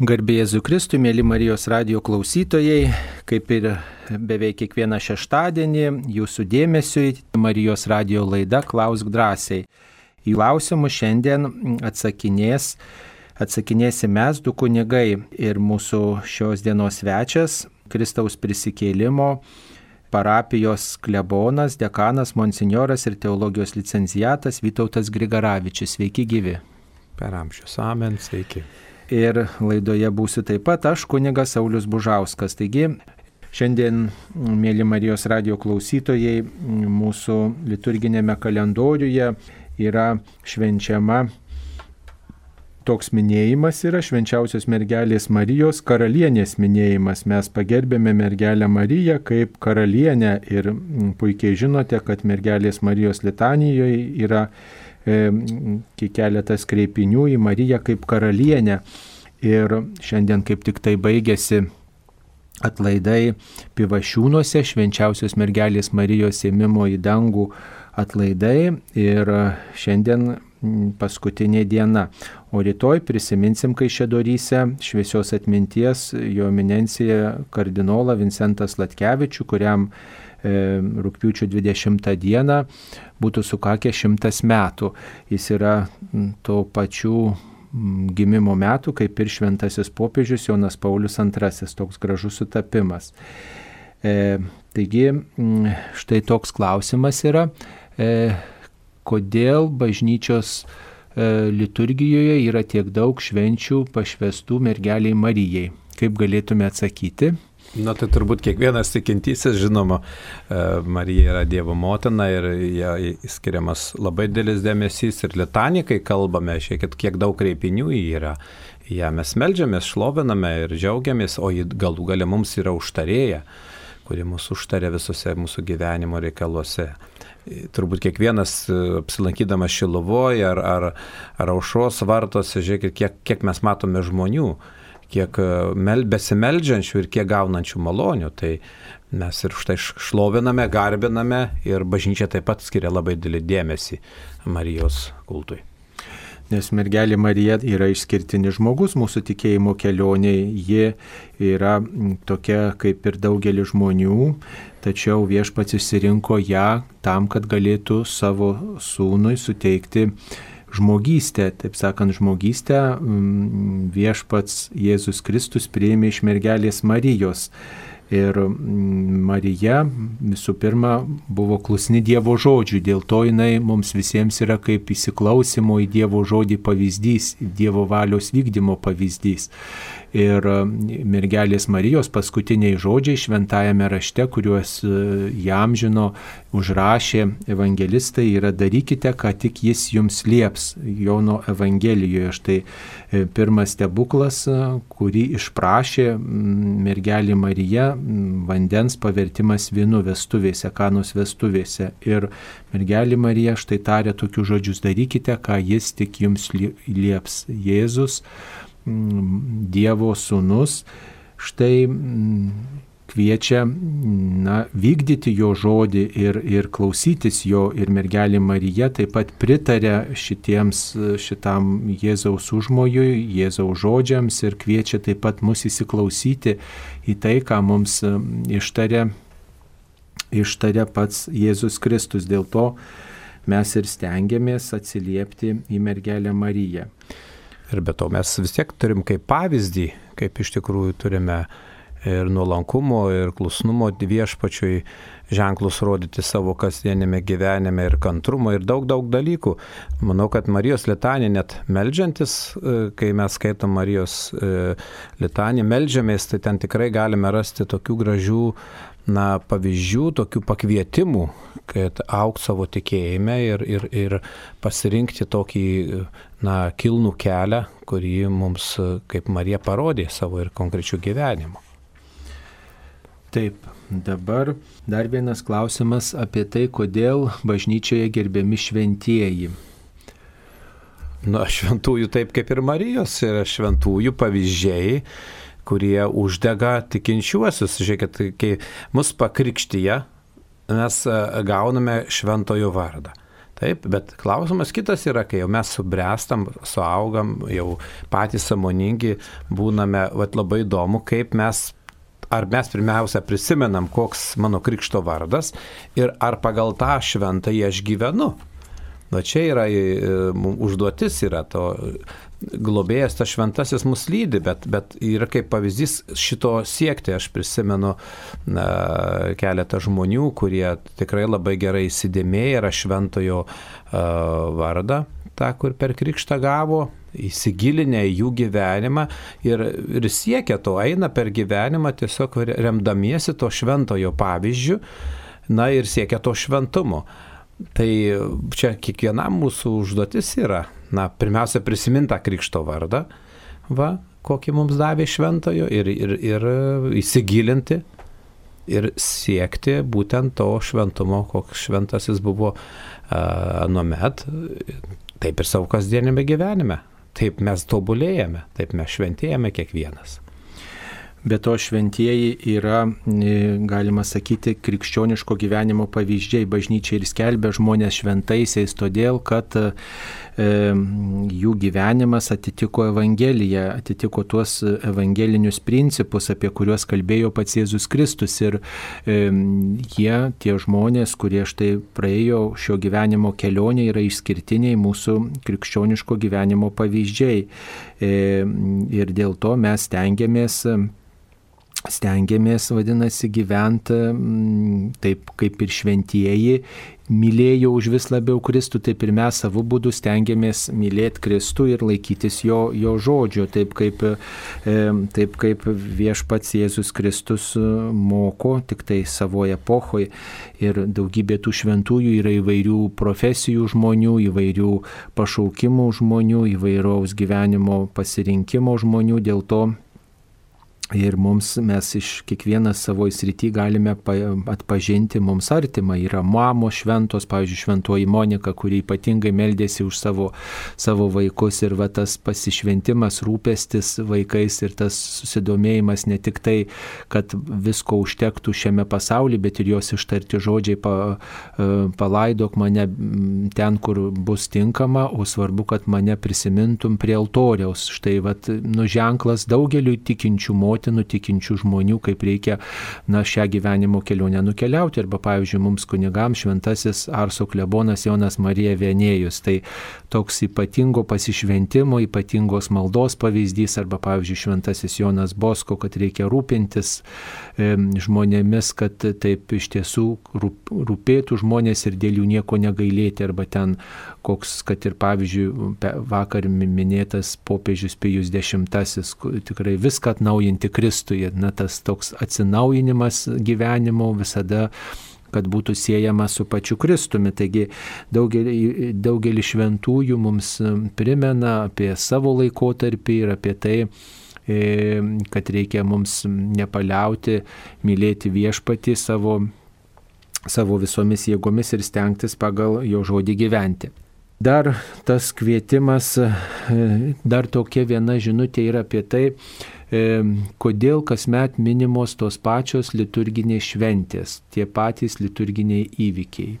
Garbėjai Zukristui, mėly Marijos radio klausytojai, kaip ir beveik kiekvieną šeštadienį, jūsų dėmesiui Marijos radio laida Klausk drąsiai. Į klausimus šiandien atsakinės, atsakinėsi mes du kunigai ir mūsų šios dienos svečias Kristaus prisikėlimo parapijos klebonas, dekanas, monsinjoras ir teologijos licencijatas Vytautas Grigaravičius. Sveiki gyvi. Per amžius. Amen. Sveiki ir laidoje būsiu taip pat aš, kunigas Saulis Bužauskas. Taigi, šiandien, mėly Marijos radio klausytojai, mūsų liturginėme kalendoriuje yra švenčiama toks minėjimas yra švenčiausios mergelės Marijos karalienės minėjimas. Mes pagerbėme mergelę Mariją kaip karalienę ir puikiai žinote, kad mergelės Marijos litanijoje yra E, keletas kreipinių į Mariją kaip karalienę. Ir šiandien kaip tik tai baigėsi atlaidai pivašiūnuose, švenčiausios mergelės Marijos ėmimo į dangų atlaidai. Ir šiandien paskutinė diena. O rytoj prisiminsim Kaišėdoryse šviesios atminties jo eminencija kardinolą Vincentas Latkevičių, kuriam E, rūpiučio 20 dieną būtų sukakę šimtas metų. Jis yra to pačių gimimo metų, kaip ir šventasis popiežius Jonas Paulius II, toks gražus sutapimas. E, taigi, štai toks klausimas yra, e, kodėl bažnyčios e, liturgijoje yra tiek daug švenčių pašvestų mergeliai Marijai. Kaip galėtume atsakyti? Na tai turbūt kiekvienas tikintysis, žinoma, e, Marija yra Dievo motina ir jai skiriamas labai didelis dėmesys ir litanikai kalbame, šiek kiek daug kreipinių yra. Ja mes melžiamės, šloviname ir džiaugiamės, o galų gale mums yra užtarėja, kuri mūsų užtarė visose mūsų gyvenimo reikaluose. Turbūt kiekvienas e, apsilankydamas Šilovoje ar, ar, ar aušros vartose, žiūrėkit, kiek, kiek mes matome žmonių kiek e, mel, besimeldžiančių ir kiek gaunančių malonių. Tai mes ir štai šloviname, garbiname ir bažnyčia taip pat skiria labai didelį dėmesį Marijos kultui. Nes mergelė Marija yra išskirtinis žmogus mūsų tikėjimo kelionėje. Ji yra tokia kaip ir daugelis žmonių, tačiau viešpats išsirinko ją tam, kad galėtų savo sūnui suteikti žmogystę, taip sakant, žmogystę mm, viešpats Jėzus Kristus priėmė iš mergelės Marijos. Ir mm, Marija visų pirma buvo klusni Dievo žodžiui, dėl to jinai mums visiems yra kaip įsiklausimo į Dievo žodį pavyzdys, Dievo valios vykdymo pavyzdys ir e, mergelės Marijos paskutiniai žodžiai šventajame rašte, kuriuos e, jam žino, užrašė evangelistai, yra darykite, ką tik jis jums lieps Jono Evangelijoje. Štai e, pirmas stebuklas, kurį išprašė mergelė Marija, vandens pavertimas vynu vestuvėse, kanos vestuvėse. Ir mergelė Marija štai tarė tokius žodžius, darykite, ką jis tik jums lieps. Jėzus Dievo sūnus štai kviečia na, vykdyti jo žodį ir, ir klausytis jo ir mergelė Marija taip pat pritarė šitiems, šitam Jėzaus užmojui, Jėzaus žodžiams ir kviečia taip pat mus įsiklausyti į tai, ką mums ištarė, ištarė pats Jėzus Kristus. Dėl to mes ir stengiamės atsiliepti į mergelę Mariją. Ir be to mes vis tiek turim kaip pavyzdį, kaip iš tikrųjų turime ir nuolankumo, ir klusnumo viešpačiui ženklus rodyti savo kasdienėme gyvenime ir kantrumo ir daug, daug dalykų. Manau, kad Marijos litanė net melžiantis, e, kai mes skaitom Marijos e, litanį, melžiamės, tai ten tikrai galime rasti tokių gražių na, pavyzdžių, tokių pakvietimų, kad auk savo tikėjime ir, ir, ir pasirinkti tokį na, kilnų kelią, kurį mums, kaip Marija, parodė savo ir konkrečių gyvenimų. Taip, dabar dar vienas klausimas apie tai, kodėl bažnyčioje gerbiami šventieji. Na, šventųjų taip kaip ir Marijos yra šventųjų pavyzdžiai, kurie uždega tikinčiuosius. Žiūrėkit, kai mus pakrikštyje, mes e, gauname šventojo vardą. Taip, bet klausimas kitas yra, kai jau mes subręstam, suaugam, jau patys samoningi, būname, vat labai įdomu, kaip mes ar mes pirmiausia prisimenam, koks mano krikšto vardas ir ar pagal tą šventą aš gyvenu. Na čia yra e, užduotis yra to globėjas, tas šventasis mus lydi, bet, bet yra kaip pavyzdys šito siekti. Aš prisimenu na, keletą žmonių, kurie tikrai labai gerai įsidėmėję yra šventojo uh, vardą, tą, kur per krikštą gavo, įsigilinę į jų gyvenimą ir, ir siekia to, eina per gyvenimą tiesiog remdamiesi to šventojo pavyzdžių, na ir siekia to šventumo. Tai čia kiekvienam mūsų užduotis yra, na, pirmiausia, prisiminti tą krikšto vardą, va, kokį mums davė šventojo ir, ir, ir įsigilinti ir siekti būtent to šventumo, koks šventasis buvo anuomet, taip ir savo kasdienėme gyvenime. Taip mes tobulėjame, taip mes šventėjame kiekvienas. Bet to šventieji yra, e, galima sakyti, krikščioniško gyvenimo pavyzdžiai. Bažnyčia ir skelbia žmonės šventaisiais, todėl kad e, jų gyvenimas atitiko Evangeliją, atitiko tuos evangelinius principus, apie kuriuos kalbėjo pats Jėzus Kristus. Ir e, jie, tie žmonės, kurie štai praėjo šio gyvenimo kelionė, yra išskirtiniai mūsų krikščioniško gyvenimo pavyzdžiai. E, ir dėl to mes tengiamės stengiamės, vadinasi, gyventi mm, taip kaip ir šventieji, mylėjo už vis labiau Kristų, taip ir mes savo būdų stengiamės mylėti Kristų ir laikytis jo, jo žodžio, taip kaip, e, taip kaip viešpats Jėzus Kristus moko, tik tai savoje epochoje. Ir daugybė tų šventųjų yra įvairių profesijų žmonių, įvairių pašaukimų žmonių, įvairaus gyvenimo pasirinkimo žmonių, dėl to Ir mums mes iš kiekvienas savo įsrity galime atpažinti mums artimą. Yra mamos šventos, pavyzdžiui, šventoji Monika, kuri ypatingai meldėsi už savo, savo vaikus ir va tas pasišventimas, rūpestis vaikais ir tas susidomėjimas ne tik tai, kad visko užtektų šiame pasaulyje, bet ir jos ištarti žodžiai pa, e, palaidok mane ten, kur bus tinkama, o svarbu, kad mane prisimintum prie altoriaus. Štai va, nu ženklas daugeliu tikinčių moterų motinų, tikinčių žmonių, kaip reikia na, šią gyvenimo kelionę nukeliauti. Arba, pavyzdžiui, mums kunigams šventasis Arso klebonas Jonas Marija Vienėjus. Tai toks ypatingo pasišventimo, ypatingos maldos pavyzdys. Arba, pavyzdžiui, šventasis Jonas Bosko, kad reikia rūpintis e, žmonėmis, kad taip iš tiesų rūp, rūpėtų žmonės ir dėl jų nieko negailėti. Arba ten koks, kad ir pavyzdžiui, vakar minėtas popiežius Pijus X, tikrai viską atnaujinti Kristuje, na tas toks atsinaujinimas gyvenimo visada kad būtų siejama su pačiu Kristumi. Taigi daugelį, daugelį šventųjų mums primena apie savo laikotarpį ir apie tai, e, kad reikia mums nepaliauti mylėti viešpatį savo, savo visomis jėgomis ir stengtis pagal jo žodį gyventi. Dar tas kvietimas, e, dar tokia viena žinutė yra apie tai, e, kodėl kasmet minimos tos pačios liturginės šventės, tie patys liturginiai įvykiai.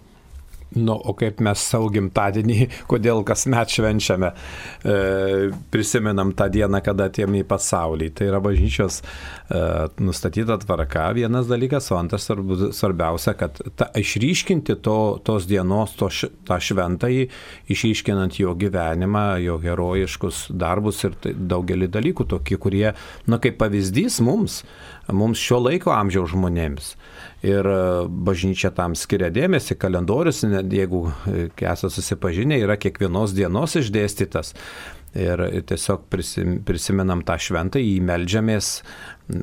Nu, o kaip mes savo gimtadienį, kodėl kasmet švenčiame, e, prisimenam tą dieną, kada atėjome į pasaulį. Tai yra bažnyčios e, nustatyta tvarka, vienas dalykas, o antras svarbiausia, kad ta, išryškinti to, tos dienos, to, tą šventąjį, išryškinant jo gyvenimą, jo herojiškus darbus ir tai, daugelį dalykų, tokie, kurie, na, kaip pavyzdys mums, mums šio laiko amžiaus žmonėms ir e, bažnyčia tam skiria dėmesį, kalendorius, jeigu e, esate susipažinę, yra kiekvienos dienos išdėstytas. Ir tiesiog prisimenam tą šventą, jį melžiamės,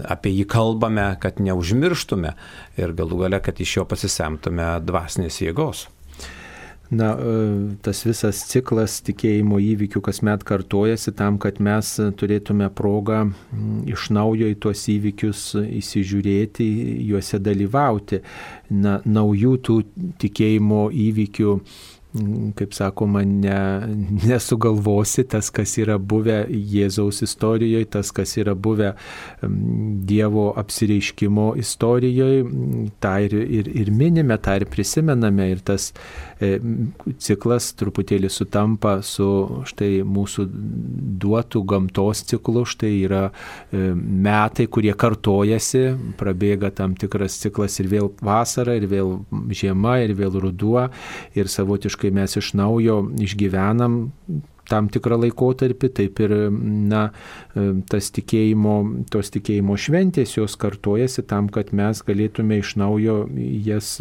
apie jį kalbame, kad neužmirštume ir galų gale, kad iš jo pasisemtume dvasinės jėgos. Na, e, tas visas ciklas tikėjimo įvykių kasmet kartojasi tam, kad mes turėtume progą iš naujo į tuos įvykius įsižiūrėti, juose dalyvauti. Na, naujų tų tikėjimo įvykių kaip sakoma, ne, nesugalvosi tas, kas yra buvę Jėzaus istorijoje, tas, kas yra buvę Dievo apsireiškimo istorijoje, tą ir, ir, ir minime, tą ir prisimename. Ir tas e, ciklas truputėlį sutampa su štai mūsų duotų gamtos ciklu, štai yra e, metai, kurie kartojasi, prabėga tam tikras ciklas ir vėl vasara, ir vėl žiema, ir vėl ruduo, ir savotiškai mes iš naujo išgyvenam tam tikrą laikotarpį, taip ir na, tas tikėjimo, tos tikėjimo šventės jos kartojasi tam, kad mes galėtume iš naujo jas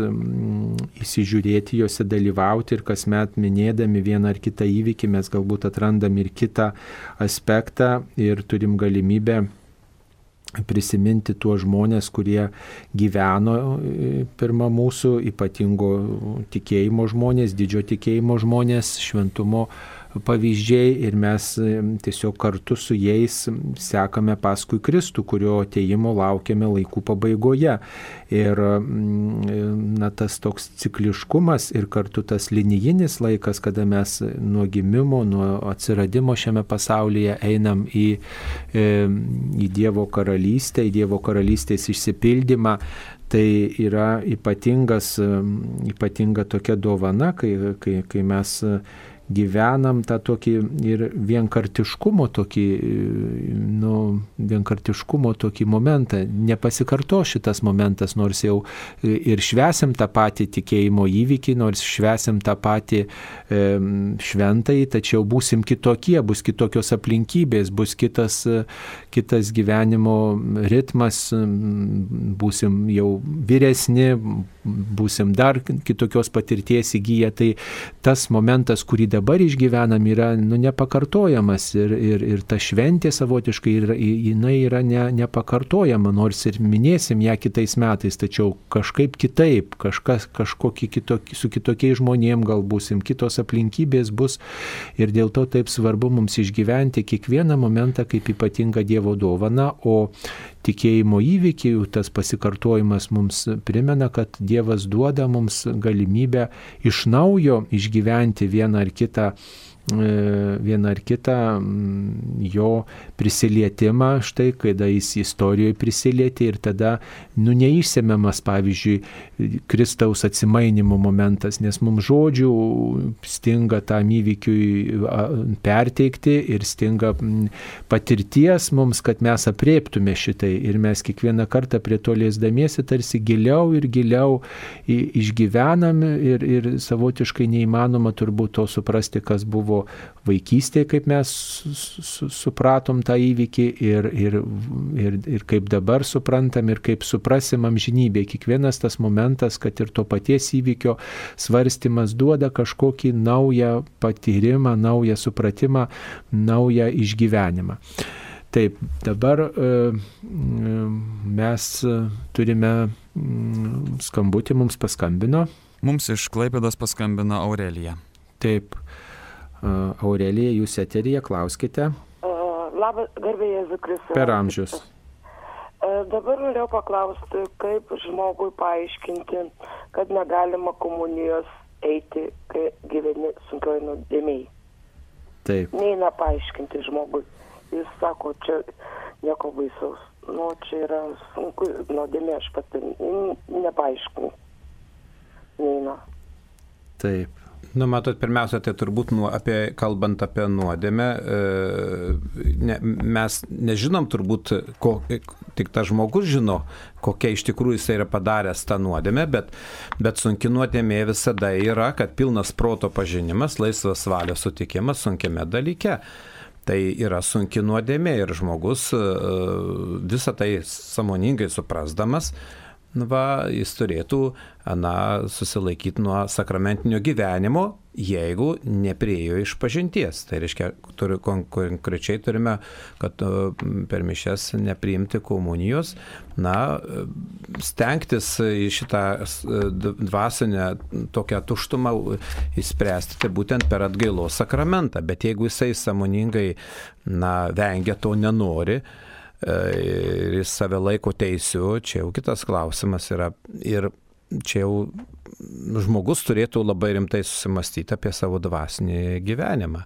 įsižiūrėti, juose dalyvauti ir kasmet minėdami vieną ar kitą įvykį mes galbūt atrandam ir kitą aspektą ir turim galimybę prisiminti tuos žmonės, kurie gyveno e, pirmą mūsų ypatingo tikėjimo žmonės, didžio tikėjimo žmonės, šventumo pavyzdžiai ir mes tiesiog kartu su jais sekame paskui Kristų, kurio ateimo laukiame laikų pabaigoje. Ir na, tas toks cikliškumas ir kartu tas linijinis laikas, kada mes nuo gimimo, nuo atsiradimo šiame pasaulyje einam į, į Dievo karalystę, į Dievo karalystės išsipildymą, tai yra ypatingas, ypatinga tokia dovana, kai, kai, kai mes gyvenam tą tokį ir vienkartiškumo tokį, nu, vienkartiškumo tokį momentą. Nepasikarto šitas momentas, nors jau ir švesim tą patį tikėjimo įvykį, nors švesim tą patį e, šventąjį, tačiau būsim kitokie, bus kitokios aplinkybės, bus kitas, kitas gyvenimo ritmas, būsim jau vyresni, būsim dar kitokios patirties įgyję. Tai tas momentas, kurį dabar išgyvenam, yra nu, nepakartojamas ir, ir, ir ta šventė savotiškai yra, jinai yra ne, nepakartojama, nors ir minėsim ją kitais metais, tačiau kažkaip kitaip, kažkas, kažkokie kitokie, su kitokiais žmonėm gal būsim, kitos aplinkybės bus ir dėl to taip svarbu mums išgyventi kiekvieną momentą kaip ypatingą Dievo dovaną, o tikėjimo įvykiai, tas pasikartojimas mums primena, kad Dievas duoda mums galimybę iš naujo išgyventi vieną ar kitą vieną ar kitą jo prisilietimą, štai, kada jis istorijoje prisilietė ir tada, nu, neišsemiamas, pavyzdžiui, Kristaus atsimainimo momentas, nes mums žodžių stinga tam įvykiui perteikti ir stinga patirties mums, kad mes apriektume šitai ir mes kiekvieną kartą prie to liesdamiesi tarsi giliau ir giliau išgyvenam ir, ir savotiškai neįmanoma turbūt to suprasti, kas buvo savo vaikystėje, kaip mes supratom tą įvykį ir, ir, ir, ir kaip dabar suprantam ir kaip suprasim amžinybė. Kiekvienas tas momentas, kad ir to paties įvykio svarstymas duoda kažkokį naują patyrimą, naują supratimą, naują išgyvenimą. Taip, dabar e, mes turime skambutį, mums paskambino. Mums iš Klaipėdos paskambino Aurelija. Taip, Aurelija, jūs eterija, klauskite. Labas, garbė Jėzus Kristus. Per amžius. Dabar norėjau paklausti, kaip žmogui paaiškinti, kad negalima komunijos eiti, kai gyveni sunkioj nuodėmiai. Taip. Neina paaiškinti žmogui. Jis sako, čia nieko baisaus. Nu, čia yra sunku, nuodėmė aš pati nepaaiškinu. Neina. Taip. Nu, matot, pirmiausia, tai turbūt nu, apie, kalbant apie nuodėmę, e, ne, mes nežinom turbūt, ko, tik tas žmogus žino, kokia iš tikrųjų jis yra padaręs tą nuodėmę, bet, bet sunki nuodėmė visada yra, kad pilnas proto pažinimas, laisvas valios sutikimas sunkiame dalyke. Tai yra sunki nuodėmė ir žmogus e, visą tai samoningai suprasdamas, va, jis turėtų na, susilaikyti nuo sakramentinio gyvenimo, jeigu nepriejo iš pažinties. Tai reiškia, turi, konkrečiai turime, kad per mišes nepriimti komunijos, na, stengtis į šitą dvasinę tokią tuštumą įspręsti, tai būtent per atgailos sakramentą. Bet jeigu jisai samoningai, na, vengia to, nenori, ir jis save laiko teisiu, čia jau kitas klausimas yra. Ir čia jau žmogus turėtų labai rimtai susimastyti apie savo dvasinį gyvenimą.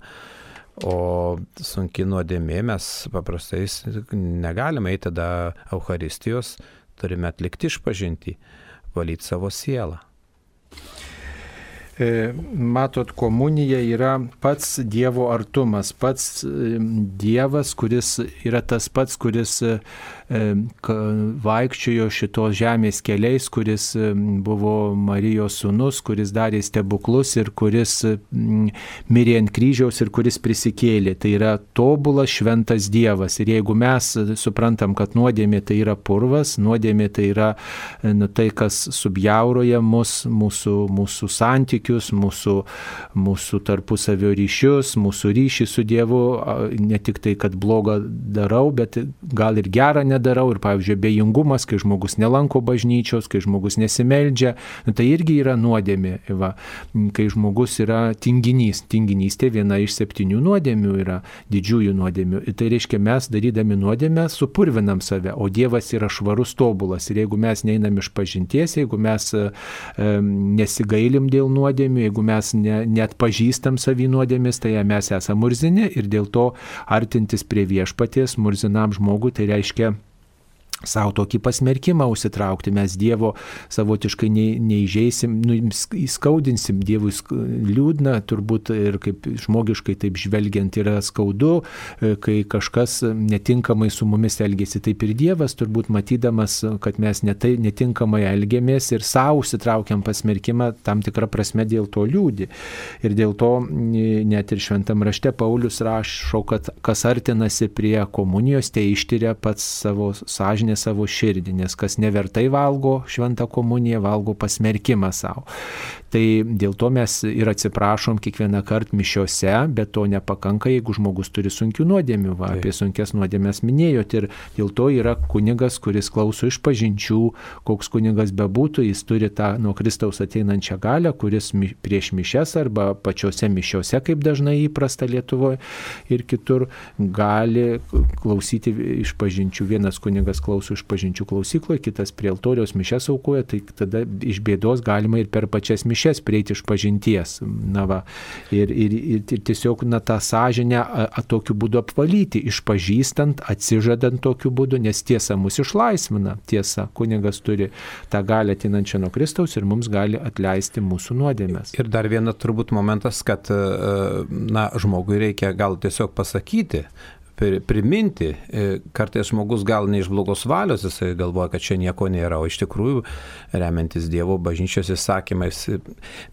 O sunki nuodėmė mes paprastai negalime eiti tada Euharistijos, turime atlikti išpažinti, valyti savo sielą. E, matot, komunija yra pats Dievo artumas, pats e, Dievas, kuris yra tas pats, kuris e, vaikščiojo šitos žemės keliais, kuris buvo Marijos sunus, kuris darė stebuklus ir kuris mirė ant kryžiaus ir kuris prisikėlė. Tai yra tobulas šventas Dievas. Ir jeigu mes suprantam, kad nuodėmė tai yra purvas, nuodėmė tai yra nu, tai, kas subjauroja mus, mūsų, mūsų santykių, santykius, mūsų, mūsų tarpusavio ryšius, mūsų ryšį su Dievu, ne tik tai, kad blogą darau, bet gal ir gerą nedarau. Ir pavyzdžiui, bejingumas, kai žmogus nelanko bažnyčios, kai žmogus nesimeldžia, nu, tai irgi yra nuodėmė. Va. Kai žmogus yra tinginys, tinginystė viena iš septynių nuodėmių yra didžiųjų nuodėmių. Ir tai reiškia, mes darydami nuodėmę supurvinam save, o Dievas yra švarus tobulas. Ir jeigu mes neinam iš pažinties, jeigu mes e, nesigailim dėl nuodėmės, nuodėmių, jeigu mes ne, net pažįstam savį nuodėmis, tai mes esame murzini ir dėl to artintis prie viešpaties murzinam žmogui, tai reiškia savo tokį pasmerkimą užsitraukti, mes Dievo savotiškai neįžeisim, nu, įskaudinsim, Dievui liūdna, turbūt ir kaip žmogiškai taip žvelgiant yra skaudu, e, kai kažkas netinkamai su mumis elgesi. Taip ir Dievas turbūt matydamas, kad mes netai, netinkamai elgiamės ir savo užsitraukiam pasmerkimą, tam tikrą prasme dėl to liūdį. Ir dėl to net ir šventam rašte Paulius rašo, kad kas artinasi prie komunijos, tai ištiria pats savo sąžinę ne savo širdį, nes kas nevertai valgo šventą komuniją, valgo pasmerkimą savo. Tai dėl to mes ir atsiprašom kiekvieną kartą mišiose, bet to nepakanka, jeigu žmogus turi sunkių nuodėmių. Va, apie sunkias nuodėmės minėjot ir dėl to yra kunigas, kuris klauso iš pažinčių, koks kunigas bebūtų, jis turi tą nuo Kristaus ateinančią galę, kuris prieš mišes arba pačiose mišiose, kaip dažnai įprasta Lietuvoje ir kitur, gali klausyti iš pažinčių. Vienas kunigas klauso iš pažinčių klausykloje, kitas prie altoriaus mišes aukoja, tai tada iš bėdos galima ir per pačias mišes mišes prieiti iš pažinties. Na va, ir, ir, ir, ir tiesiog na, tą sąžinę tokiu būdu apvalyti, išpažįstant, atsižadant tokiu būdu, nes tiesa mus išlaisvina. Tiesa, kunigas turi tą galę atinančią nuo Kristaus ir mums gali atleisti mūsų nuodėmės. Ir dar vienas turbūt momentas, kad na, žmogui reikia gal tiesiog pasakyti, priminti. E, kartais žmogus gal ne iš blogos valios, jisai galvoja, kad čia nieko nėra, o iš tikrųjų remiantis Dievo bažnyčios įsakymais.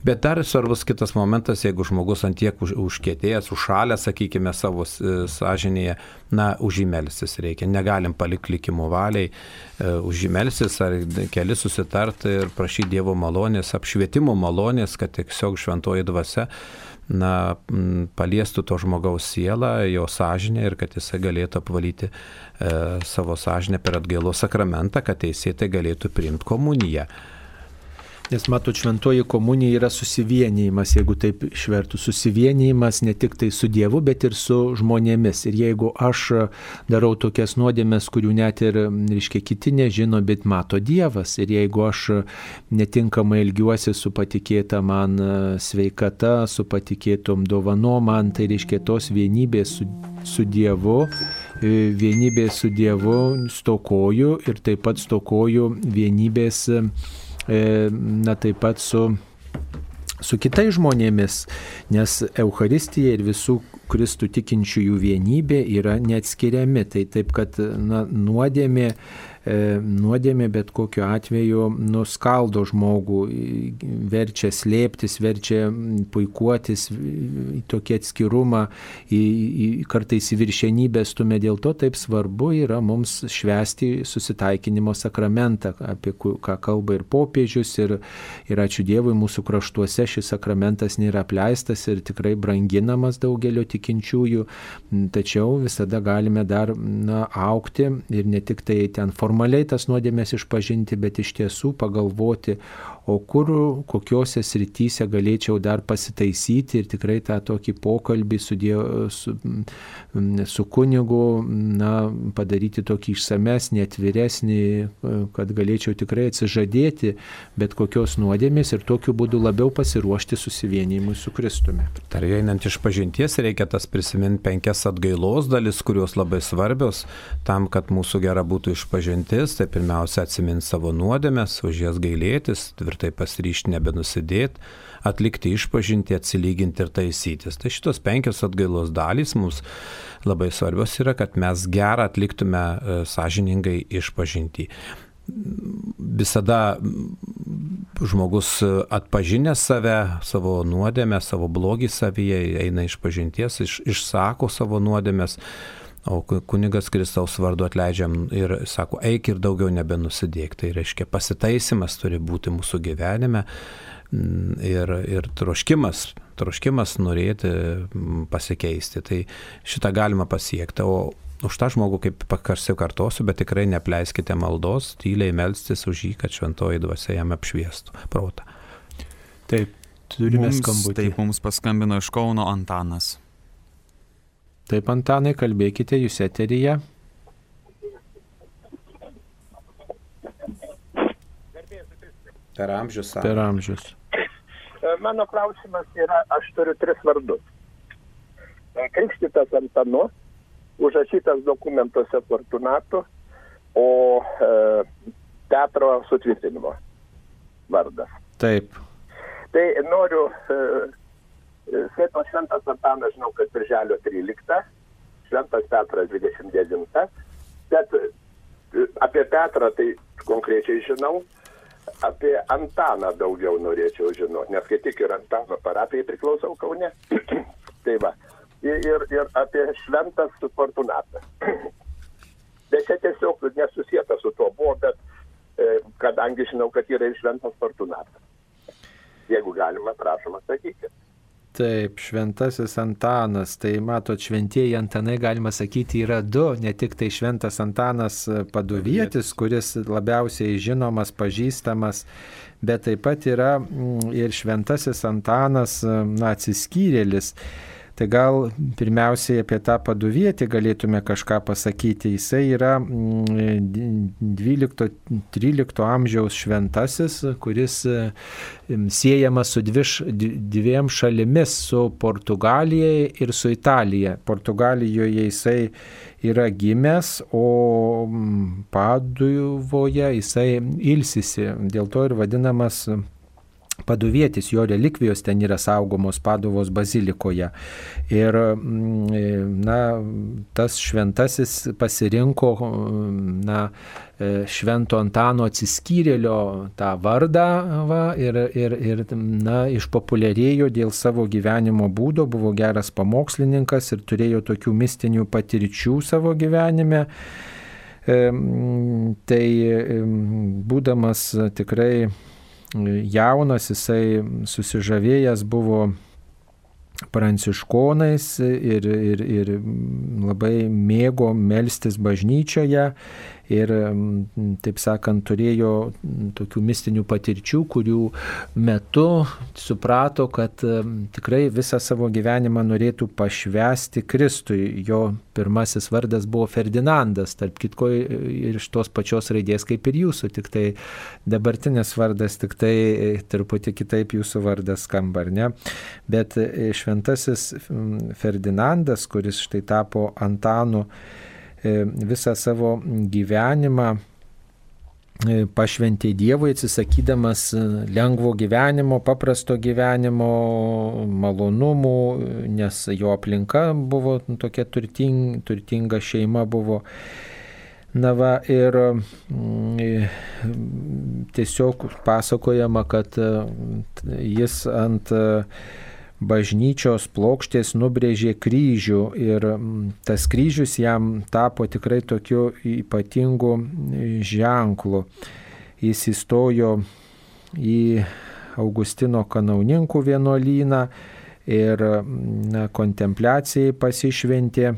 Bet dar svarbus kitas momentas, jeigu žmogus antiek už, užkėtėjęs, užšalęs, sakykime, savo sąžinėje, na, užimelsis reikia. Negalim palikti likimo valiai, e, užimelsis ar keli susitarti ir prašyti Dievo malonės, apšvietimo malonės, kad tiesiog šventoji dvasia na, paliestų to žmogaus sielą, jo sąžinę ir kad jisai galėtų apvalyti e, savo sąžinę per atgailos sakramentą, kad teisėtai galėtų priimti komuniją. Nes matot, šventoji komunija yra susivienijimas, jeigu taip išvertų, susivienijimas ne tik tai su Dievu, bet ir su žmonėmis. Ir jeigu aš darau tokias nuodėmės, kurių net ir, reiškia, kiti nežino, bet mato Dievas. Ir jeigu aš netinkamai elgiuosi su patikėta man sveikata, su patikėtom dovanom, man tai reiškia tos vienybės su, su Dievu vienybės su Dievu stokoju ir taip pat stokoju vienybės E, na taip pat su su kitais žmonėmis, nes Euharistija ir visų Kristų tikinčiųjų vienybė yra neatskiriami. Tai taip, kad na, nuodėmė E, nuodėmė bet kokiu atveju nuskaldo žmogų, verčia slėptis, verčia puikuotis, į tokį atskirumą, į, į, kartais į viršenybę stumia. Dėl to taip svarbu yra mums švesti susitaikinimo sakramentą, apie ką kalba ir popiežius, ir, ir ačiū Dievui, mūsų kraštuose šis sakramentas nėra apleistas ir tikrai branginamas daugelio tikinčiųjų, tačiau visada galime dar na, aukti ir ne tik tai ten formuoti formaliai tas nuodėmės išpažinti, bet iš tiesų pagalvoti, o kur, kokiuose srityse galėčiau dar pasitaisyti ir tikrai tą tokį pokalbį su, diev, su, su kunigu, na, padaryti tokį išsamesnį, atviresnį, kad galėčiau tikrai atsižadėti bet kokios nuodėmės ir tokiu būdu labiau pasiruošti susivienimui su Kristumi. Dar einant iš pažinties reikia tas prisiminti penkias atgailos dalis, kurios labai svarbios tam, kad mūsų gera būtų išpažintis, tai pirmiausia atsiminti savo nuodėmės, už jas gailėtis, tvirtai pasiryšti nebenusidėti, atlikti išpažinti, atsilyginti ir taisytis. Tai šitos penkios atgailos dalys mums labai svarbios yra, kad mes gerą atliktume e, sąžiningai išpažinti visada žmogus atpažinęs save, savo nuodėmę, savo blogį savyje, eina iš pažinties, iš, išsako savo nuodėmės, O kunigas Kristaus vardu atleidžiam ir sako, eik ir daugiau nebenusidėk. Tai reiškia, pasitaisimas turi būti mūsų gyvenime mm, ir, ir troškimas, troškimas norėti mm, pasikeisti. Tai šitą galima pasiekti. O už tą žmogų, kaip pakarsiu kartosiu, bet tikrai nepleiskite maldos, tyliai melstis už jį, kad šventoji dvasia jam apšviestų protą. Taip, turime skambutį. Taip, mums paskambino iš Kauno Antanas. Taip, Antanai, kalbėkite jūs eteryje. Per amžius. Per amžius. E, mano klausimas yra, aš turiu tris vardus. E, krikštytas Antanu, užrašytas dokumentuose Fortunato, o e, teatro sutvirtinimo vardas. Taip. Tai noriu e, Skaitos Šventas Antanas, žinau, kad Birželio 13, Šventas Petras 29, bet e, apie Petrą tai konkrečiai žinau, apie Antaną daugiau norėčiau žinoti, nes kai tik ir Antano parapijai priklausau Kaune. tai va. Ir, ir, apie Šventas Fortunatą. bet čia tiesiog nesusijęta su tuo buvo, bet e, kadangi žinau, kad yra ir Šventas Fortunatas. Jeigu galima, prašom atsakykit. Taip, šventasis Antanas, tai matot, šventieji Antanai, galima sakyti, yra du, ne tik tai šventas Antanas paduvietis, kuris labiausiai žinomas, pažįstamas, bet taip pat yra mm, ir šventasis Antanas, na, atsiskyrėlis. Tai gal pirmiausiai apie tą paduvietį galėtume kažką pasakyti. Jisai yra 12-13 mm, amžiaus šventasis, kuris mm, siejamas su dvi, dviem šalimis - su Portugalija ir su Italija. Portugalijoje jisai yra gimęs, o Paduvoje jisai ilsisi. Dėl to ir vadinamas Paduvietis, jo relikvijos ten yra saugomos Paduvos bazilikoje. Ir mm, na, tas šventasis pasirinko na, e, Švento Antano atsiskyrėlio tą vardą va, ir, ir, ir na, išpopuliarėjo dėl savo gyvenimo būdo, buvo geras pamokslininkas ir turėjo tokių mistinių patirčių savo gyvenime. E, tai e, būdamas tikrai jaunas, jisai susižavėjęs buvo pranciškonais ir, ir, ir labai mėgo melstis bažnyčioje ir, taip sakant, turėjo tokių mistinių patirčių, kurių metu suprato, kad tikrai visą savo gyvenimą norėtų pašvesti Kristui. Jo pirmasis vardas buvo Ferdinandas, tarp kitko ir iš tos pačios raidės kaip ir jūsų, tik tai dabartinis vardas, tik tai truputį kitaip jūsų vardas skamba, ar ne? Bet šventasis Ferdinandas, kuris štai tapo Antanu, E, visą savo gyvenimą e, pašventė Dievui, atsisakydamas e, lengvo gyvenimo, paprasto gyvenimo, malonumų, nes jo aplinka buvo tokia turting, turtinga šeima buvo. Na va ir tiesiog pasakojama, kad jis ant bažnyčios plokštės nubrėžė kryžių ir mm, tas kryžius jam tapo tikrai tokiu ypatingu ženklu. Jis įstojo į Augustino kanauninkų vienuolyną ir mm, na, kontempliacijai pasišventė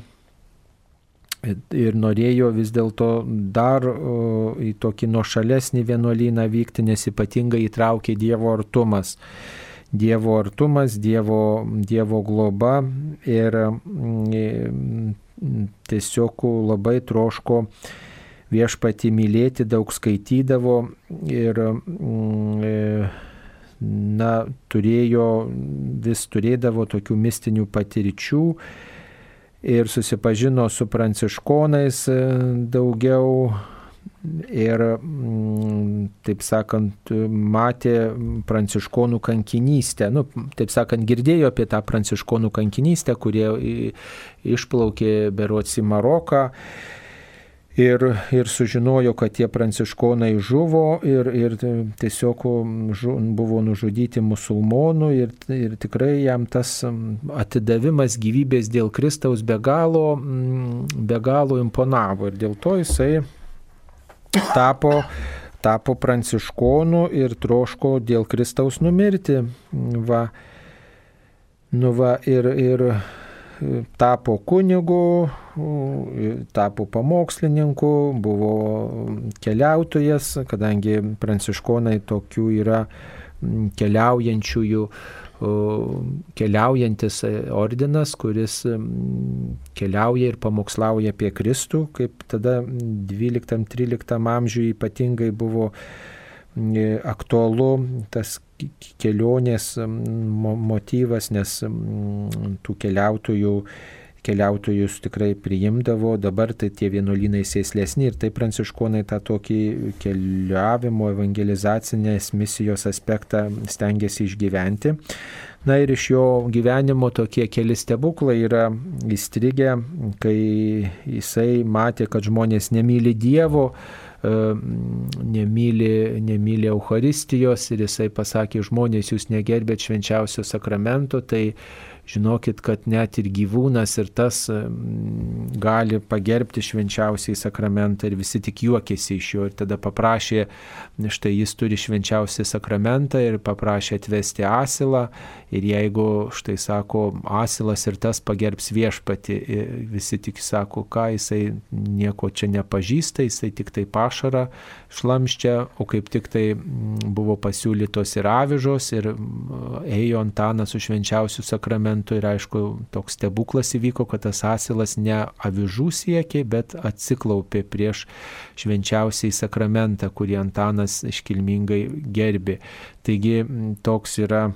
ir norėjo vis dėlto dar į tokį nuošalesnį vienuolyną vykti, nes ypatingai įtraukė Dievo artumas. Dievo artumas, Dievo, dievo globa ir mm, tiesiog labai troško viešpati mylėti, daug skaitydavo ir mm, na, turėjo, vis turėdavo tokių mistinių patirčių ir susipažino su pranciškonais daugiau ir, mm, taip sakant, matė pranciškonų kankinystę, nu, taip sakant, girdėjo apie tą pranciškonų kankinystę, kurie išplaukė berots į Maroką. Ir, ir sužinojo, kad tie pranciškonai žuvo ir, ir tiesiog žu, buvo nužudyti musulmonų ir, ir tikrai jam tas atidavimas gyvybės dėl Kristaus be galo, be galo imponavo ir dėl to jisai tapo, tapo pranciškonu ir troško dėl Kristaus numirti. Va, nu va, ir, ir tapo kunigu, tapo pamokslininku, buvo keliautojas, kadangi pranciškonai tokių yra keliaujančiųjų keliaujantis ordinas, kuris keliauja ir pamokslauja apie Kristų, kaip tada 12-13 amžiuje ypatingai buvo aktualu tas kelionės motyvas, nes tų keliautojų keliautojus tikrai priimdavo, dabar tai tie vienuolynai sėslesni ir tai pranciškonai tą tokį keliavimo evangelizacinės misijos aspektą stengiasi išgyventi. Na ir iš jo gyvenimo tokie keli stebuklai yra įstrigę, kai jisai matė, kad žmonės nemyli Dievo, e, nemyli, nemyli Euharistijos ir jisai pasakė, žmonės jūs negerbėt švenčiausio sakramento, tai žinokit, kad net ir gyvūnas ir tas gali pagerbti švenčiausiai sakramentą ir visi tik juokėsi iš jo. Ir tada paprašė, štai jis turi švenčiausią sakramentą ir paprašė atvesti asilą ir jeigu, štai sako, asilas ir tas pagerbs viešpati, visi tik sako, ką jisai nieko čia nepažįsta, jisai tik tai pašarą šlamščia, o kaip tik tai buvo pasiūlytos ir avižos ir ėjo Antanas su švenčiausiu sakramentu ir aišku, toks stebuklas įvyko, kad tas asilas ne avižų siekė, bet atsiklaupė prieš švenčiausiai sakramentą, kurį Antanas iškilmingai gerbė. Taigi toks yra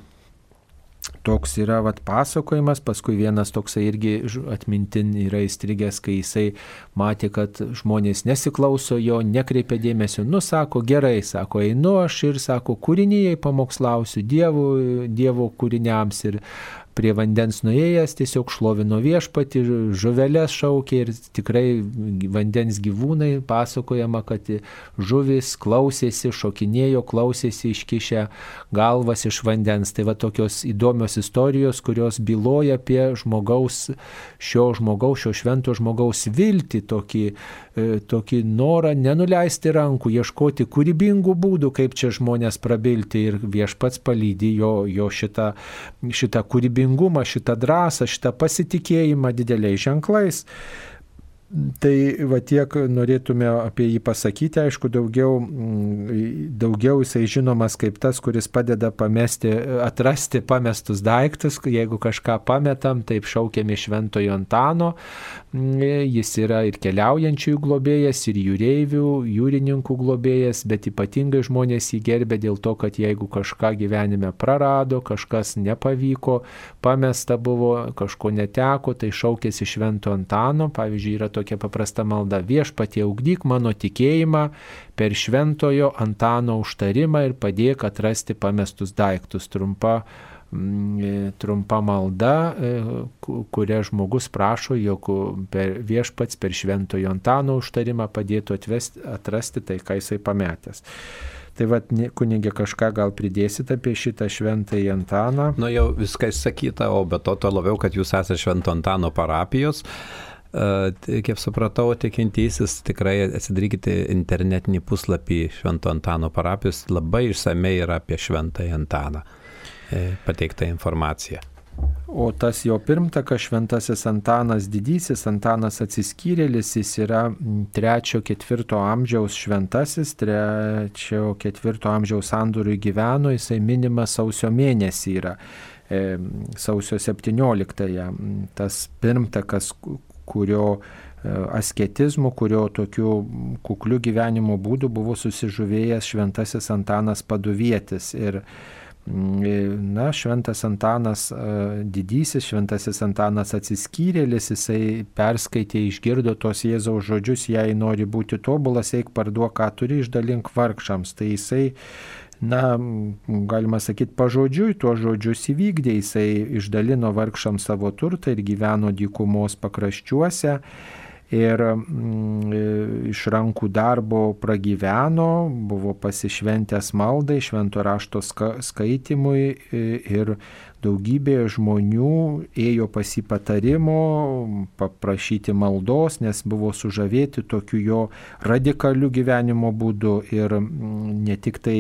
toks yra vat, pasakojimas, paskui vienas toksai irgi atmintin yra įstrigęs, kai jisai matė, kad žmonės nesiklauso jo, nekreipia dėmesio, nu sako, gerai, sako, einu aš ir sako, kūrinyjei pamokslausiu Dievo, dievo kūriniams ir prie vandens nuėjęs, tiesiog šlovino viešpati, žuvelės šaukė ir tikrai vandens gyvūnai pasakojama, kad žuvis klausėsi, šokinėjo, klausėsi iškišę galvas iš vandens. Tai va tokios įdomios istorijos, kurios byloja apie žmogaus, šio žmogaus, šio švento žmogaus viltį, tokį, e, tokį norą nenuleisti rankų, ieškoti kūrybingų būdų, kaip čia žmonės prabilti ir viešpats palydį jo, jo šitą, šitą kūrybingą kūrybingumą, šitą drąsą, šitą pasitikėjimą dideliais ženklais. Tai va tiek norėtume apie jį pasakyti, aišku, daugiau, mm, daugiau jisai žinomas kaip tas, kuris padeda pamesti, atrasti pamestus daiktus, jeigu kažką pametam, taip šaukiami Šventojo Antano, mm, jis yra ir keliaujančiųjų globėjas, ir jūreivių, jūrininkų globėjas, bet ypatingai žmonės jį gerbė dėl to, kad jeigu kažką gyvenime prarado, kažkas nepavyko, pamesta buvo, kažko neteko, tai šaukėsi Švento Antano, pavyzdžiui, yra tokia tokia paprasta malda - viešpatie ugdyk mano tikėjimą per šventojo Antano užtarimą ir padėk atrasti pamestus daiktus. Trumpa, mm, e, trumpa malda, e, kuria žmogus prašo, jog per viešpats per šventojo Antano užtarimą padėtų atvesti, atrasti tai, ką jisai pametęs. Tai vad, kunigė, kažką gal pridėsit apie šitą šventąjį Antaną? Nu jau viskas sakyta, o be to, to labiau, kad jūs esate Švento Antano parapijos. Kaip supratau, tikintysis, tikrai atsidarykite internetinį puslapį Švento Antano parapijos, labai išsamei yra apie Šventąjį Antaną e, pateikta informacija. O tas jo pirmtakas Šventasis Antanas Didysis, Antanas atsiskyrėlis, jis yra 3-4 amžiaus šventasis, 3-4 amžiaus sandūriui gyveno, jisai minimas sausio mėnesį yra, e, sausio 17-ąją. Tas pirmtakas, kurio e, asketizmu, kurio tokiu kukliu gyvenimo būdu buvo susižuvėjęs Šventasis Antanas Paduvietis. Ir Na, šventas Antanas didysis, šventasis Antanas atsiskyrėlis, jisai perskaitė, išgirdo tos Jėzaus žodžius, jei nori būti tobulas, eik parduok, ką turi, išdalink vargšams. Tai jisai, na, galima sakyti, pažodžiui tuos žodžius įvykdė, jisai išdalino vargšams savo turtą ir gyveno dykumos pakraščiuose. Ir mm, iš rankų darbo pragyveno, buvo pasišventęs maldai, švento rašto skaitimui ir daugybė žmonių ėjo pasipatarimo, paprašyti maldos, nes buvo sužavėti tokiu jo radikaliu gyvenimo būdu. Ir mm, ne tik tai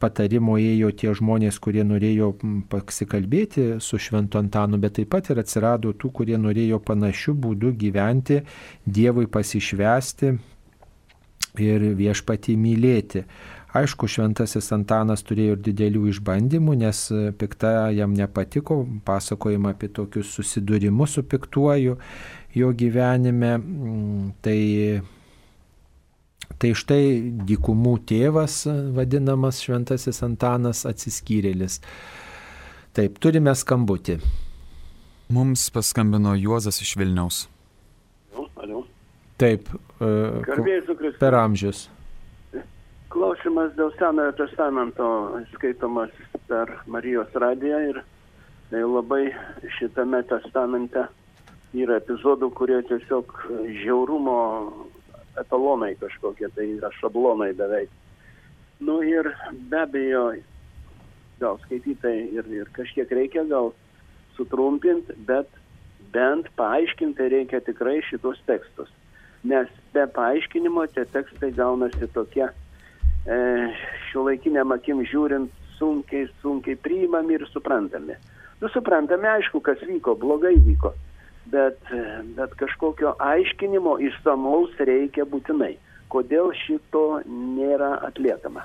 patarimo ėjo tie žmonės, kurie norėjo pasikalbėti su Šventu Antanu, bet taip pat ir atsirado tų, kurie norėjo panašių būdų gyventi, Dievui pasišvesti ir viešpatį mylėti. Aišku, šventasis Antanas turėjo ir didelių išbandymų, nes pikta jam nepatiko, pasakojama apie tokius susidūrimus su piktuoju jo gyvenime. Tai Tai štai dykumų tėvas, vadinamas šventasis Antanas atsiskyrėlis. Taip, turime skambutį. Mums paskambino Juozas iš Vilniaus. Aliu. Taip, Kristus. per amžius. Klausimas dėl Senojo testamento skaitomas per Marijos radiją ir tai labai šitame testamente yra epizodų, kurie tiesiog žiaurumo etalonai kažkokie, tai yra šablonai beveik. Nu ir be abejo, gal skaitytai ir, ir kažkiek reikia gal sutrumpinti, bet bent paaiškinti reikia tikrai šitos tekstus. Nes be paaiškinimo tie tekstai gaunasi tokie e, šiuolaikiniam akim žiūrint sunkiai, sunkiai priimami ir suprantami. Nu, suprantame, aišku, kas vyko, blogai vyko bet, bet kažkokio aiškinimo išsamaus reikia būtinai. Kodėl šito nėra atliekama?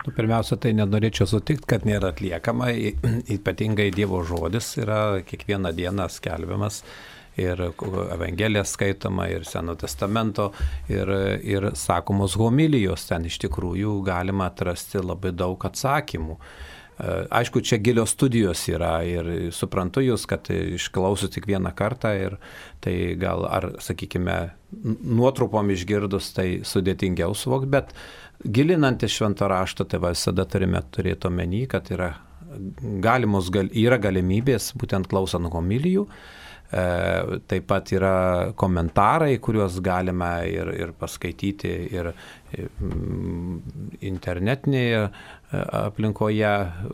Nu, pirmiausia, tai nenorėčiau sutikti, kad nėra atliekama, ypatingai Dievo žodis yra kiekvieną dieną skelbiamas ir Evangelija skaitoma, ir Seno testamento, ir, ir sakomos homilijos, ten iš tikrųjų galima atrasti labai daug atsakymų. Aišku, čia gilios studijos yra ir suprantu jūs, kad išklausus tik vieną kartą ir tai gal ar, sakykime, nuotrupom išgirdus tai sudėtingiau suvokti, bet gilinantis šventą raštą, tai visada turime turėti omeny, kad yra, galimos, gal, yra galimybės būtent klausant homilijų taip pat yra komentarai, kuriuos galime ir, ir paskaityti ir internetinėje aplinkoje,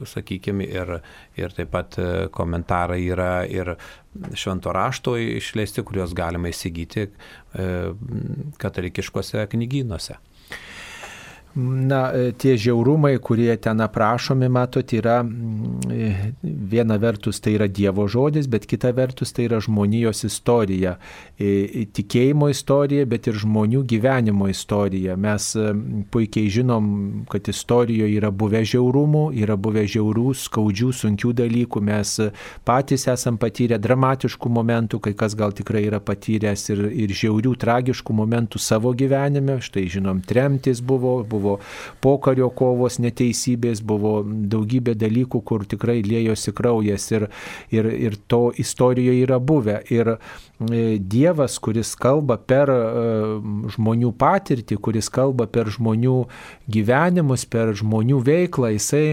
sakykime, ir, ir taip pat e, komentarai yra ir švento rašto išleisti, kuriuos galima įsigyti katalikiškose knygynuose. Na, e, tie žiaurumai, kurie ten aprašomi, matot, yra e, viena vertus tai yra Dievo žodis, bet kita vertus tai yra žmonijos istorija. E, tikėjimo istorija, bet ir žmonių gyvenimo istorija. Mes puikiai žinom, kad istorijoje yra buvę žiaurumų, yra buvę žiaurų, skaudžių, sunkių dalykų. Mes patys esam patyrę dramatiškų momentų, kai kas gal tikrai yra patyręs ir, ir žiaurių, tragiškų momentų savo gyvenime. Štai žinom, tremtis buvo, buvo buvo pokario kovos neteisybės, buvo daugybė dalykų, kur tikrai lėjosi kraujas ir, ir, ir to istorijoje yra buvę. Ir e, Dievas, kuris kalba per e, žmonių patirtį, kuris kalba per žmonių gyvenimus, per žmonių veiklą, jisai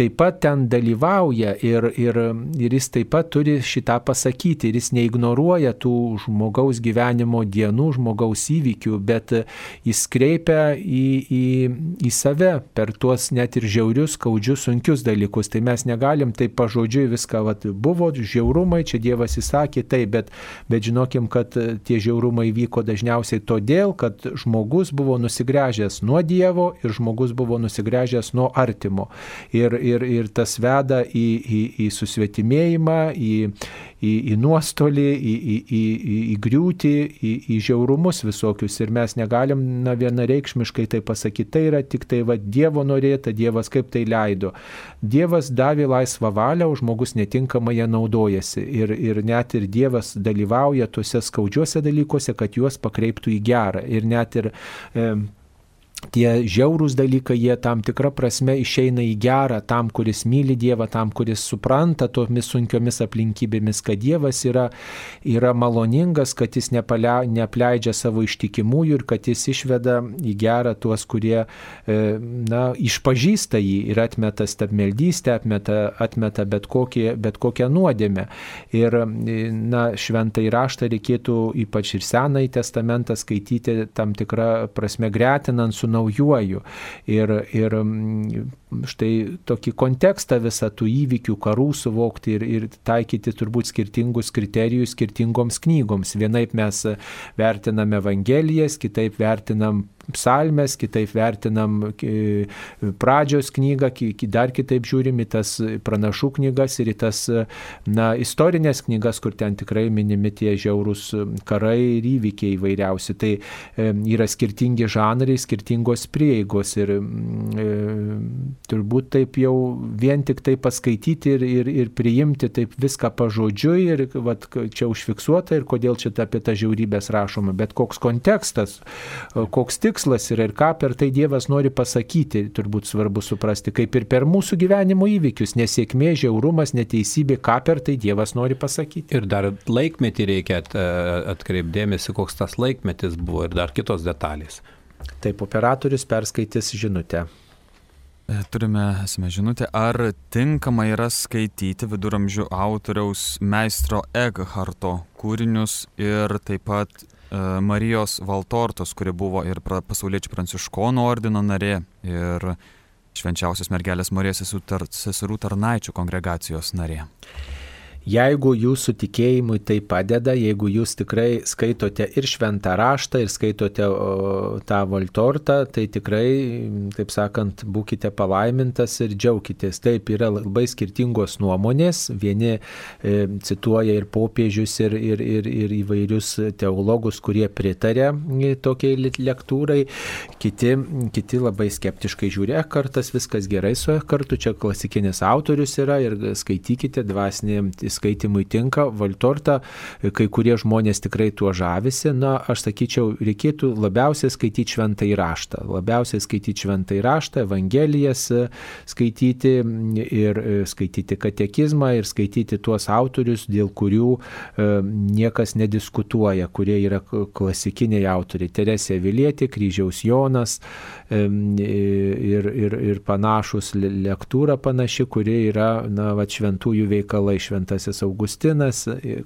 taip pat ten dalyvauja ir, ir, ir jis taip pat turi šitą pasakyti ir jis neignoruoja tų žmogaus gyvenimo dienų, žmogaus įvykių, bet jis kreipia į, į, į save per tuos net ir žiaurius, skaudžius, sunkius dalykus. Tai mes negalim taip pažodžiui viską, vat, buvo žiaurumai, čia Dievas įsakė taip, bet, bet žinokim, kad tie žiaurumai vyko dažniausiai todėl, kad žmogus buvo nusigręžęs nuo Dievo ir žmogus buvo nusigręžęs nuo artimo. Ir, ir, ir tas veda į, į, į susvetimėjimą, į, į, į nuostolį, į, į, į, į, į griūtį, į, į žiaurumus visokius. Ir mes negalim na, vienareikšmiškai tai pasakyti. Tai yra tik tai va, Dievo norėta, Dievas kaip tai leido. Dievas davė laisvą valią, o žmogus netinkamai ją naudojasi. Ir, ir net ir Dievas dalyvauja tuose skaudžiuose dalykuose, kad juos pakreiptų į gerą. Ir net ir e, tie žiaurūs dalykai, jie tam tikrą prasme išeina į gerą tam, kuris myli Dievą, tam, kuris supranta tomis sunkiomis aplinkybėmis, kad Dievas yra, yra maloningas, kad jis nepale, neapleidžia savo ištikimųjų ir kad jis išveda į gerą tuos, kurie e, na, išpažįsta jį ir atmeta stabmeldystę, atmeta, atmeta bet, kokį, bet kokią nuodėmę. Ir na, šventai raštą reikėtų ypač ir Senąjį testamentą skaityti tam tikrą prasme gretinant su naujuoju. Ir, ir mm, štai tokį kontekstą visą tų įvykių, karų suvokti ir, ir taikyti turbūt skirtingus kriterijus skirtingoms knygoms. Vienaip mes vertiname Evangelijas, kitaip vertinam psalmes, kitaip vertinam e, pradžios knygą, dar kitaip žiūrim į tas pranašų knygas ir į tas na, istorinės knygas, kur ten tikrai minimi tie žiaurūs karai ir įvykiai įvairiausi. Tai e, yra skirtingi žanrai, skirtingos prieigos ir e, turbūt taip jau vien tik tai paskaityti ir, ir, ir priimti taip viską pažodžiui ir vat, čia užfiksuota ir kodėl čia apie tą žiaurybės rašoma, bet koks kontekstas, koks tikslas tikslas yra ir ką per tai Dievas nori pasakyti, turbūt svarbu suprasti, kaip ir per mūsų gyvenimo įvykius, nesėkmė, žiaurumas, neteisybė, ką per tai Dievas nori pasakyti. Ir dar laikmetį reikia atkreipdėmėsi, koks tas laikmetis buvo ir dar kitos detalės. Taip, operatorius perskaitys žinutę. E, turime esame žinutę, ar tinkama yra skaityti viduramžių autoriaus meistro Egharto kūrinius ir taip pat E, Marijos Valtortos, kuri buvo ir pasauliečių pranciškonų ordino narė ir švenčiausios mergelės Marijos seserų tarnaičių kongregacijos narė. Jeigu jūsų tikėjimui tai padeda, jeigu jūs tikrai skaitote ir šventą raštą, ir skaitote tą voltortą, tai tikrai, taip sakant, būkite palaimintas ir džiaukitės. Taip, yra labai skirtingos nuomonės. Vieni e, cituoja ir popiežius, ir, ir, ir, ir įvairius teologus, kurie pritarė tokiai lektūrai, kiti, kiti labai skeptiškai žiūri, e, kartas viskas gerai su e, kartu, čia klasikinis autorius yra ir skaitykite dvasinį skaitimui tinka, Valtorta, kai kurie žmonės tikrai tuo žavisi, na, aš sakyčiau, reikėtų labiausiai skaityti šventą įraštą, labiausiai skaityti šventą įraštą, Evangelijas skaityti ir skaityti katekizmą ir skaityti tuos autorius, dėl kurių e, niekas nediskutuoja, kurie yra klasikiniai autoriai. Teresė Vilietė, Kryžiaus Jonas e, ir, ir, ir panašus lektūra panaši, kuri yra, na, va, šventųjų veikalai, šventas Šventasis Augustinas,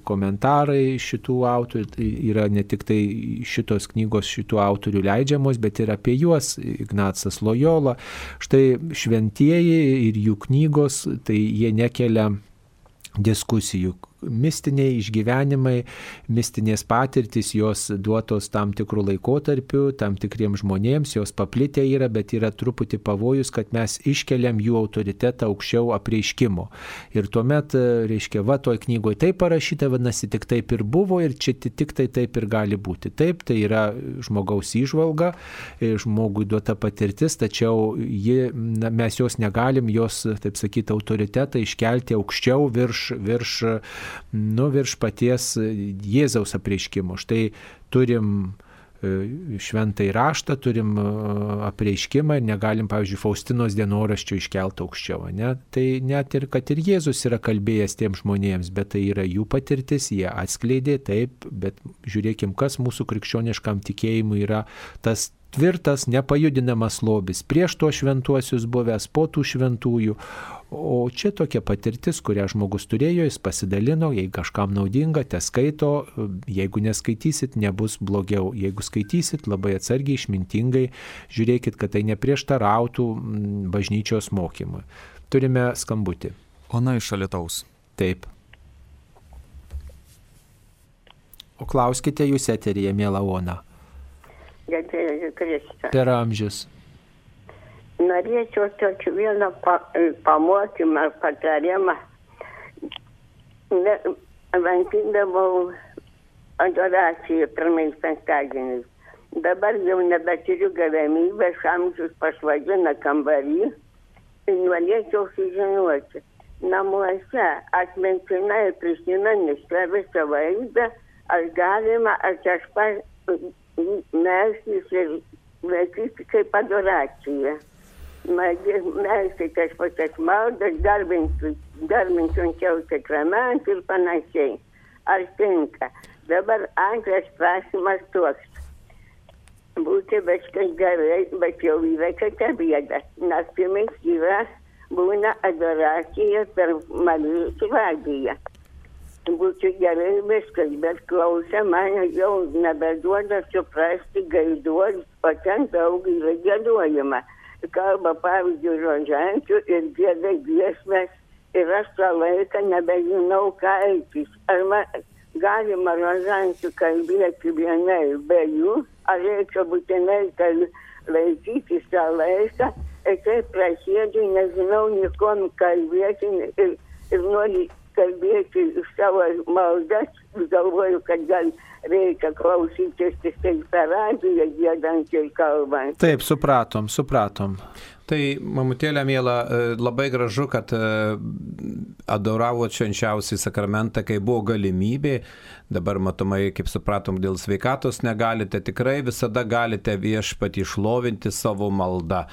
komentarai šitų autorių, tai yra ne tik tai šitos knygos šitų autorių leidžiamos, bet ir apie juos Ignacas Lojola. Štai šventieji ir jų knygos, tai jie nekelia diskusijų, mistiniai išgyvenimai, mistinės patirtis, jos duotos tam tikrų laikotarpių, tam tikriems žmonėms, jos paplitę yra, bet yra truputį pavojus, kad mes iškeliam jų autoritetą aukščiau apreiškimo. Ir tuomet, reiškia, va, toj knygoje taip parašyta, vadinasi, tik taip ir buvo ir čia tik tai taip ir gali būti. Taip, tai yra žmogaus įžvalga, žmogui duota patirtis, tačiau ji, na, mes jos negalim, jos, taip sakyti, autoritetą iškelti aukščiau virš, virš nu, virš paties Jėzaus apreiškimo. Štai turim e, šventą įraštą, turim e, apreiškimą ir negalim, pavyzdžiui, Faustinos dienoraščio iškelti aukščiau. Ne? Tai net ir, kad ir Jėzus yra kalbėjęs tiem žmonėms, bet tai yra jų patirtis, jie atskleidė taip, bet žiūrėkim, kas mūsų krikščioniškam tikėjimui yra tas tvirtas, nepajudinamas lobis prieš tuos šventuosius buvęs, po tų šventųjų, O čia tokia patirtis, kurią žmogus turėjo, jis pasidalino, jei kažkam naudinga, te skaito, jeigu neskaitysit, nebus blogiau. Jeigu skaitysit, labai atsargiai, išmintingai, žiūrėkit, kad tai neprieštarautų mm, bažnyčios mokymui. Turime skambutį. Ona iš Alitaus. Taip. O klauskite jūs eterėje, mėla Ona. Per amžius. Norėčiau tokį vieną pa, pamokymą, patarimą. Lankydavau adoraciją pirmais penktadieniais. Dabar jau nebeturiu galimybės, amžius pasvadina kambarį. Ir norėčiau sužinoti, namuose atmintinai prisiminus tą visą vaizdą, ar galima, ar pats melstis ir laikyti kaip adoracija. Melsti pačias maldas, garbinti švenčiau sakramentą ir panašiai. Ar tinka? Dabar antras klausimas toks. Būti viskas gerai, bet jau kita bėda. Naktimis yra, būna adoracija per Marijos radiją. Būtų gerai viskas, bet klausia mane jau nebeduoda suprasti gaiduos, o ten daug yra gėduojama. Kalba, pavyzdžiui, rožančių ir gėda giesmės ir aš tą laiką nebežinau, ką elgtis. Ar man galima rožančių kalbėti vienai be jų, ar reikia būtinai kal... laikytis tą laiką ir kaip prasidžiu, nežinau nikom kalbėti ir, ir noriu kalbėti iš savo maldas, galvoju, kad gal reikia klausytis tik tai per radiją gėdant ir kalbant. Taip, supratom, supratom. Tai, mamutėlė mėla, e, labai gražu, kad e, adoravo švenčiausiai sakramentą, kai buvo galimybė. Dabar matomai, kaip supratom, dėl sveikatos negalite, tikrai visada galite viešpatį išlovinti savo maldą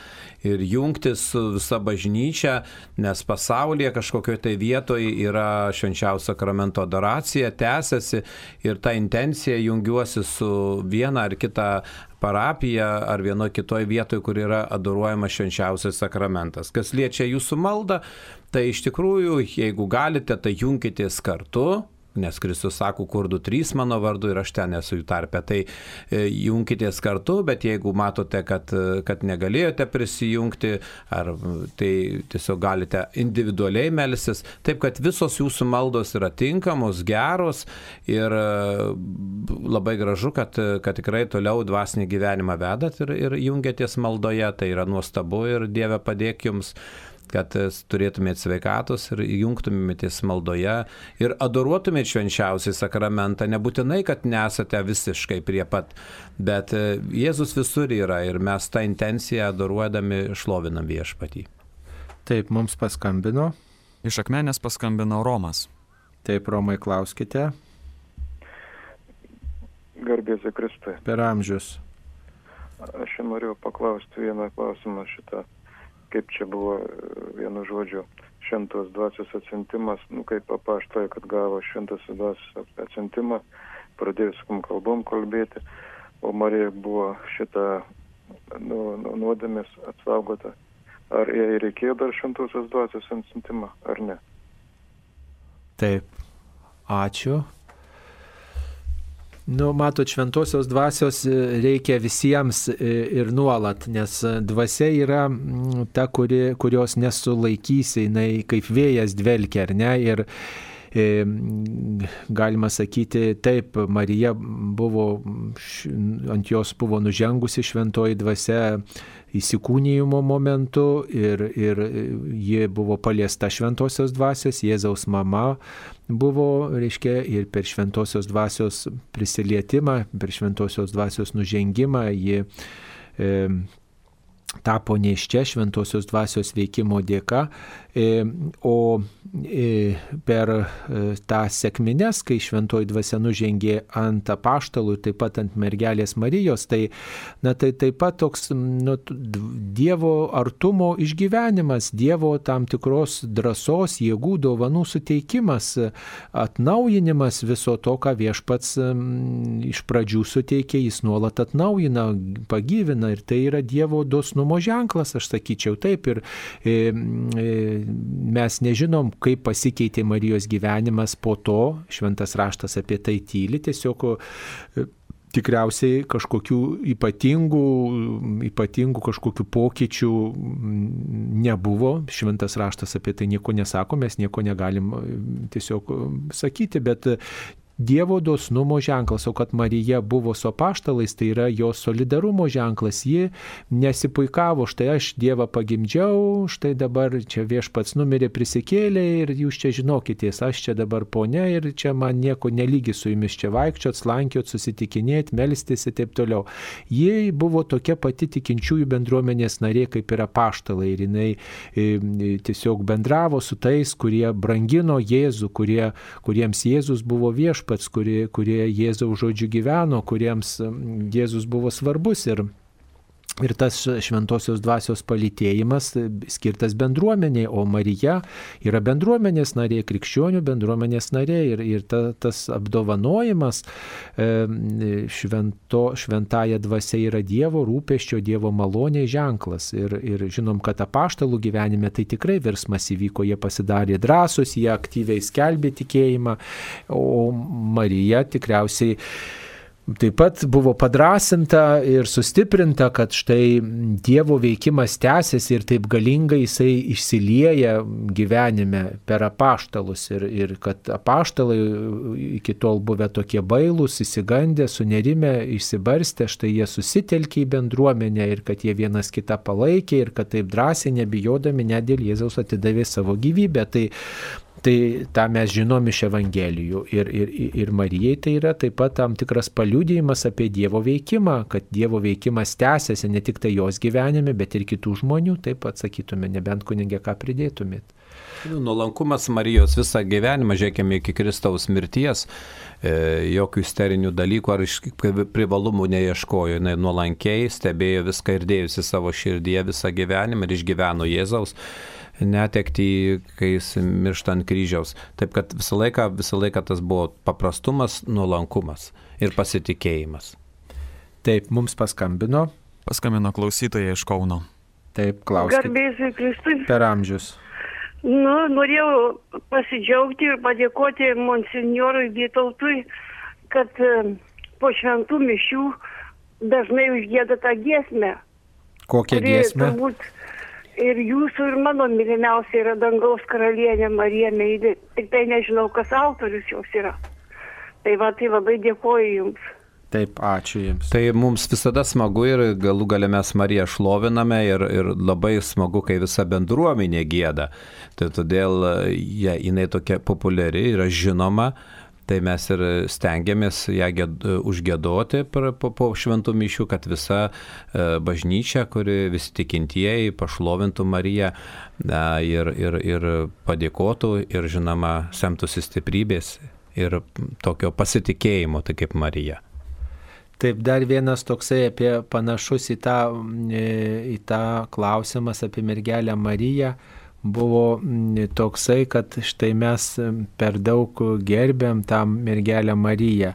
ir jungtis su visa bažnyčia, nes pasaulyje kažkokioje tai vietoje yra švenčiausio sakramento adoracija, tęsiasi ir ta intencija jungiuosi su viena ar kita parapija ar vienoje kitoje vietoje, kur yra adoruojamas švenčiausias sakramentas. Kas liečia jūsų maldą, tai iš tikrųjų, jeigu galite, tai jungitės kartu, nes Kristus sako, kur du trys mano vardu ir aš ten esu jų tarpe. Tai e, jungitės kartu, bet jeigu matote, kad, kad negalėjote prisijungti, ar tai tiesiog galite individualiai melsis, taip kad visos jūsų maldos yra tinkamos, geros ir e, labai gražu, kad, kad tikrai toliau dvasinį gyvenimą vedat ir, ir jungiatės maldoje, tai yra nuostabu ir Dieve padėk jums kad turėtumėte sveikatos ir jungtumėtės maldoje ir adoruotumėte švenčiausiai sakramentą. Nebūtinai, kad nesate visiškai prie pat, bet Jėzus visur yra ir mes tą intenciją adoruodami šlovinam viešpatį. Taip, mums paskambino. Iš akmenės paskambino Romas. Taip, Romai, klauskite. Garbėsiu Kristui. Per amžius. Aš norėjau paklausti vieną klausimą šitą, kaip čia buvo vienu žodžiu šventos dvasios atsintimas, nu kaip papaštoja, kad gavo šventos dvasios atsintimą, pradėjo su kalbom kalbėti, o Marija buvo šitą nu, nu, nuodėmės apsaugota. Ar jai reikėjo dar šventosios dvasios atsintimą, ar ne? Taip, ačiū. Nu, matot, šventosios dvasios reikia visiems ir nuolat, nes dvasia yra ta, kuri, kurios nesulaikysi, jinai kaip vėjas dvelkia, ar ne? Ir e, galima sakyti, taip, Marija buvo, ant jos buvo nužengusi šventoji dvasia įsikūnyjimo momentu ir, ir ji buvo paliesta šventosios dvasios, Jėzaus mama buvo, reiškia, ir per šventosios dvasios prisilietimą, per šventosios dvasios nužengimą ji e, tapo neiščia šventosios dvasios veikimo dėka, o e, per e, tą sėkmines, kai šventoji dvasia nužengė ant apaštalų taip pat ant mergelės Marijos, tai, na, tai taip pat toks nu, Dievo artumo išgyvenimas, Dievo tam tikros drąsos, jėgų, dovanų suteikimas, atnaujinimas viso to, ką viešpats iš pradžių suteikė, jis nuolat atnaujina, pagyvina ir tai yra Dievo dosnumo ženklas, aš sakyčiau taip. Ir e, e, mes nežinom, kaip pasikeitė Marijos gyvenimas po to, šventas raštas apie tai tyli, tiesiog e, tikriausiai kažkokių ypatingų, ypatingų kažkokių pokyčių nebuvo. Šventas raštas apie tai nieko nesako, mes nieko negalim tiesiog sakyti, bet Dievo dosnumo ženklas, o kad Marija buvo su apaštalais, tai yra jo solidarumo ženklas. Ji nesipuikavo, štai aš Dievą pagimdžiau, štai dabar čia viešpats numirė prisikėlė ir jūs čia žinokitės, aš čia dabar ponia ir čia man nieko nelygi su jumis čia vaikščiot, slankiot, susitikinėti, melstis ir taip toliau. Ji buvo tokia pati tikinčiųjų bendruomenės narė kaip ir apaštalai ir jinai e, tiesiog bendravo su tais, kurie brangino Jėzų, kurie, kuriems Jėzus buvo viešpats, kurie, kurie Jėzaus žodžiu gyveno, kuriems Jėzus buvo svarbus. Ir Ir tas šventosios dvasios palytėjimas skirtas bendruomeniai, o Marija yra bendruomenės narė, krikščionių bendruomenės narė ir, ir ta, tas apdovanojimas e, švento, šventąją dvasia yra Dievo rūpeščio, Dievo malonė ženklas. Ir, ir žinom, kad apaštalų gyvenime tai tikrai virsmas įvyko, jie pasidarė drąsus, jie aktyviai skelbė tikėjimą, o Marija tikriausiai Taip pat buvo padrasinta ir sustiprinta, kad štai Dievo veikimas tęsiasi ir taip galingai jisai išsilieja gyvenime per apaštalus ir, ir kad apaštalai iki tol buvę tokie bailūs, įsigandę, sunerime, išsibarstę, štai jie susitelkė į bendruomenę ir kad jie vienas kitą palaikė ir kad taip drąsiai nebijodami net dėl Jėzaus atidavė savo gyvybę. Tai Tai tą mes žinom iš Evangelijų. Ir, ir, ir Marijai tai yra taip pat tam tikras paliūdėjimas apie Dievo veikimą, kad Dievo veikimas tęsiasi ne tik tai jos gyvenime, bet ir kitų žmonių, taip pat sakytume, nebent kunigė ką pridėtumėt. Nu, nuolankumas Marijos visą gyvenimą, žiūrėkime iki Kristaus mirties, e, jokių isterinių dalykų ar privalumų neieškojo. Jis nuolankiai stebėjo viską ir dėjusi savo širdyje visą gyvenimą ir išgyveno Jėzaus netekti, kai jis miršta ant kryžiaus. Taip kad visą laiką, visą laiką tas buvo paprastumas, nuolankumas ir pasitikėjimas. Taip, mums paskambino. Paskambino klausytoja iš Kauno. Taip, klausimas. Garbėsiu Kristui. Per amžius. Nu, norėjau pasidžiaugti ir padėkoti monsignorui Vytautui, kad e, po šventų mišių dažnai užgėda tą giesmę. Kokią giesmę? Turbūt ir jūsų, ir mano mylimiausia yra dangaus karalienė Marija Meidė. Tik tai nežinau, kas autorius jos yra. Tai va, tai labai dėkoju Jums. Taip, ačiū Jums. Tai mums visada smagu ir galų galę mes Mariją šloviname ir, ir labai smagu, kai visa bendruomenė gėda. Tai todėl ja, jinai tokia populiari, yra žinoma Tai mes ir stengiamės ją gėd, užgėdoti po, po šventų mišių, kad visa e, bažnyčia, kuri visi tikintieji pašlovintų Mariją ir, ir, ir padėkotų ir žinoma semtųsi stiprybės ir tokio pasitikėjimo, tai kaip Marija. Taip, dar vienas toksai apie panašus į tą, e, į tą klausimas apie mergelę Mariją buvo mm, toksai, kad štai mes mm, per daug gerbėm tą mergelę Mariją.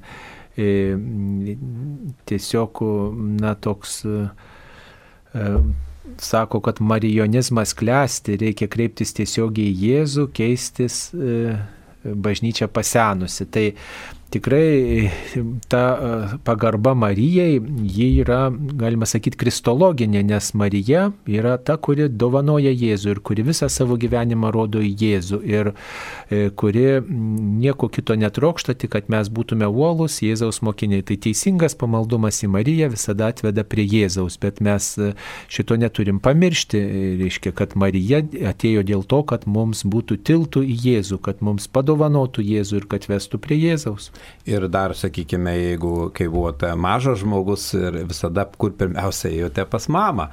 E, mm, tiesiog, na, toks e, sako, kad marijonizmas klesti, reikia kreiptis tiesiogiai į Jėzų, keistis e, bažnyčia pasenusi. Tai tikrai ta e, pagarba Marijai, ji yra, galima sakyti, kristologinė, nes Marija yra ta, kuri dovanoja Jėzų ir kuri visą savo gyvenimą rodo į Jėzų ir e, kuri nieko kito netrokšta, tik kad mes būtume uolus Jėzaus mokiniai. Tai teisingas pamaldumas į Mariją visada atveda prie Jėzaus, bet mes e, šito neturim pamiršti. Reiškia, kad Marija atėjo dėl to, kad mums būtų tiltų į Jėzų, kad mums padovanotų Jėzų ir kad vestų prie Jėzaus. Ir dar, sakykime, jeigu, kai buvote mažas žmogus ir visada, kur pirmiausia ėjote pas mamą,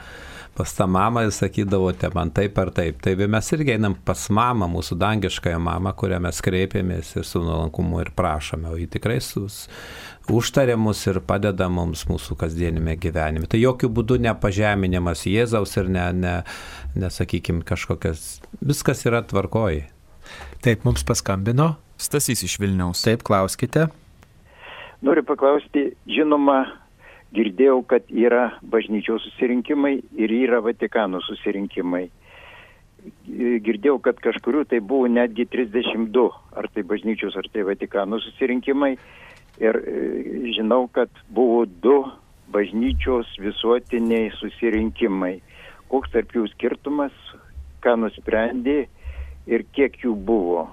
pas tą mamą ir sakydavote man taip ar taip. Tai mes irgi einam pas mamą, mūsų dangiškąją mamą, kurią mes kreipiamės ir su nuolankumu ir prašome, o ji tikrai sus, užtarė mus ir padeda mums mūsų kasdienime gyvenime. Tai jokių būdų nepažeminimas Jėzaus ir ne, ne, nesakykime, kažkokias, viskas yra tvarkoji. Taip, mums paskambino. Stasys iš Vilniaus. Taip, klauskite. Noriu paklausti, žinoma, girdėjau, kad yra bažnyčios susirinkimai ir yra Vatikano susirinkimai. Girdėjau, kad kažkurių tai buvo netgi 32, ar tai bažnyčios, ar tai Vatikano susirinkimai. Ir e, žinau, kad buvo du bažnyčios visuotiniai susirinkimai. Koks tarp jų skirtumas, ką nusprendė ir kiek jų buvo.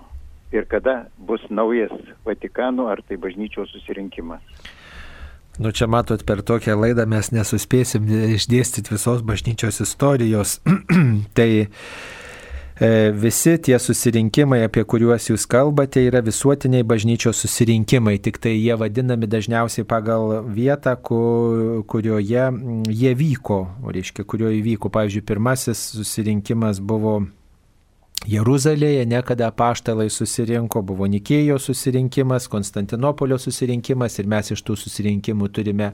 Ir kada bus naujas Vatikano ar tai bažnyčios susirinkimas. Nu čia matot, per tokią laidą mes nesuspėsim išdėstyti visos bažnyčios istorijos. tai E, visi tie susirinkimai, apie kuriuos jūs kalbate, yra visuotiniai bažnyčios susirinkimai, tik tai jie vadinami dažniausiai pagal vietą, kurioje jie vyko, reiškia, kurioje vyko. Pavyzdžiui, pirmasis susirinkimas buvo Jeruzalėje, nekada paštalai susirinko, buvo Nikėjo susirinkimas, Konstantinopolio susirinkimas ir mes iš tų susirinkimų turime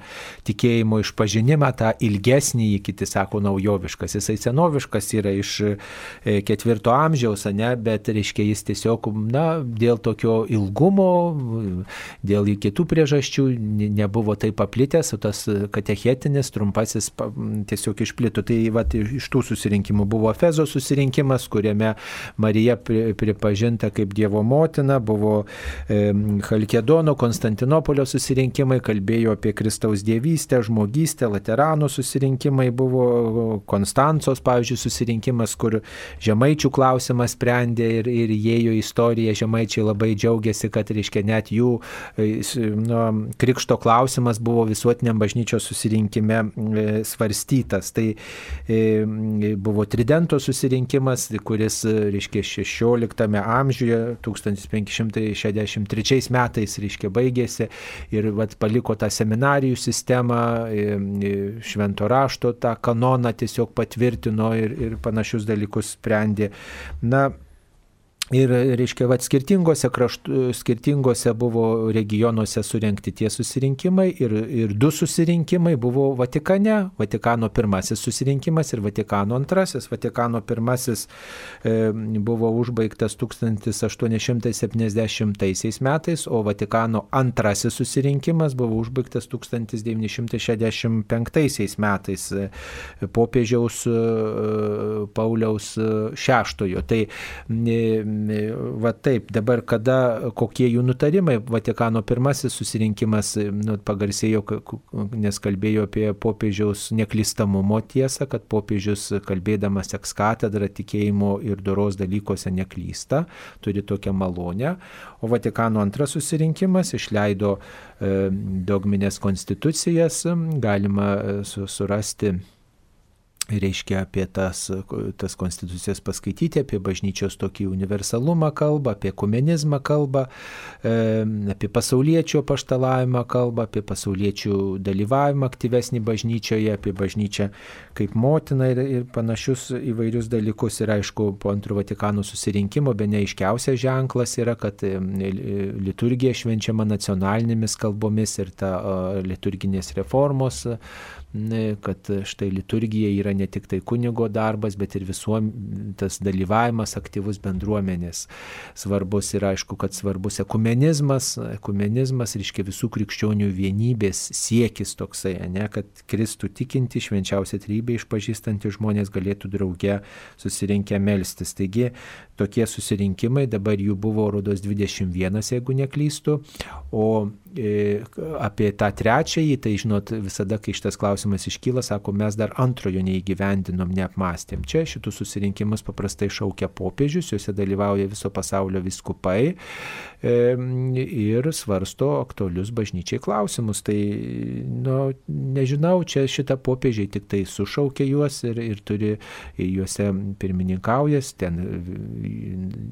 tikėjimo išpažinimą, tą ilgesnį, kiti sako, naujoviškas. Jisai senoviškas yra iš e, ketvirto amžiaus, ne, bet reiškia jis tiesiog, na, dėl tokio ilgumo, dėl kitų priežasčių nebuvo taip paplitęs, o tas katechetinis trumpasis tiesiog išplito. Tai va, iš tų susirinkimų buvo Fezo susirinkimas, kuriame Marija pripažinta kaip Dievo motina, buvo Halkedono, Konstantinopolio susirinkimai, kalbėjo apie Kristaus dievystę, žmogystę, Lateranų susirinkimai, buvo Konstancos, pavyzdžiui, susirinkimas, kur žemaičių klausimas sprendė ir, ir įėjo istorija, žemaičiai labai džiaugiasi, kad, reiškia, net jų nu, krikšto klausimas buvo visuotiniam bažnyčios susirinkime e, svarstytas. Tai e, buvo Tridento susirinkimas, kuris reiškia 16 amžiuje, 1563 metais, reiškia, baigėsi ir vat, paliko tą seminarijų sistemą, švento rašto tą kanoną tiesiog patvirtino ir, ir panašius dalykus sprendė. Na, Ir, reiškia, va, skirtingose, kraštu, skirtingose buvo regionuose surenkti tie susirinkimai ir, ir du susirinkimai buvo Vatikane. Vatikano pirmasis susirinkimas ir Vatikano antrasis. Vatikano pirmasis e, buvo užbaigtas 1870 metais, o Vatikano antrasis susirinkimas buvo užbaigtas 1965 metais e, popiežiaus e, Pauliaus VI. Tai e, va taip, dabar kada, kokie jų nutarimai, Vatikano pirmasis susirinkimas nu, pagarsėjo, nes kalbėjo apie popiežiaus neklystamumo tiesą, kad popiežius kalbėdamas ekskatedrą tikėjimo ir doros dalykuose neklysta, turi tokią malonę, o Vatikano antras susirinkimas išleido e, dogminės konstitucijas, galima e, surasti reiškia apie tas, tas konstitucijas paskaityti, apie bažnyčios tokį universalumą kalbą, apie kumenizmą kalbą, apie pasaulietčio paštalavimą kalbą, apie pasauliečių dalyvavimą aktyvesnį bažnyčioje, apie bažnyčią kaip motiną ir, ir panašius įvairius dalykus. Ir aišku, po antro Vatikano susirinkimo be neaiškiausias ženklas yra, kad liturgija švenčiama nacionalinėmis kalbomis ir ta liturginės reformos kad štai liturgija yra ne tik tai kunigo darbas, bet ir visuom tas dalyvavimas aktyvus bendruomenės. Svarbus ir aišku, kad svarbus ekumenizmas, ekumenizmas, reiškia visų krikščionių vienybės siekis toksai, ne, kad Kristų tikinti švenčiausia trybė išpažįstanti žmonės galėtų drauge susirinkę melstis. Taigi tokie susirinkimai, dabar jų buvo rodos 21, jeigu neklystu, o e, apie tą trečiąjį, tai žinot, visada, kai šitas klausimas iškyla, sako, mes dar antrojo neįgyvendinom, neapmastėm. Čia šitus susirinkimus paprastai šaukia popiežius, juose dalyvauja viso pasaulio viskupai e, ir svarsto aktualius bažnyčiai klausimus. Tai, nu, nežinau, čia šitą popiežiai tik tai sušaukia juos ir, ir turi juose pirmininkaujas, ten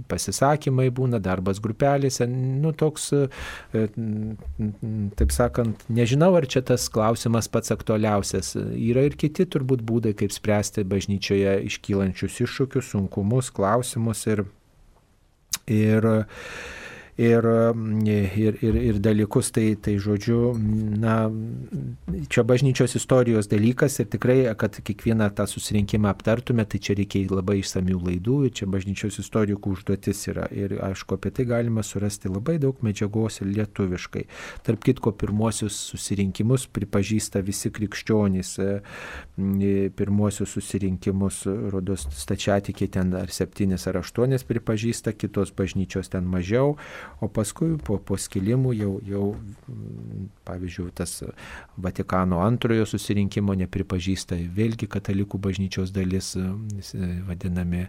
pasisakymai būna, darbas grupelėse, nu toks, e, taip sakant, nežinau, ar čia tas klausimas pats aktualiausias. Yra ir kiti turbūt būdai, kaip spręsti bažnyčioje iškylančius iššūkius, sunkumus, klausimus ir, ir ir, ir, ir, ir dalykus, tai, tai žodžiu, na, čia bažnyčios istorijos dalykas ir tikrai, kad kiekvieną tą susirinkimą aptartume, tai čia reikia labai išsamių laidų ir čia bažnyčios istorijų užduotis yra. Ir aišku, apie tai galima surasti labai daug medžiagos ir lietuviškai. Tarp kitko, pirmosius susirinkimus pripažįsta visi krikščionys. E, pirmosius susirinkimus, rodos, stačiatikė ten ar septynis ar aštuonis pripažįsta, kitos bažnyčios ten mažiau o paskui po, po skilimų jau, jau, pavyzdžiui, tas Vatikano antrojo susirinkimo nepripažįsta vėlgi katalikų bažnyčios dalis, vadinami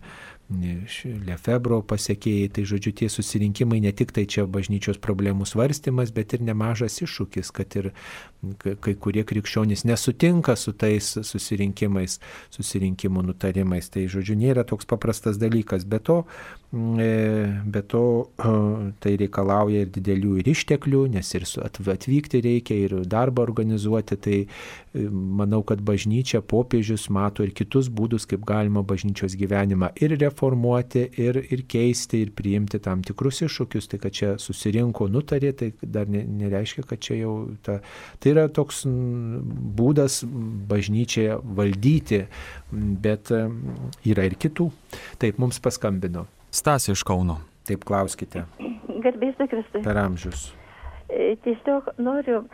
Lefebro pasiekėjai, tai žodžiu tie susirinkimai ne tik tai čia bažnyčios problemų svarstymas, bet ir nemažas iššūkis, kad ir kai kurie krikščionys nesutinka su tais susirinkimais, susirinkimų nutarimais. Tai žodžiu nėra toks paprastas dalykas, bet to, e, bet to tai reikalauja ir didelių ir išteklių, nes ir atvykti reikia, ir darbą organizuoti. Tai e, manau, kad bažnyčia, popiežius mato ir kitus būdus, kaip galima bažnyčios gyvenimą ir reformuoti reformuoti ir, ir keisti ir priimti tam tikrus iššūkius. Tai, kad čia susirinko, nutarė, tai dar ne, nereiškia, kad čia jau ta. Tai yra toks būdas bažnyčiai valdyti, bet yra ir kitų. Taip, mums paskambino. Stasi iš Kauno. Taip, klauskite. Garbėsiu Kristui. Per amžius. E, tiesiog noriu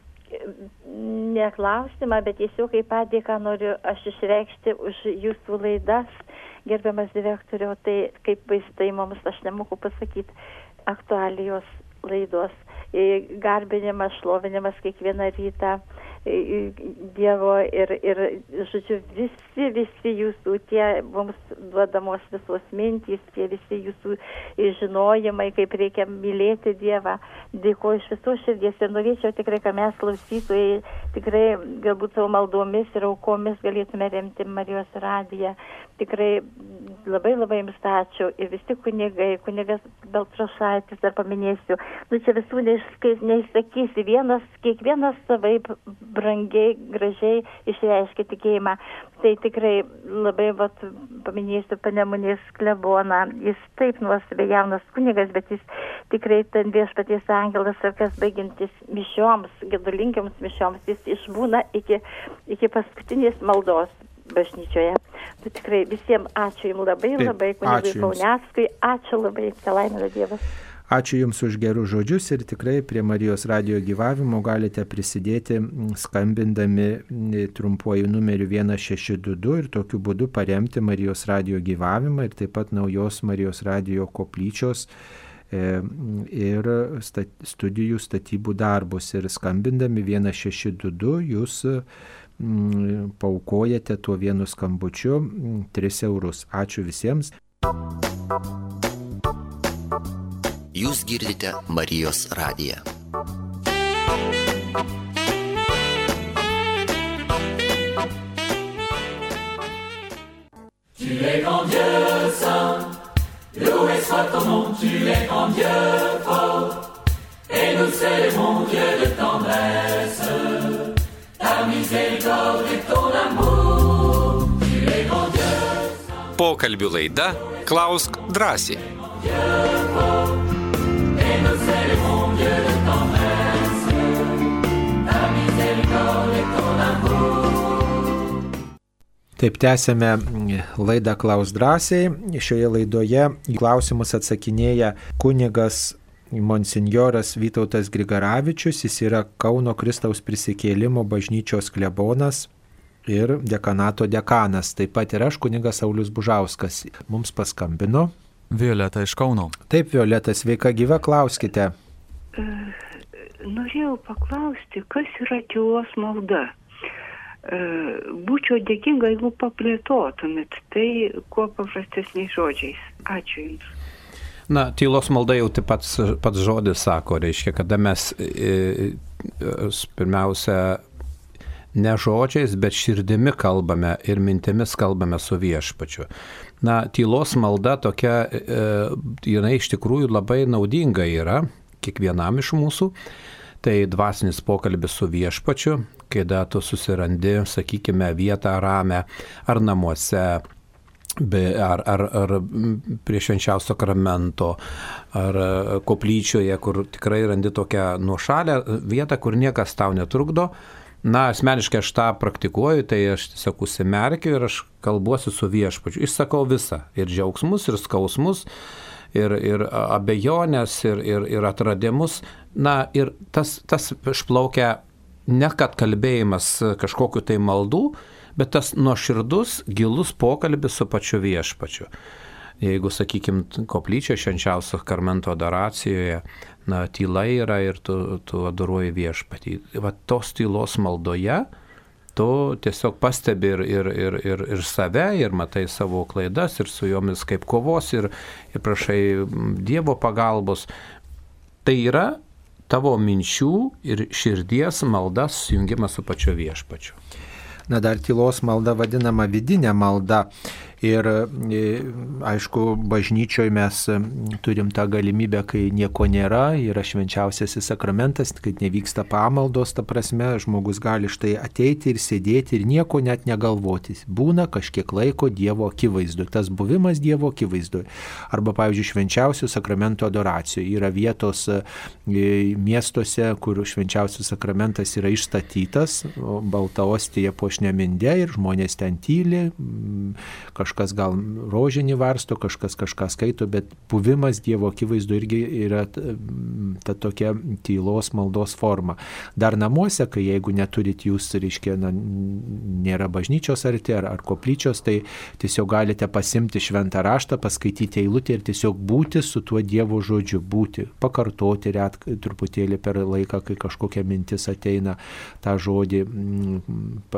ne klausimą, bet tiesiog kaip padėką noriu aš išreikšti už jūsų laidas gerbiamas direktoriau, tai kaip vaistai mums, aš nemoku pasakyti, aktualijos laidos, garbinimas, šlovinimas kiekvieną rytą, Dievo ir, ir, žodžiu, visi, visi jūsų tie mums duodamos visos mintys, tie visi jūsų žinojimai, kaip reikia mylėti Dievą. Dėkuoju iš viso širdies ir norėčiau tikrai, kad mes klausytojai tikrai galbūt savo maldomis ir aukomis galėtume remti Marijos radiją. Tikrai labai labai jums ačiū ir visi kunigai, kunigas Beltrašaitis, dar paminėsiu, nu čia visų neišsakysi, vienas, kiekvienas savaip brangiai, gražiai išreiškia tikėjimą. Tai tikrai labai, vat, paminėsiu panemunės kleboną, jis taip nuostabiai jaunas kunigas, bet jis tikrai ten viešpaties angelas ir kas baigintis mišioms, gedulinkiams mišioms, jis išbūna iki, iki paskutinės maldos bažnyčioje. Tai tikrai visiems ačiū Jums labai, Taip, labai, kunigui Kauneskui, ačiū labai, te laimina Dievas. Ačiū Jums už gerus žodžius ir tikrai prie Marijos radio gyvavimo galite prisidėti skambindami trumpuoju numeriu 1622 ir tokiu būdu paremti Marijos radio gyvavimą ir taip pat naujos Marijos radio koplyčios e, ir studijų statybų darbus. Ir skambindami 1622 jūs paukojate tuo vienu skambučiu 3 eurus. Ačiū visiems. Jūs girdite Marijos radiją. Tu es grand Dieu saint, loué soit ton nom, tu es grand Dieu fort, et nous célébrons Dieu de tendresse, ta miséricorde et ton amour, tu es grand Dieu. Pokalbių laida Klausk drąsiai. Taip tęsėme laidą Klaus drąsiai. Šioje laidoje į klausimus atsakinėja kunigas monsinjoras Vytautas Grigaravičius. Jis yra Kauno Kristaus prisikėlimo bažnyčios klebonas ir dekanato dekanas. Taip pat ir aš, kunigas Saulis Bužauskas. Mums paskambino. Violeta iš Kauno. Taip, Violeta, sveika gyva, klauskite. Norėjau paklausti, kas yra tylos malda? E, būčiau dėkinga, jeigu paplėtotumėt tai kuo paprastesniais žodžiais. Ačiū Jums. Na, tylos malda jau taip pats, pats žodis sako, reiškia, kada mes e, pirmiausia ne žodžiais, bet širdimi kalbame ir mintimis kalbame su viešpačiu. Na, tylos malda tokia, e, jinai iš tikrųjų labai naudinga yra kiekvienam iš mūsų. Tai dvasinis pokalbis su viešpačiu, kada tu susirandi, sakykime, vietą ramę ar namuose, ar, ar, ar prie švenčiausio sakramento, ar koplyčioje, kur tikrai randi tokią nuošalę vietą, kur niekas tau netrukdo. Na, asmeniškai aš tą praktikuoju, tai aš tiesiog užsimerkiu ir aš kalbuosiu su viešpačiu. Išsakau visą. Ir džiaugsmus, ir skausmus, ir, ir abejonės, ir, ir, ir atradimus. Na, ir tas, tas išplaukia ne kad kalbėjimas kažkokiu tai maldų, bet tas nuoširdus, gilus pokalbis su pačiu viešpačiu. Jeigu, sakykime, koplyčia švenčiausio karmento adoracijoje, na, tyla yra ir tu, tu adoruoji viešpatį. Va tos tylos maldoje tu tiesiog pastebi ir, ir, ir, ir, ir save, ir matai savo klaidas, ir su jomis kaip kovos, ir, ir prašai Dievo pagalbos. Tai yra tavo minčių ir širdies maldas sujungimas su pačiu viešpačiu. Na dar tylos malda vadinama vidinė malda. Ir e, aišku, bažnyčioje mes turim tą galimybę, kai nieko nėra, yra švenčiausiasis sakramentas, kai nevyksta pamaldos, ta prasme, žmogus gali štai ateiti ir sėdėti ir nieko net negalvoti. Būna kažkiek laiko Dievo akivaizdu, tas buvimas Dievo akivaizdu. Arba, pavyzdžiui, švenčiausių sakramento adoracijų yra vietos e, miestuose, kur švenčiausias sakramentas yra išstatytas, balta ostija pošneminde ir žmonės ten tyli, kažkas kažkas gal rožinį varsto, kažkas kažką skaito, bet buvimas Dievo akivaizdu irgi yra ta tokia tylos maldos forma. Dar namuose, kai jeigu neturit jūs, reiškia, na, nėra bažnyčios arti ar, ar koplyčios, tai tiesiog galite pasimti šventą raštą, paskaityti eilutę ir tiesiog būti su tuo Dievo žodžiu, būti, pakartoti ret truputėlį per laiką, kai kažkokia mintis ateina tą žodį,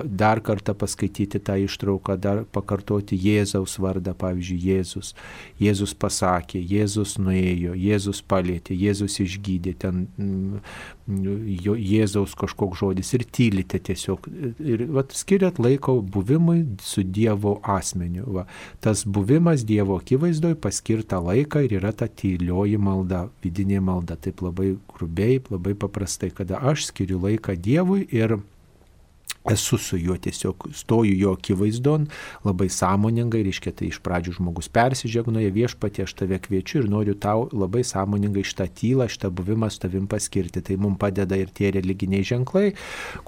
dar kartą paskaityti tą ištrauką, dar pakartoti Jėzų Jėzaus vardą, pavyzdžiui, Jėzus. Jėzus pasakė, Jėzus nuėjo, Jėzus palėtė, Jėzus išgydė, ten mm, Jėzaus kažkoks žodis ir tylite tiesiog. Ir vat, skiriat laiko buvimui su Dievo asmeniu. Va. Tas buvimas Dievo akivaizdoje paskirta laiką ir yra ta tylioji malda, vidinė malda. Taip labai grubiai, labai paprastai, kada aš skiriu laiką Dievui ir esu su juo tiesiog stoju jo akivaizdon, labai sąmoningai, reiškia, tai iš pradžių žmogus persižegnoja viešpatė, aš tave kviečiu ir noriu tau labai sąmoningai šitą tylą, šitą buvimą su tavim paskirti. Tai mums padeda ir tie religiniai ženklai,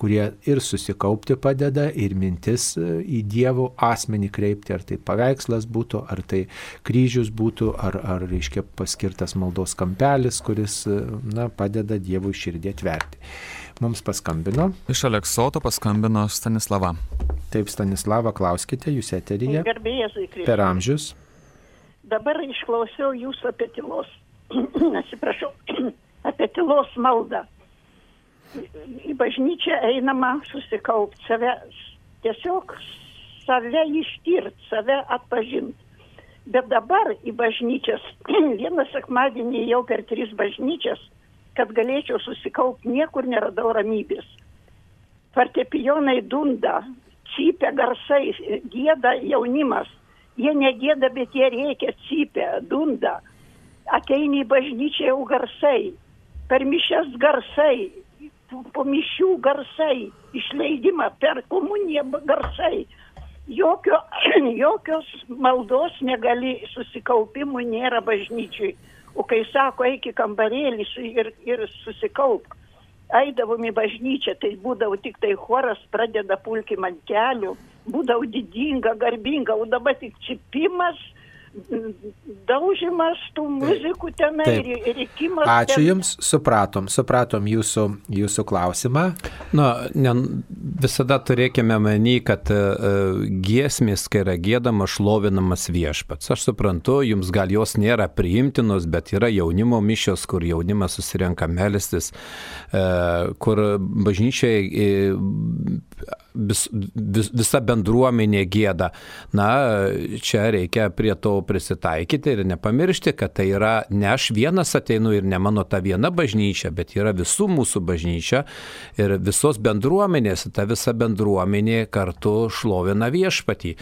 kurie ir susikaupti padeda, ir mintis e, į Dievo asmenį kreipti, ar tai paveikslas būtų, ar tai kryžius būtų, ar, ar reiškia, paskirtas maldos kampelis, kuris e, na, padeda Dievui širdį atverti mums paskambino. Iš Aleksoto paskambino Stanislava. Taip, Stanislava, klauskite, jūs eteryje. Garbėjai, Per amžius. Dabar išklausiau jūsų apie tylos, atsiprašau, apie tylos maldą. Į bažnyčią einama susikaupti save, tiesiog save ištirti, save atpažinti. Bet dabar į bažnyčias, vieną sekmadienį jau per tris bažnyčias kad galėčiau susikaupti, niekur neradau ramybės. Fortepijonai dunda, cypia garsai, gėda jaunimas. Jie negėda, bet jie reikia, cypia, dunda. Ateini į bažnyčią jau garsai, per mišes garsai, po mišių garsai, išleidimą per komuniją garsai. Jokio, jokios maldos negali susikaupimų nėra bažnyčiui. O kai sako, eik į kambarėlį ir, ir susikaupk, eidavom į bažnyčią, tai būdavo tik tai choras, pradeda pulki man kelių, būdavo didinga, garbinga, o dabar tik čipimas, daužimas tų muzikų tenai ir, ir įkimas. Ačiū ten... Jums, supratom, supratom jūsų, jūsų klausimą. Na, ne, visada turėkime meni, kad uh, giesmės, kai yra gėdama, šlovinamas viešpats. Aš suprantu, jums gal jos nėra priimtinos, bet yra jaunimo mišios, kur jaunimas susirenka melstis, uh, kur bažnyčiai uh, vis, vis, visa bendruomenė gėda. Na, čia reikia prie to prisitaikyti ir nepamiršti, kad tai yra ne aš vienas ateinu ir ne mano ta viena bažnyčia, bet yra visų mūsų bažnyčia ir visos bendruomenės, ta visa bendruomenė kartu šlovina viešpatį.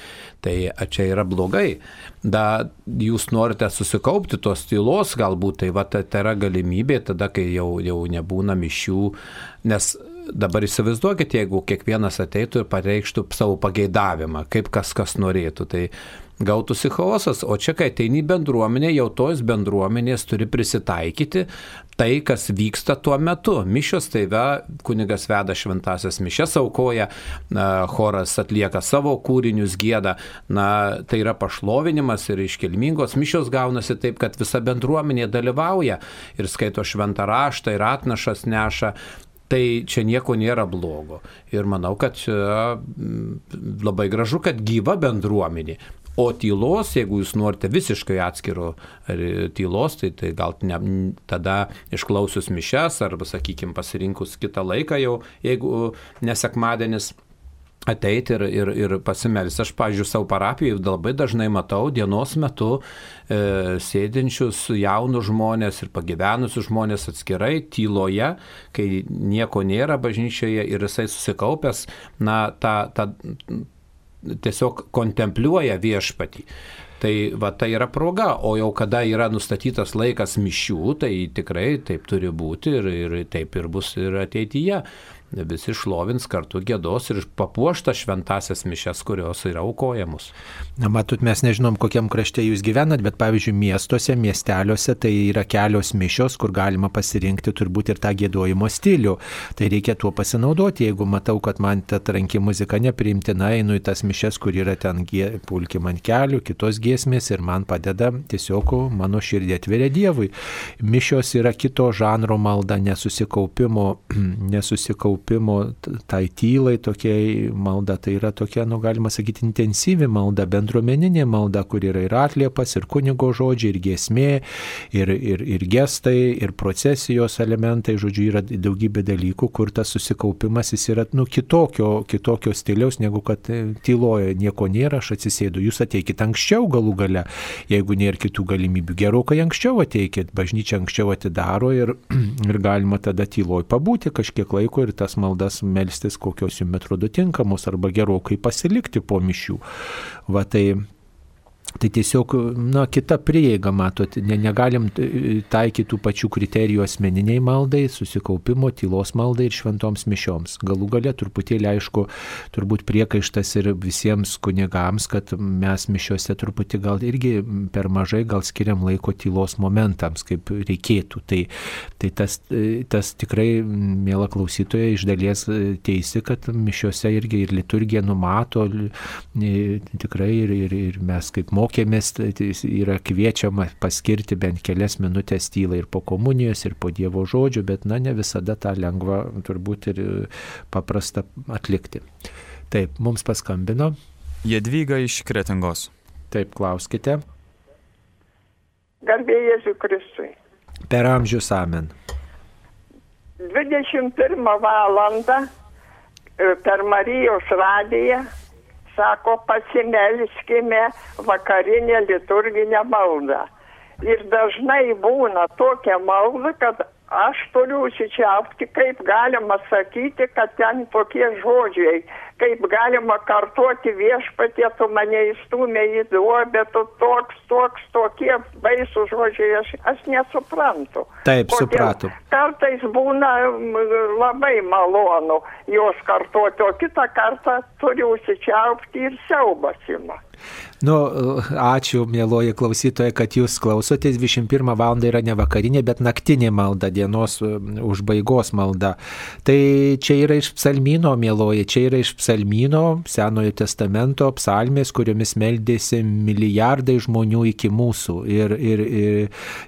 Tai čia yra blogai. Da, jūs norite susikaupti tos tylos, galbūt tai va, tai yra galimybė tada, kai jau, jau nebūna mišių, nes dabar įsivaizduokit, jeigu kiekvienas ateitų ir pareikštų savo pageidavimą, kaip kas kas norėtų, tai gautųsi chaosas, o čia, kai ateini bendruomenė, jau tos bendruomenės turi prisitaikyti tai, kas vyksta tuo metu. Mišios tai ve, kunigas veda šventasias mišes, aukoja, choras atlieka savo kūrinius, gėda, na, tai yra pašlovinimas ir iškilmingos mišios gaunasi taip, kad visa bendruomenė dalyvauja ir skaito šventą raštą ir atnašas neša, Tai čia nieko nėra blogo. Ir manau, kad čia labai gražu, kad gyva bendruomenė. O tylos, jeigu jūs norite visiškai atskiro tylos, tai, tai gal ne, tada išklausius mišes arba, sakykime, pasirinkus kitą laiką jau, jeigu nesekmadienis ateiti ir, ir, ir pasimelsti. Aš, pažiūrėjau, savo parapijoje labai dažnai matau dienos metu e, sėdinčius jaunus žmonės ir pagyvenusius žmonės atskirai, tyloje, kai nieko nėra bažnyčioje ir jisai susikaupęs, na, tą, tą tiesiog kontempliuoja viešpatį. Tai va tai yra proga, o jau kada yra nustatytas laikas mišių, tai tikrai taip turi būti ir, ir taip ir bus ir ateityje visi šlovins kartu gėdos ir papuošta šventasias mišes, kurios yra aukojamos. Na, matot, mes nežinom, kokiam krašte jūs gyvenat, bet pavyzdžiui, miestuose, miesteliuose tai yra kelios mišios, kur galima pasirinkti turbūt ir tą gėdojimo stilių. Tai reikia tuo pasinaudoti. Jeigu matau, kad man ta tranki muzika nepriimtina, einu į tas mišes, kur yra ten pulki man kelių, kitos giesmės ir man padeda tiesiog mano širdį atveria Dievui. Mišios yra kito žanro malda, nesusikaupimo, nesusikaupimo susikaupimo tai tylai tokiai malda, tai yra tokia, nu galima sakyti, intensyvi malda, bendruomeninė malda, kur yra ir atliepas, ir kunigo žodžiai, ir giesmė, ir, ir, ir gestai, ir procesijos elementai, žodžiu, yra daugybė dalykų, kur tas susikaupimas jis yra, nu, kitokio, kitokio stiliaus, negu kad e, tyloje. Nieko nėra, aš atsisėdu, jūs ateikit anksčiau galų gale, jeigu nėra kitų galimybių, gerokai anksčiau ateikit, bažnyčia anksčiau atidaro ir, ir galima tada tyloje pabūti kažkiek laiko ir tas tas maldas melstis, kokios jums atrodo tinkamos arba gerokai pasilikti po mišių. Va tai Tai tiesiog, na, kita prieiga, matot, ne, negalim taikyti tų pačių kriterijų asmeniniai maldai, susikaupimo, tylos maldai ir šventoms mišioms. Galų gale truputėlį aišku, turbūt priekaištas ir visiems kunigams, kad mes mišiuose truputį gal irgi per mažai gal skiriam laiko tylos momentams, kaip reikėtų. Tai, tai tas, tas tikrai, mėla klausytoja, iš dalies teisi, kad mišiuose irgi ir liturgija numato tikrai ir, ir, ir mes kaip mokytojai mokėmės, tai yra kviečiama paskirti bent kelias minutės tylą ir po komunijos, ir po Dievo žodžių, bet na ne visada tą lengva turbūt ir paprasta atlikti. Taip, mums paskambino. Jedvyga iš Kretingos. Taip, klauskite. Garbė Jėzui Kristui. Per amžius amen. 21 valandą e, per Marijos radiją sako, pasimelskime vakarinę liturginę maldą. Ir dažnai būna tokia malda, kad aš turiu užsičiaupti, kaip galima sakyti, kad ten tokie žodžiai, kaip galima kartuoti viešpatie, tu mane įstumė į duobę, tu toks, toks, tokie baisų žodžiai, aš, aš nesuprantu. Taip, Kodėl supratau. Kartais būna labai malonu juos kartuoti, o kitą kartą turiu užsičiaupti ir siaubas ima. Nu, ačiū, mėloji klausytoja, kad jūs klausotės. 21 val. yra ne vakarinė, bet naktinė malda, dienos užbaigos malda. Tai čia yra iš psalmino, mėloji, čia yra iš psalmino, Senojo testamento psalmės, kuriomis meldėsi milijardai žmonių iki mūsų. Ir, ir, ir,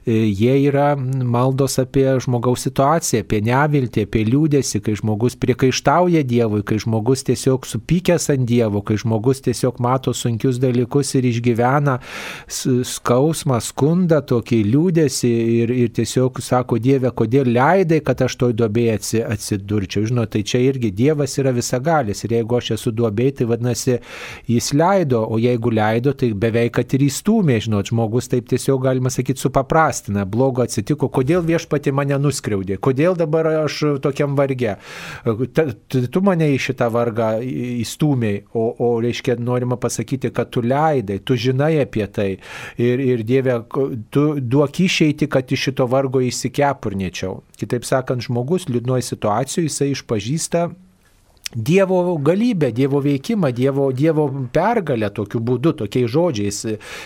ir jie yra maldos apie žmogaus situaciją, apie neviltį, apie liūdėsi, kai žmogus priekaištauja Dievui, kai žmogus tiesiog supykęs ant Dievo, kai žmogus tiesiog mato sunkius dalykus dalykus ir išgyvena skausmą, skundą, tokį liūdėsi ir, ir tiesiog sako, Dieve, kodėl leidai, kad aš toj duobėje atsidurčiau. Žinot, tai čia irgi Dievas yra visagalis ir jeigu aš esu duobėje, tai vadinasi, jis leido, o jeigu leido, tai beveik kad ir įstumė, žinot, žmogus taip tiesiog galima sakyti supaprastina, blogo atsitiko, kodėl viešpati mane nuskriaudė, kodėl dabar aš tokiam varge, tu mane į šitą vargą įstumėjai, o, o reiškia norima pasakyti, kad tu leidai tu žinai apie tai. Ir, ir Dieve, tu duok išeiti, kad iš šito vargo įsikepurniečiau. Kitaip sakant, žmogus liūdnoje situacijoje jisai išpažįsta Dievo galybę, Dievo veikimą, Dievo, Dievo pergalę tokiu būdu, tokiais žodžiais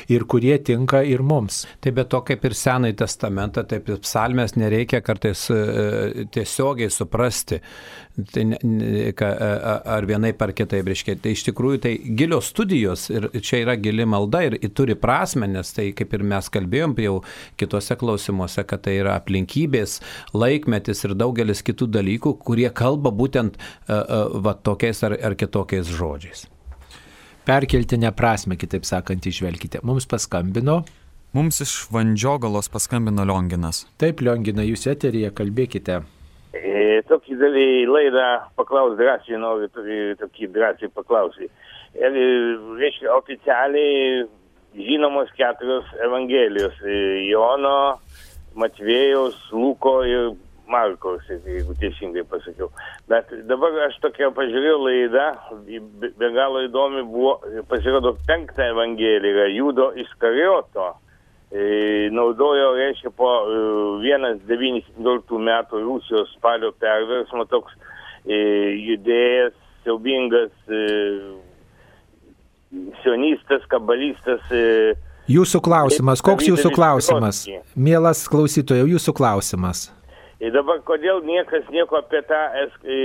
ir kurie tinka ir mums. Taip, bet to kaip ir Senąjį testamentą, taip ir psalmės nereikia kartais e, tiesiogiai suprasti, tai, ar vienai par kitaip, reiškia. Tai iš tikrųjų tai gilios studijos ir čia yra gili malda ir, ir turi prasme, nes tai kaip ir mes kalbėjom jau kitose klausimuose, kad tai yra aplinkybės, laikmetis ir daugelis kitų dalykų, kurie kalba būtent uh, va, tokiais ar, ar kitokiais žodžiais. Perkeltinę prasme, kitaip sakant, išvelkite. Mums paskambino. Mums iš Vandžiogalos paskambino Lionginas. Taip, Liongina, jūs eterija, kalbėkite. E, tokį dalį laidą paklaus drąsiai, noriu tokį, drąsiai paklausyti. Ir, reiškia, oficialiai žinomos keturios evangelijos e, - Jono, Matvėjaus, Luko ir Markos, jeigu teisingai pasakiau. Bet dabar aš tokia pažiūrėjau laidą, be, galo įdomi buvo, pasirodo, penktą evangeliją Judo Iskarioto. E, naudojo, reiškia, po e, 1919 metų Rusijos spalio perversmo toks e, judėjas, siaubingas e, sionistas, kabalistas. E, Jūsų klausimas, koks jūsų klausimas? Mielas klausytojau, jūsų klausimas. Ir dabar kodėl niekas nieko apie tą e,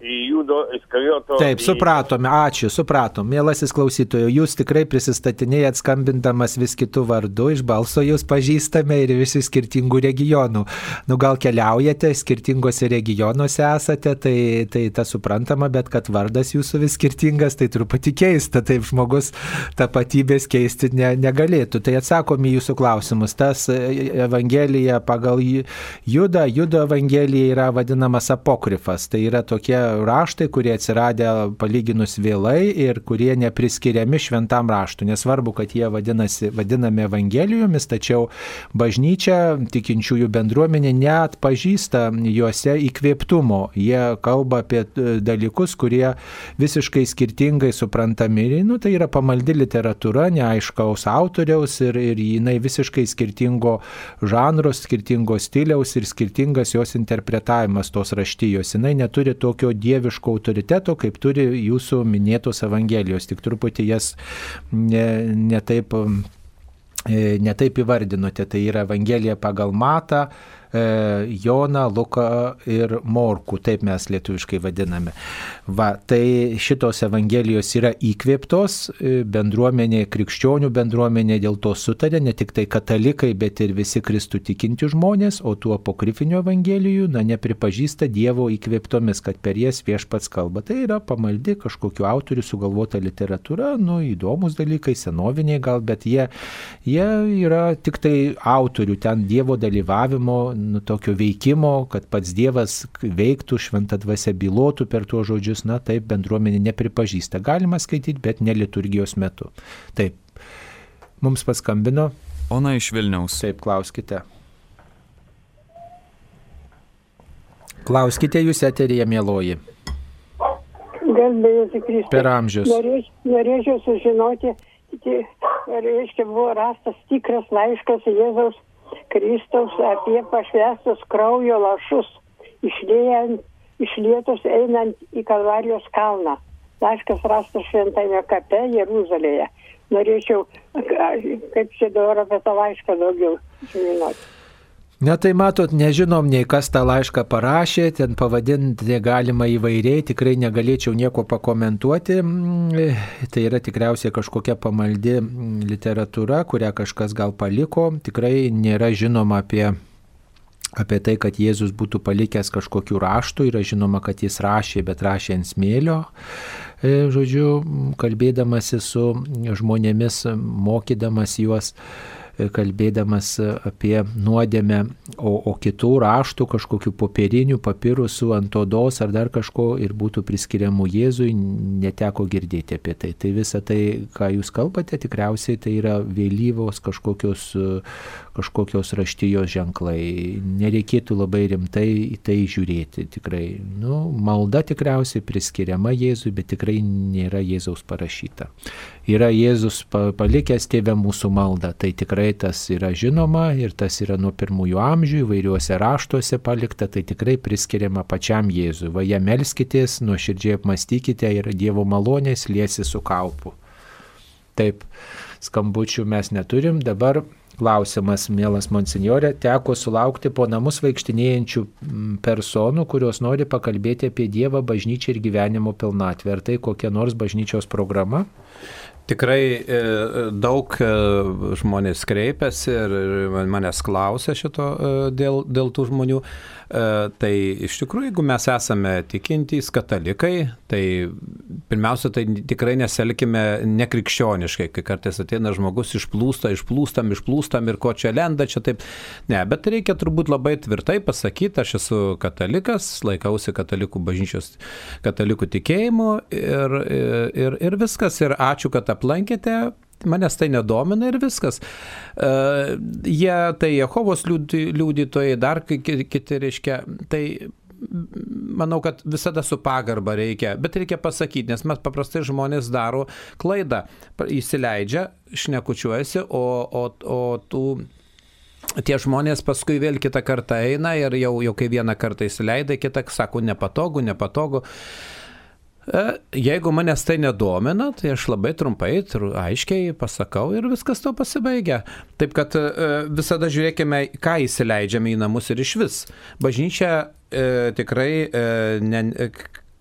judo iskarioto... Taip, supratome, ačiū, supratom. Mielasis klausytojų, jūs tikrai prisistatinėjat skambindamas vis kitų vardų, iš balso jūs pažįstame ir visi skirtingų regionų. Nu gal keliaujate, skirtingose regionuose esate, tai, tai ta suprantama, bet kad vardas jūsų vis skirtingas, tai truputį keista, taip žmogus tapatybės keisti ne, negalėtų. Tai atsakomi jūsų klausimus. Tas e, Evangelija pagal Ju- Judą, Judo Evangelija yra vadinamas apokrifas. Tai yra tokie raštai, kurie atsiradę palyginus vėlai ir kurie nepriskiriami šventam raštui. Nesvarbu, kad jie vadinasi, vadinami Evangelijomis, tačiau bažnyčia, tikinčiųjų bendruomenė neatpažįsta juose įkvėptumo. Jie kalba apie e, dalykus, kurie visiškai skirtingai suprantami. Nu, tai yra pamaldi literatūra, neaiškaus autoriaus ir, ir jinai visiškai skirtingo žanro, skirtingo stiliaus ir skirtingas jos interpretavimas tos raštyjos. Jinai neturi tokio dieviško autoriteto, kaip turi jūsų minėtos Evangelijos. Tik truputį jas ne, ne taip e, netaip įvardinote, tai yra Evangelija pagal Matą, Joną, Luką ir Morkų, taip mes lietuviškai vadiname. Va, tai šitos Evangelijos yra įkvėptos, e, bendruomenė, krikščionių bendruomenė dėl to sutarė, ne tik tai katalikai, bet ir visi kristų tikinti žmonės, o tų apokrifinių Evangelijų, na, nepripažįsta Dievo įkvėptomis, kad per jas viešpats kalba. Tai yra pamaldi kažkokiu autoriu sugalvota literatūra, nu, įdomus dalykai, senoviniai gal, bet jie, jie yra tik tai autorių, ten Dievo dalyvavimo, nu, tokio veikimo, kad pats Dievas veiktų, šventą dvasę bylotų per tuos žodžius, na taip bendruomenė nepripažįsta. Galima skaityti, bet ne liturgijos metu. Taip. Mums paskambino. Ona iš Vilniaus. Taip, klauskite. Klauskite jūs eterija, mėloji. Gerbėjus Kristus. Per amžius. Norėč, norėčiau sužinoti, ti- reiškia, buvo rastas tikras laiškas Jėzaus Kristaus apie pašvestus kraujo lašus, išliejant, išlietus einant į Kalvarijos kalną. Laiškas rastas šventame kape Jeruzalėje. Norėčiau, kaip čia dabar apie tą laišką daugiau žinoti. Na tai matot, nežinom nei kas tą laišką parašė, ten pavadinti galima įvairiai, tikrai negalėčiau nieko pakomentuoti. Mm, Tai yra tikriausiai kažkokia pamaldi literatūra, kurią kažkas gal paliko. Tikrai nėra žinoma apie apie tai, kad Jėzus būtų palikęs kažkokių raštų, yra žinoma, kad jis rašė, bet rašė ant smėlio. E, Žodžiu, kalbėdamasi su žmonėmis, mokydamas juos, kalbėdamas apie nuodėmę, o, o kitų raštų, kažkokių popierinių, papirusų ant odos ar dar kažko ir būtų priskiriamų Jėzui, neteko girdėti apie tai. Tai visa tai, ką jūs kalbate, tikriausiai tai yra vėlyvos kažkokios, kažkokios raštijos ženklai. Nereikėtų labai rimtai į tai žiūrėti. Tikrai, nu, malda tikriausiai priskiriama Jėzui, bet tikrai nėra Jėzaus parašyta. Yra Jėzus pa- palikęs tėvę mūsų maldą, tai tikrai tas yra žinoma ir tas yra nuo pirmųjų amžių įvairiuose raštuose palikta, tai tikrai priskiriama pačiam Jėzui. Va, jie melskitės, nuoširdžiai apmastykite ir Dievo malonės liesi su kaupu. Taip, skambučių mes neturim. Dabar klausimas, mielas monsinjorė, teko sulaukti po namus vaikštinėjančių mm, personų, kurios nori pakalbėti apie Dievą, bažnyčią ir gyvenimo pilnatvę. Ar tai kokia nors bažnyčios programa? Tikrai e, daug e, žmonės kreipiasi ir manęs klausia šito e, dėl, dėl tų žmonių. Tai iš tikrųjų, jeigu mes esame tikintys katalikai, tai pirmiausia, tai tikrai neselkime nekrikščioniškai, kai kartais ateina žmogus išplūsta, išplūstam, išplūstam ir ko čia lenda, čia taip. Ne, bet reikia turbūt labai tvirtai pasakyti, aš esu katalikas, laikausi katalikų bažnyčios, katalikų tikėjimo ir, ir, ir viskas. Ir ačiū, kad aplankėte, manęs tai nedomina ir viskas. Uh, jie, tai Jehovos liudytojai, dar kiti, reiškia, tai manau, kad visada su pagarba reikia, bet reikia pasakyti, nes mes paprastai žmonės daro klaidą, įsileidžia, šnekučiuojasi, o, o, o tų tie žmonės paskui vėl kitą kartą eina ir jau, jau kai vieną kartą įsileidai, kitą sako nepatogu, nepatogu. E, jeigu manęs tai nedomina, tai aš labai trumpai, aiškiai pasakau ir viskas to pasibaigia. Taip kad e, visada žiūrėkime, ką įsileidžiame į namus ir iš vis. Bažnyčia e, tikrai, e, ne,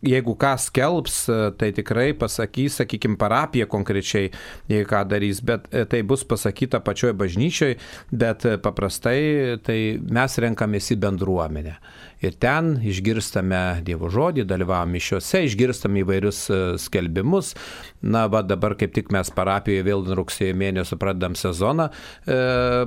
jeigu ką skelbs, tai tikrai pasakys, sakykime, parapija konkrečiai, jei ką darys, bet tai bus pasakyta pačioje bažnyčioje, bet paprastai tai mes renkamės į bendruomenę ir ten išgirstame Dievo žodį, dalyvavom mišiuose, išgirstame įvairius e, skelbimus. Na, va dabar kaip tik mes parapijoje vėl rugsėjo mėnesio pradedam sezoną e,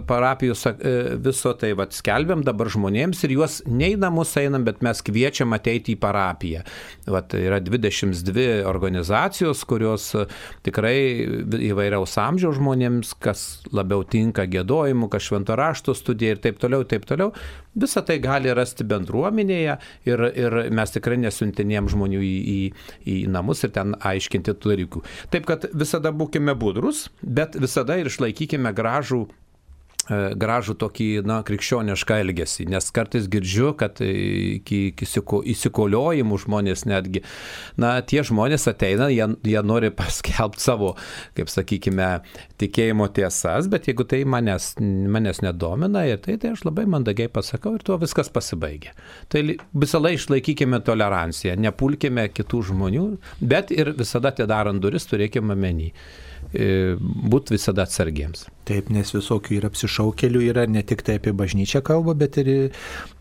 parapijų e, viso, tai va skelbiam dabar žmonėms ir juos ne į namus einam, bet mes kviečiam ateiti į parapiją. Va yra 22 organizacijos, kurios e, tikrai įvairiaus amžiaus žmonėms, kas labiau tinka gėdojimu, kas švento rašto studija ir taip toliau, taip toliau. Visą tai gali rasti bendruomenėje ir, ir mes tikrai nesuntinėjom žmonių į, į, į namus ir ten aiškinti tų dalykų. Taip kad visada būkime budrus, bet visada ir išlaikykime gražų gražų tokį, na, krikščionišką elgesį, nes kartais girdžiu, kad iki, iki įsikoliojimų žmonės netgi, na, tie žmonės ateina, jie, jie nori paskelbti savo, kaip sakykime, tikėjimo tiesas, bet jeigu tai manęs, manęs nedomina ir tai, tai aš labai mandagiai pasakau ir tuo viskas pasibaigia. Tai visą laiką išlaikykime toleranciją, nepulkime kitų žmonių, bet ir visada atidarant duris turėkime menį. E, būti visada atsargiems. Taip, nes visokių ir apsišaukelių yra, ne tik tai apie bažnyčią kalba, bet ir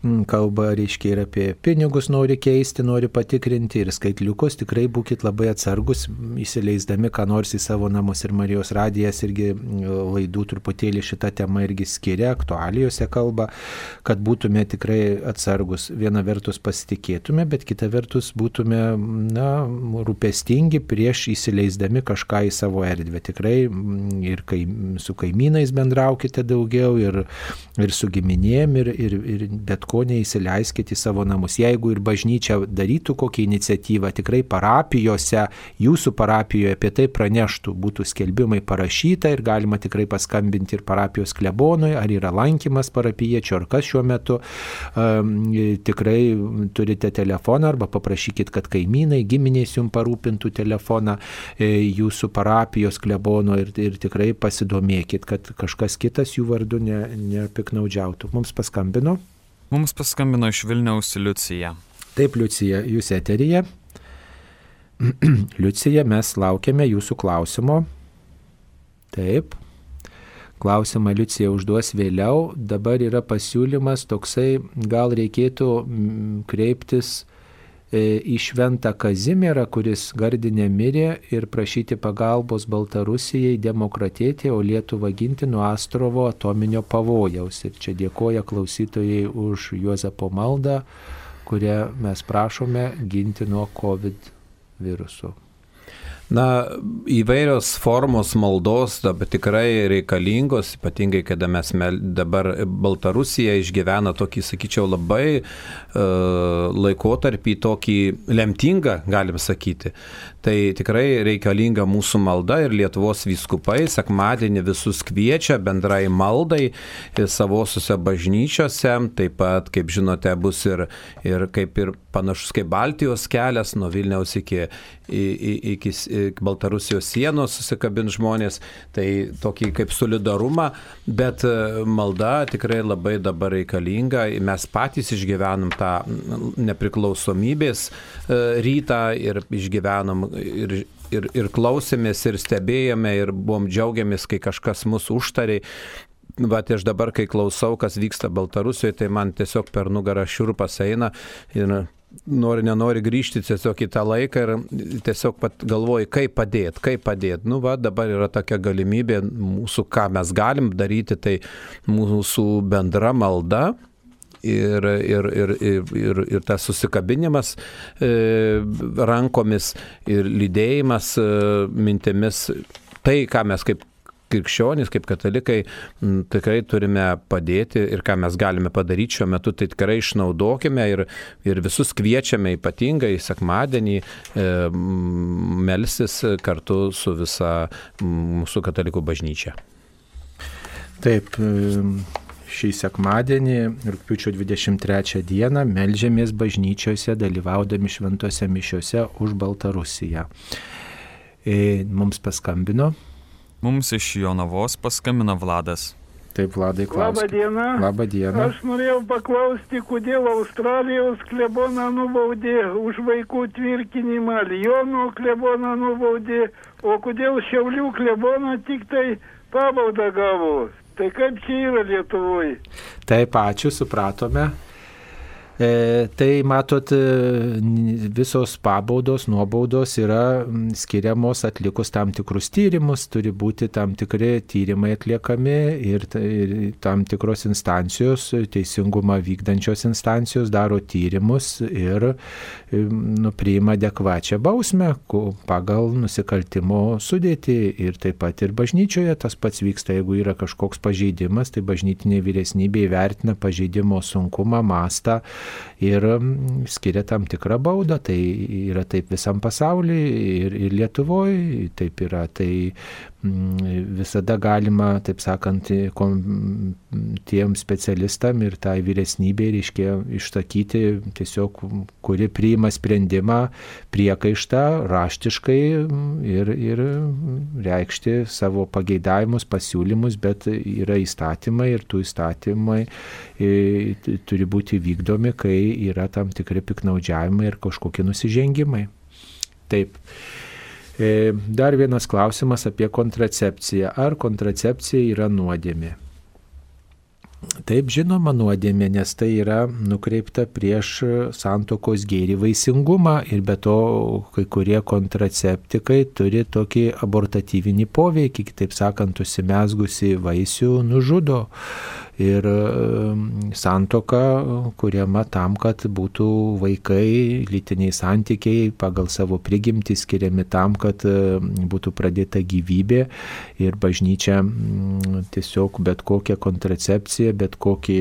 mm, kalba, reiškia, ir apie pinigus nori keisti, nori patikrinti ir skaitliukus. Tikrai būkite labai atsargus, įsileisdami ką nors į savo namus. Ir Marijos radijas irgi mm, laidų truputėlį šitą temą irgi skiria, aktualijose kalba, kad būtume tikrai atsargus. Viena vertus pasitikėtume, bet kita vertus būtume, na, rūpestingi prieš įsileisdami kažką į savo erdvę tikrai mm, ir kai, su kaimynais bendraukite daugiau, ir, ir su giminėm, ir, ir, ir bet ko neįsileiskite į savo namus. Jeigu ir bažnyčia darytų kokią iniciatyvą, tikrai parapijose, jūsų parapijoje apie tai praneštų, būtų skelbimai parašyta ir galima tikrai paskambinti ir parapijos klebonui, ar yra lankymas parapijiečio, ar kas šiuo metu. Um, tikrai turite telefoną arba paprašykit, kad kaimynai, giminės jums parūpintų telefoną e, jūsų parapijos klebono ir, ir tikrai pasidomėkit, kad kažkas kitas jų vardu ne, nepiknaudžiautų. Mums paskambino. Mums paskambino iš Vilniaus Liucija. Taip, Liucija, jūs eterija. Liucija, mes laukiame jūsų klausimo. Taip. Klausimą Liucija užduos vėliau. Dabar yra pasiūlymas toksai, gal reikėtų kreiptis į Šventą Kazimierą, kuris Gardinė mirė ir prašyti pagalbos Baltarusijai demokratėti, o Lietuvą ginti nuo Astrovo atominio pavojaus. Ir čia dėkoja klausytojai už Juozapo maldą, kurią mes prašome ginti nuo COVID viruso. Na, įvairios formos maldos dabar tikrai reikalingos, ypatingai, kada mes dabar Baltarusija išgyvena tokį, sakyčiau, labai uh, laikotarpį, tokį lemtingą, galim sakyti. Tai tikrai reikalinga mūsų malda ir Lietuvos vyskupai sekmadienį visus kviečia bendrai maldai savosiuose bažnyčiose. Taip pat, kaip žinote, bus ir, ir kaip ir panašus kaip Baltijos kelias nuo Vilniaus iki, iki, iki Baltarusijos sienos susikabint žmonės. Tai tokį kaip solidarumą, bet e, malda tikrai labai dabar reikalinga. Mes patys išgyvenam tą nepriklausomybės e, rytą ir išgyvenam ir ir, ir klausėmės, ir stebėjome, ir buvom džiaugiamės, kai kažkas mūsų užtarė. Va, tai aš dabar, kai klausau, kas vyksta Baltarusijoje, tai man tiesiog per nugarą šiurpas eina ir nori, nenori grįžti tiesiog į tą laiką ir tiesiog pat galvoji, kaip padėti, kaip padėti. Nu, va, dabar yra tokia galimybė mūsų, ką mes galim daryti, tai mūsų bendra malda, ir, ir, ir, ir, ir, ir tas susikabinimas e, rankomis ir lydėjimas e, mintimis. Tai, ką mes kaip krikščionys, kaip katalikai tikrai turime padėti ir ką mes galime padaryti šiuo metu, tai tikrai išnaudokime ir, ir visus kviečiame ypatingai sekmadienį e, melsis kartu su visa mūsų katalikų bažnyčia. Taip, šį sekmadienį, rūpiučio 23 dieną, melžiamės bažnyčiose, dalyvaudami šventose mišiuose už Baltarusiją. E, mums paskambino. Mums iš Jonavos paskambino Vladas. Taip, Vladai, klausiu. Labą dieną. Labą dieną. Aš norėjau paklausti, kodėl Australijos kleboną nubaudė už vaikų tvirkinimą, Lyono kleboną nubaudė, o kodėl Šiaulių kleboną tik tai pabaudą gavo. Tai kaip čia yra Lietuvoje? Taip, ačiū, supratome. E, tai matot, e, visos pabaudos, nuobaudos yra skiriamos atlikus tam tikrus tyrimus, turi būti tam tikri tyrimai atliekami ir, ir tam tikros instancijos, teisingumą vykdančios instancijos daro tyrimus ir nu, priima adekvačią bausmę pagal nusikaltimo sudėti ir taip pat ir bažnyčioje tas pats vyksta, jeigu yra kažkoks pažeidimas, tai bažnytinė vyresnybė įvertina pažeidimo sunkumą, mastą ir skiria tam tikrą baudą. Tai yra taip visam pasaulyje ir, ir Lietuvoje taip yra. Tai visada galima, taip sakant, tiem specialistam ir tai vyresnybei reiškia išsakyti tiesiog, kuri priima sprendimą priekaištą raštiškai ir, ir reikšti savo pageidavimus, pasiūlymus, bet yra įstatymai ir tų įstatymai turi būti vykdomi, kai yra tam tikri piknaudžiavimai ir kažkokie nusižengimai. Taip. E, dar vienas klausimas apie kontracepciją. Ar kontracepcija yra nuodėmė? Taip žinoma nuodėmė, nes tai yra nukreipta prieš santokos gėrį vaisingumą ir be to kai kurie kontraceptikai turi tokį abortatyvinį poveikį, kitaip sakant, užsimesgusi vaisių nužudo ir santoka kuriama tam, kad būtų vaikai, lytiniai santykiai pagal savo prigimtį skiriami tam, kad būtų pradėta gyvybė ir bažnyčia tiesiog bet kokią kontracepciją, bet, kokį,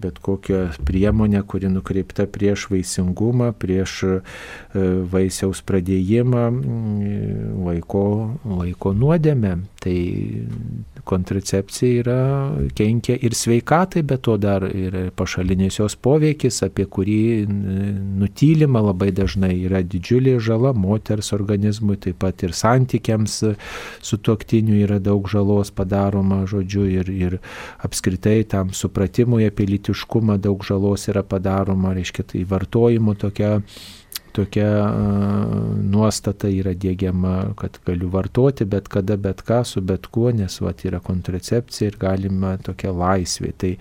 bet kokią priemonę, kuri nukreipta prieš vaisingumą, prieš e, vaisiaus pradėjimą, vaiko, vaiko nuodėmę. Tai kontracepcija yra kenkia ir sveikatai, bet to dar ir pašalinės jos poveikis, apie kurį nutylima labai dažnai yra didžiulė žala moters organizmui, taip pat ir santykiams su tuoktiniu yra daug žalos padaroma, žodžiu, ir, ir apskritai tam supratimui apie litiškumą daug žalos yra padaroma, reiškia tai vartojimo tokia tokia nuostata yra dėgiama, kad galiu vartoti bet kada, bet ką, su bet kuo, nes vat, yra kontracepcija ir galima tokia laisvė. Tai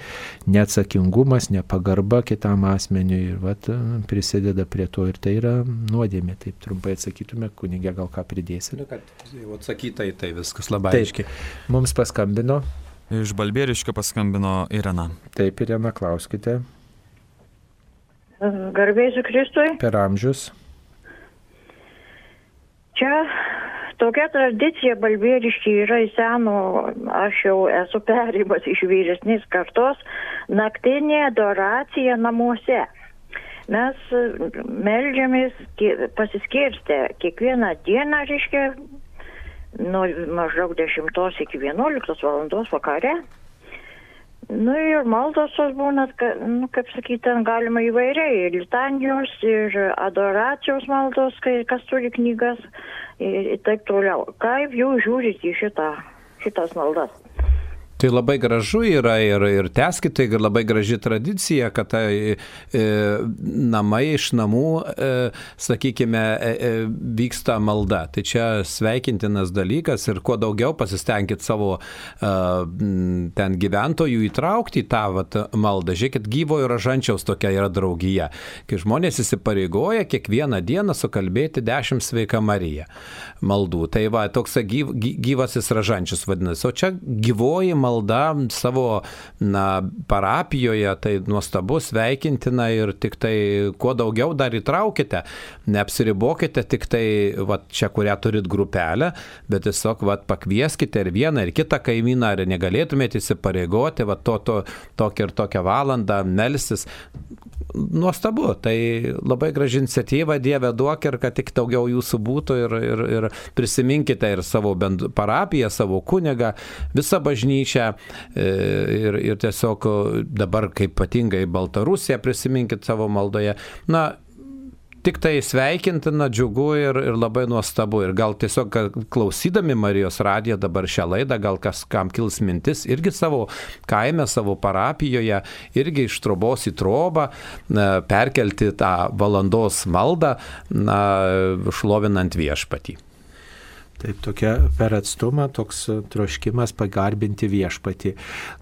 neatsakingumas, nepagarba kitam asmeniui ir vat, prisideda prie to ir tai yra nuodėmė. Taip trumpai atsakytume, kunigė gal ką pridėsime. Nu, kad jau atsakyta į tai viskas labai Taip, aiškiai. Mums paskambino. Iš Balbieriškio paskambino Irena. Taip, Irena, klauskite. Garbėsiu Kristui. Per amžius. Čia tokia tradicija balbieriški yra į seno, aš jau esu perėjimas iš vyresnės kartos, naktinė adoracija namuose. Mes melžiamės pasiskirstę kiekvieną dieną, reiškia, nuo maždaug 10 iki 11 valandos vakare. Nu ir maldos tos būna, ka, nu, kaip sakyti, ten galima įvairiai, ir litanijos, ir adoracijos maldos, kai kas turi knygas, ir, ir taip toliau. Kaip jūs žiūrite į šitą, šitas maldas? Tai labai gražu yra ir, ir teskite, ir labai graži tradicija, kad tai e, namai iš namų, e, sakykime, e, e, vyksta malda. Tai čia sveikintinas dalykas ir kuo daugiau pasistengit savo e, ten gyventojų įtraukti į tą vat, maldą. Žiūrėkit, gyvojo ražančiaus tokia yra draugija, kai žmonės įsipareigoja kiekvieną dieną sukalbėti dešimt sveika Marija maldų. Tai va, toks gyv, gyvasis ražančius vadinasi. O čia gyvoji malda malda savo na, parapijoje, tai nuostabu, sveikintina ir tik tai kuo daugiau dar įtraukite. Neapsiribokite tik tai va, čia, kurią turit grupelę, bet tiesiog va, pakvieskite ir vieną, ir kitą kaimyną, ar negalėtumėte įsipareigoti, va, to, to, tokią ir tokią valandą melsis nuostabu, tai labai graži iniciatyva, Dieve duok ir kad tik daugiau jūsų būtų ir, ir, ir prisiminkite ir savo bend, parapiją, savo kunigą, visą bažnyčią e, ir, ir tiesiog dabar kaip ypatingai Baltarusiją prisiminkite savo maldoje. Na, tik tai sveikintina, džiugu ir, ir labai nuostabu. Ir gal tiesiog klausydami Marijos radiją dabar šią laidą, gal kas kam kils mintis, irgi savo kaime, savo parapijoje, irgi iš trobos į trobą perkelti tą valandos maldą, na, šlovinant viešpatį. Taip, tokia per atstumą toks troškimas pagarbinti viešpatį.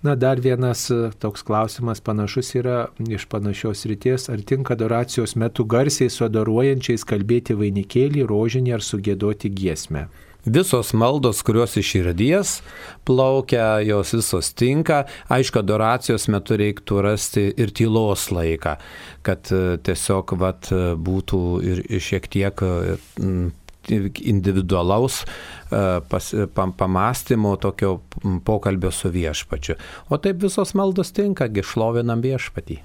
Na, dar vienas toks klausimas panašus yra iš panašios ryties, ar tinka adoracijos metu garsiai su adoruojančiais kalbėti vainikėlį, rožinį ar sugėdoti giesmę. Visos maldos, kurios iš širdies plaukia, jos visos tinka. Aišku, adoracijos metu reiktų rasti ir tylos laiką, kad tiesiog vat, būtų ir šiek tiek individualaus e, pas, pam, pamastymo, tokio pokalbio su viešpačiu. O taip visos maldos tinka, gišlovinam viešpatį.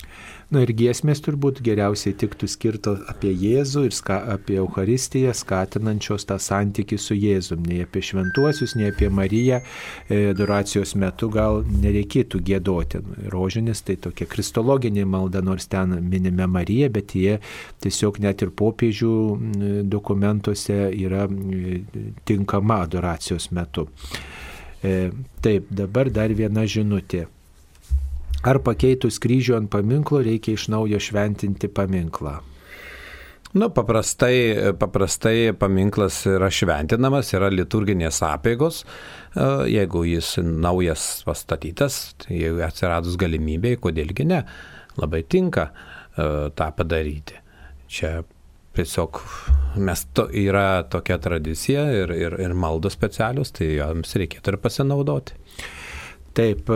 Na ir giesmės turbūt geriausiai tiktų skirto apie Jėzų ir ska, apie Euharistiją, skatinančios tą santykių su Jėzum. Nei apie šventuosius, nei apie Mariją e, adoracijos metu gal nereikėtų gėdoti. Rožinis tai tokia kristologinė malda, nors ten minime Mariją, bet jie tiesiog net ir popiežių dokumentuose yra tinkama adoracijos metu. E, taip, dabar dar viena žinutė. Ar pakeitus kryžių ant paminklo reikia iš naujo šventinti paminklą? Nu, paprastai, paprastai paminklas yra šventinamas, yra liturginės apėgos. E, jeigu jis naujas pastatytas, tai jeigu atsiradus galimybėj, kodėlgi ne, labai tinka e, tą padaryti. Čia tiesiog mes to, yra tokia tradicija ir, ir, ir maldos specialius, tai joms reikėtų ir pasinaudoti. Taip,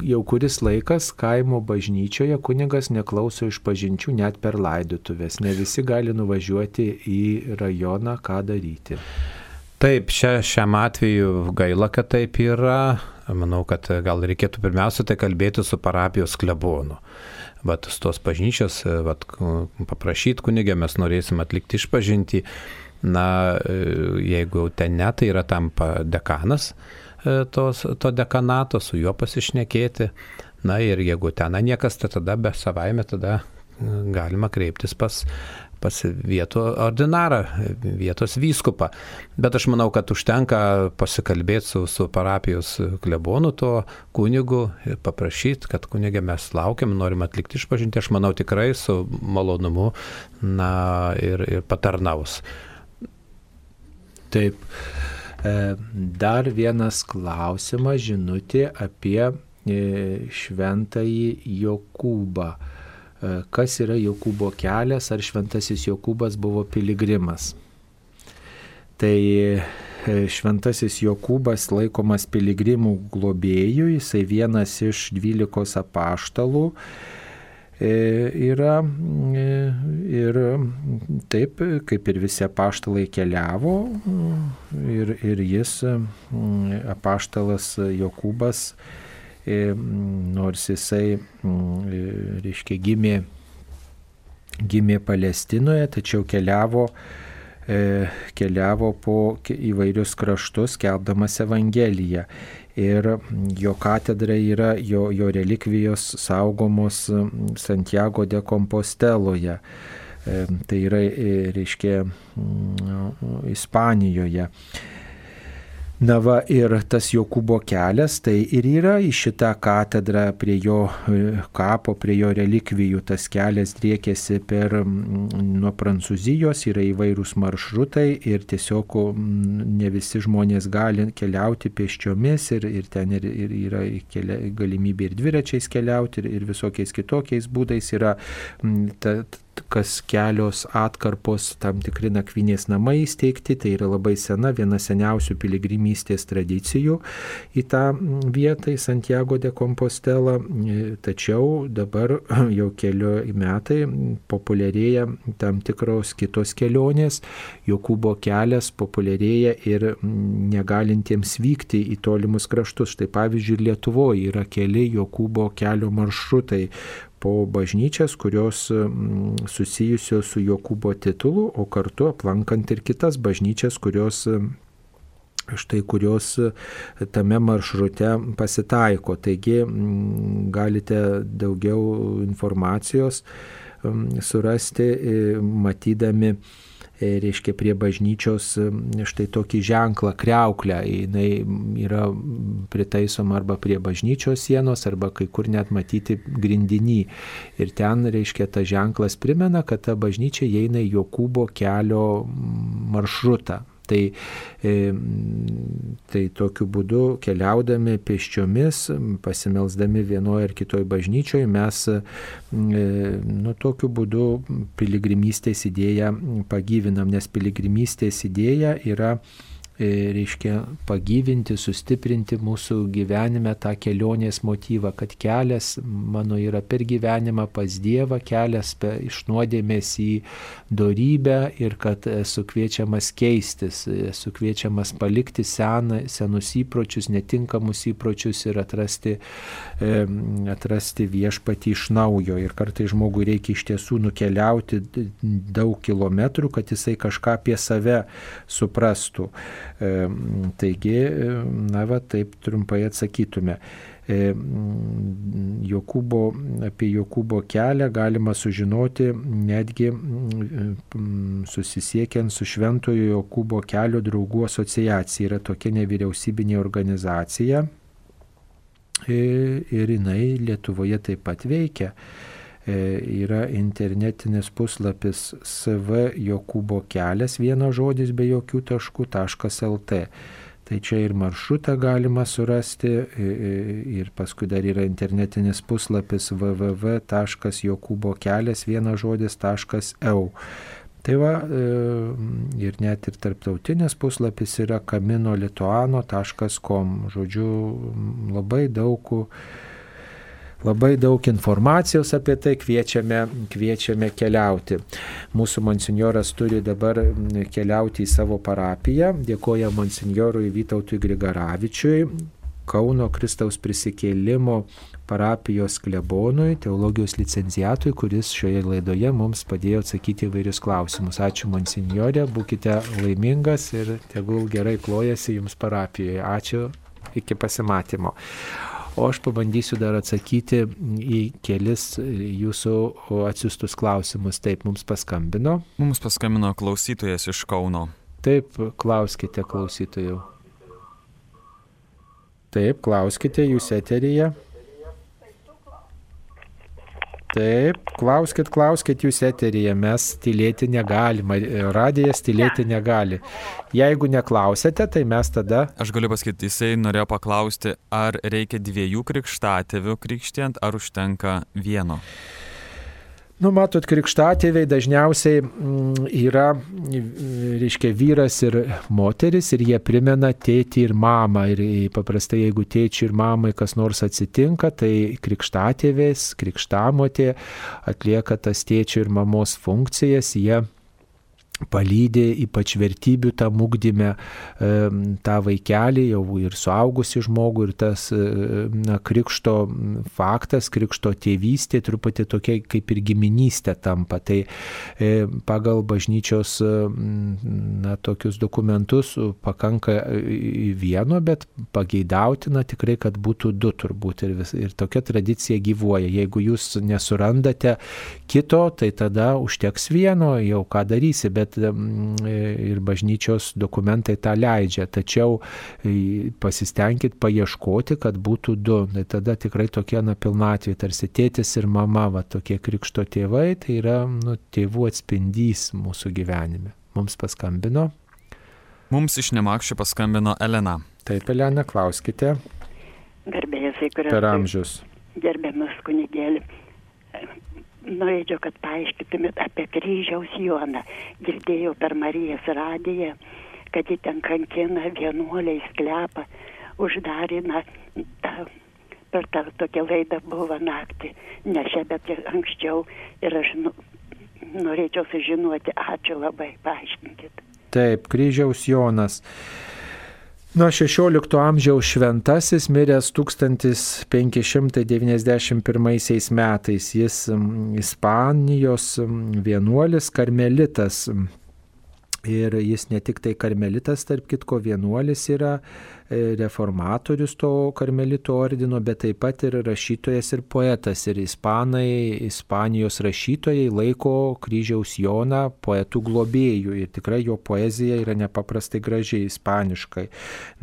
jau kuris laikas kaimo bažnyčioje kunigas neklauso iš pažinčių net per laidotuvės. Ne visi gali nuvažiuoti į rajoną, ką daryti. Taip, čia šiam atveju gaila, kad taip yra. Manau, kad gal reikėtų pirmiausia tai kalbėti su parapijos klebonu. Vat tos bažnyčios, vat, paprašyti kunigę, mes norėsim atlikti išpažinti. Na, jeigu ten ne, tai yra tam dekanas, tos, to dekanato, su juo pasišnekėti. Na ir jeigu ten niekas, tai tada be savaime tada e, galima kreiptis pas, pas vietų ordinarą, vietos vyskupą. Bet aš manau, kad užtenka pasikalbėti su, su parapijos klebonu, to kunigu paprašyti, kad kunigė mes laukiam, norim atlikti išpažinti. Aš manau tikrai su malonumu na, ir, ir patarnaus. Taip. E, dar vienas klausimas, žinutė apie e, šventąjį Jokūbą. E, kas yra Jokūbo kelias, ar šventasis Jokūbas buvo piligrimas? Tai šventasis Jokūbas laikomas piligrimų globėjų, jisai vienas iš dvylikos apaštalų yra e, ir taip, kaip ir visi apaštalai keliavo ir, ir jis, apaštalas Jokūbas, e, nors jisai, reiškia, gimė, gimė Palestinoje, tačiau keliavo keliavo po įvairius kraštus, keldamas Evangeliją ir jo katedra yra, jo, jo relikvijos saugomos Santiago de Composteloje. E, tai yra, e, reiškia, Ispanijoje. Na va ir tas Jokūbo kelias, tai ir yra į šitą katedrą prie jo e, kapo, prie jo relikvijų. Tas kelias driekėsi per nuo Prancūzijos, yra įvairūs maršrutai ir tiesiog ne visi žmonės gali keliauti pėsčiomis ir, ir ten ir, ir yra kelia, galimybė ir dviračiais keliauti ir, ir visokiais kitokiais būdais yra ta, kas kelios atkarpos tam tikri nakvynės namai įsteigti, tai yra labai sena, viena seniausių piligrimystės tradicijų į tą vietą, į Santiago de Compostela, tačiau dabar jau kelių metai populiarėja tam tikros kitos kelionės, Jokūbo kelias populiarėja ir negalintiems vykti į tolimus kraštus. Štai pavyzdžiui, Lietuvoje yra keli Jokūbo kelio maršrutai, po bažnyčias, kurios mm, susijusios su Jokūbo titulu, o kartu aplankant ir kitas bažnyčias, kurios štai kurios tame maršrute pasitaiko. Taigi mm, galite daugiau informacijos mm, surasti, matydami E, reiškia prie bažnyčios štai tokį ženklą, kreuklę. Jis yra pritaisoma arba prie bažnyčios sienos, arba kai kur net matyti grindinį. Ir ten, reiškia, tas ženklas primena, kad ta bažnyčia įeina į Jokūbo kelio maršrutą. Tai, tai tokiu būdu keliaudami pėsčiomis, pasimelsdami vienoje ar kitoje bažnyčioje, mes nu, tokiu būdu piligrimystės idėją pagyvinam, nes piligrimystės idėja yra reiškia pagyvinti, sustiprinti mūsų gyvenime tą kelionės motyvą, kad kelias mano yra per gyvenimą pas Dievą, kelias iš nuodėmės į darybę ir kad esu kviečiamas keistis, esu kviečiamas palikti seną, senus įpročius, netinkamus įpročius ir atrasti, e, atrasti viešpatį iš naujo. Ir kartai žmogui reikia iš tiesų nukeliauti daug kilometrų, kad jisai kažką apie save suprastų. Taigi, na va, taip trumpai atsakytume. Jokūbo, apie Jokūbo kelią galima sužinoti netgi susisiekiant su Šventojo Jokūbo kelio draugų asociacija. Yra tokia nevyriausybinė organizacija ir jinai Lietuvoje taip pat veikia. E, yra internetinis puslapis SV Jokūbo kelias, vienas žodis be jokių taškų, .lt. Tai čia ir maršrutą galima surasti ir paskui dar yra internetinis puslapis www.jokūbokelias vienas žodis.eu. Tai va, e, ir net ir tarptautinis puslapis yra kaminolituano.com. Žodžiu, labai daug Labai daug informacijos apie tai kviečiame, kviečiame keliauti. Mūsų monsinjoras turi dabar keliauti į savo parapiją. Dėkoja monsinjorui Vytautui Grigaravičiui. Kauno Kristaus prisikėlimo parapijos klebonui, teologijos licenziatui, kuris šioje laidoje mums padėjo atsakyti įvairius klausimus. Ačiū, monsinjorė, būkite laimingas ir tegul gerai klojasi jums parapijoje. Ačiū, iki pasimatymo. O aš pabandysiu dar atsakyti į kelis jūsų atsiustus klausimus. Taip, mums paskambino. Mums paskambino klausytojas iš Kauno. Taip, klauskite klausytojų. Taip, klauskite jūs eteryje. Taip, klauskit, klauskit jūs eteryje, mes tylėti negalime, radijas tylėti negali. Jeigu neklausėte, tai mes tada... Aš galiu pasakyti, jisai norėjo paklausti, ar reikia dviejų krikštatėvių krikštient, ar užtenka vieno. Nu, matot, krikštatėviai dažniausiai mm, yra, reiškia, vyras ir moteris ir jie primena tėtį ir mamą. Ir paprastai, jeigu tėčiui ir mamai kas nors atsitinka, tai krikštatėvės, krikštamotė atlieka tas tėčio ir mamos funkcijas, jie palydė ypač vertybių tam ugdyme tą vaikelį, jau ir suaugusi žmogų, ir tas na, krikšto faktas, krikšto tėvystė truputį tokia kaip ir giminystė tampa. Tai e, pagal bažnyčios na, tokius dokumentus pakanka vieno, bet pageidautina tikrai, kad būtų du turbūt. Ir, vis, ir tokia tradicija gyvuoja. Jeigu jūs nesurandate kito, tai tada užteks vieno, jau ką darysi. Bet kad ir bažnyčios dokumentai tą leidžia. Tačiau pasistengit paieškoti, kad būtų du. Tai tada tikrai tokie na pilnatvė, tarsi tėtis ir mama, va tokie krikšto tėvai, tai yra nu, tėvų atspindys mūsų gyvenime. Mums paskambino. Mums iš Nemakščių paskambino Elena. Taip, Elena, klauskite. Garbėjus, į kurią. Per amžius. Gerbiamas kunigėlį. Norėčiau, kad paaiškytumėt apie kryžiaus Joną. Girdėjau per Marijos radiją, kad jį ten kankina vienuoliai sklepą, uždarė, na, tą, per tą tokią laidą buvo naktį, ne šią, bet anksčiau. Ir aš nu, norėčiau sužinoti, ačiū labai, paaiškinkit. Taip, kryžiaus Jonas. Nuo 16 amžiaus šventasis miręs 1591 metais. Jis Ispanijos vienuolis karmelitas. Ir jis ne tik tai karmelitas, tarp kitko vienuolis yra, reformatorius to karmelito ordino, bet taip pat ir rašytojas ir poetas. Ir ispanai, Ispanijos rašytojai laiko kryžiaus Joną poetų globėjų. Ir tikrai jo poezija yra nepaprastai gražiai ispaniškai.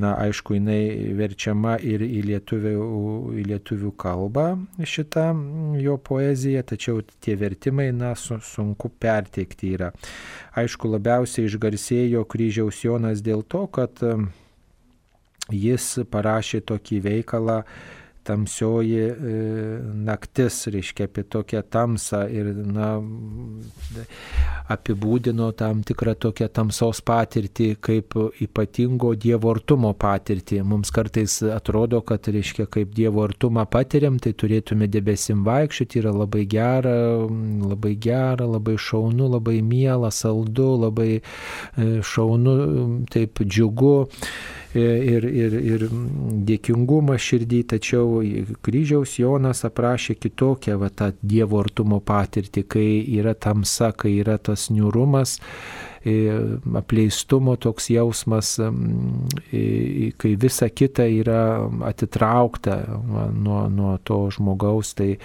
Na, aišku, jinai verčiama ir į lietuvių, į lietuvių kalbą šitą jo poeziją, tačiau tie vertimai, na, su, sunku perteikti yra. Aišku, labiausiai išgarsėjo kryžiaus Jonas dėl to, kad jis parašė tokį veikalą tamsioji e, naktis, reiškia apie tokią tamsą ir na, apibūdino tam tikrą tokią tamsos patirtį kaip ypatingo Dievo artumo patirtį. Mums kartais atrodo, kad reiškia kaip Dievo artumą patiriam, tai turėtume debesim vaikščioti, yra labai gera, labai gera, labai šaunu, labai miela, saldu, labai e, šaunu, taip džiugu ir, ir, ir dėkingumą širdį, tačiau kryžiaus Jonas aprašė kitokią va, tą Dievo artumo patirtį, kai yra tamsa, kai yra tas niurumas, apleistumo toks jausmas, kai visa kita yra atitraukta nuo, nuo to žmogaus, tai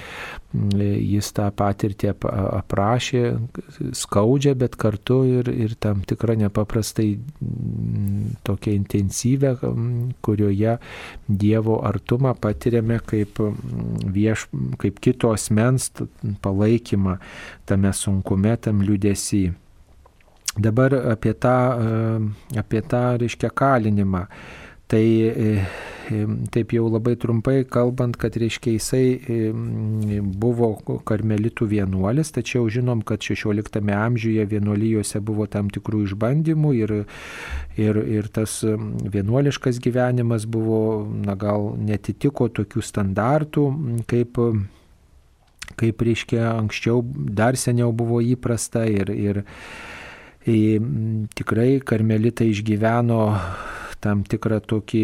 jis tą patirtį aprašė, skaudžia, bet kartu ir, ir tam tikrą nepaprastai tokią intensyvę, kurioje Dievo artumą patiriame kaip, vieš, kaip kito asmens palaikymą tame sunkume, tam liūdėsi. Dabar apie tą, e, apie tą reiškia kalinimą. Tai e, e, taip jau labai trumpai kalbant, kad reiškia jisai buvo karmelitų vienuolis, tačiau žinom, kad 16 amžiuje vienuolyjose buvo tam tikrų išbandymų ir, ir, ir tas vienuoliškas gyvenimas buvo, na gal netitiko tokių standartų, kaip kaip reiškia anksčiau dar seniau buvo įprasta ir, ir tikrai karmelitai išgyveno tam tikrą tokį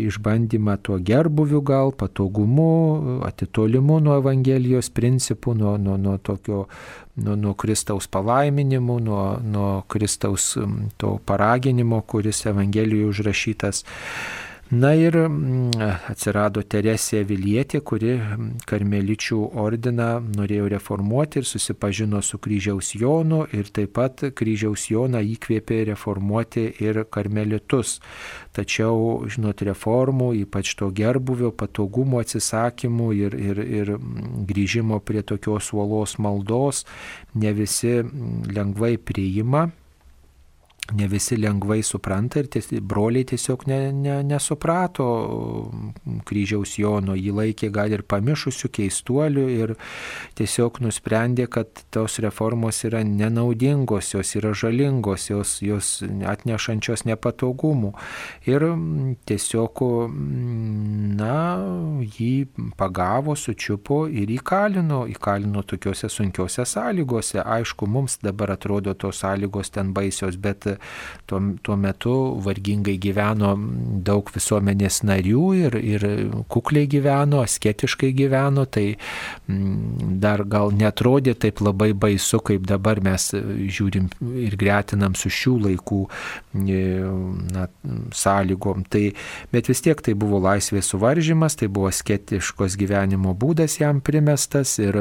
išbandymą tuo gerbuviu gal, patogumu, atitolimu nuo Evangelijos principų, nuo, nuo, nuo tokio, nuo, nuo Kristaus palaiminimų, nuo, nuo Kristaus to paraginimo, kuris Evangelijoje užrašytas. Na ir mm, atsirado Teresė Vilietė, kuri karmeličių ordiną norėjo reformuoti ir susipažino su kryžiaus Jonu ir taip pat kryžiaus Joną įkvėpė reformuoti ir karmelitus. Tačiau, žinot, reformų, ypač to gerbuvio, patogumo atsisakymų ir, ir, ir grįžimo prie tokios uolos maldos ne visi lengvai priima ne visi lengvai supranta ir ties, broliai tiesiog ne, ne, nesuprato kryžiaus Jono, jį laikė gal ir pamišusių keistuolių ir tiesiog nusprendė, kad tos reformos yra nenaudingos, jos yra žalingos, jos, jos atnešančios nepatogumų. Ir tiesiog, na, jį pagavo, sučiupo ir įkalino, įkalino tokiuose sunkiuose sąlygose. Aišku, mums dabar atrodo tos sąlygos ten baisios, bet tuo, tuo metu vargingai gyveno daug visuomenės narių ir, ir kukliai gyveno, asketiškai gyveno, tai mm, dar gal netrodė taip labai baisu, kaip dabar mes žiūrim ir gretinam su šių laikų e, na, sąlygom. Tai, bet vis tiek tai buvo laisvės suvaržymas, tai buvo asketiškos gyvenimo būdas jam primestas ir,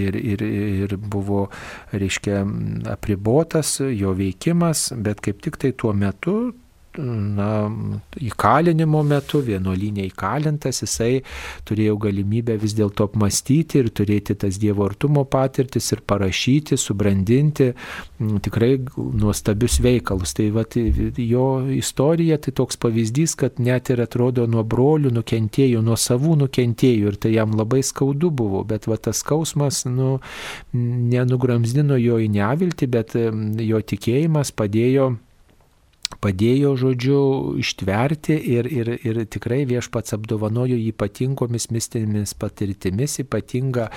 ir, ir, ir buvo, reiškia, apribotas jo veikimas, bet kaip tik tai tuo metu na, įkalinimo metu, vienuolinė įkalintas, jisai turėjo galimybę vis dėlto apmastyti ir turėti tas Dievo artumo patirtis ir parašyti, subrandinti tikrai nuostabius veikalus. Tai vat, jo istorija tai toks pavyzdys, kad net ir atrodo nuo brolių nukentėjo, nuo savų nukentėjo ir tai jam labai skaudu buvo, bet va, tas skausmas nu, nenugramzdino jo į neviltį, bet jo tikėjimas padėjo padėjo, žodžiu, ištverti ir, ir, ir tikrai viešpats apdovanojo ypatingomis mistinėmis patirtimis, ypatinga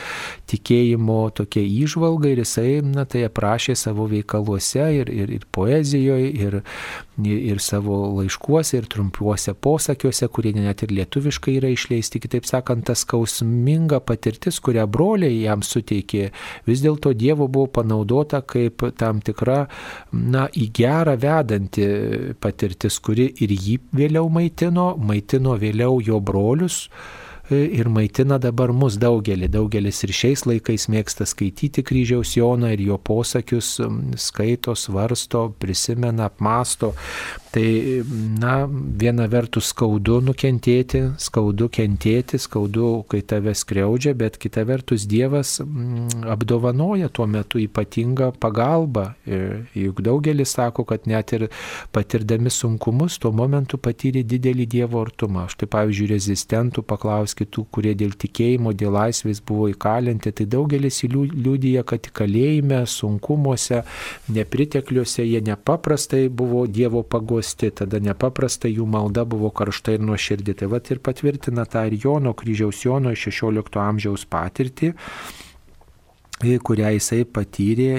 tikėjimo tokia įžvalga ir jisai, na, tai aprašė savo veikaluose ir, ir, ir poezijoje, ir, ir savo laiškuose, ir trumpiuose posakiuose, kurie net ir lietuviškai yra išleisti. Kitaip sakant, tas skausminga patirtis, kurią broliai jam suteikė, vis dėlto Dievo buvo panaudota kaip tam tikra, na, į gerą vedanti patirtis, kuri ir jį vėliau maitino, maitino vėliau jo brolius ir maitina dabar mus daugelį. Daugelis ir šiais laikais mėgsta skaityti kryžiaus Joną ir jo posakius, skaito, svarsto, prisimena, apmasto. Tai, na, viena vertus skaudu nukentėti, skaudu kentėti, skaudu, kai tave skriaudžia, bet kita vertus Dievas apdovanoja tuo metu ypatingą pagalbą. Juk daugelis sako, kad net ir patirdami sunkumus, tuo momentu patyrė didelį Dievo artumą. Štai pavyzdžiui, rezistentų paklauskit tų, kurie dėl tikėjimo, dėl laisvės buvo įkalinti, tai daugelis liūdija, kad kalėjime, sunkumuose, nepritekliuose jie nepaprastai buvo Dievo pagosti, tada nepaprastai jų malda buvo karšta ir nuoširdį. Tai vad ir patvirtina tą ir Jono kryžiaus Jono 16 amžiaus patirtį kurią jisai patyrė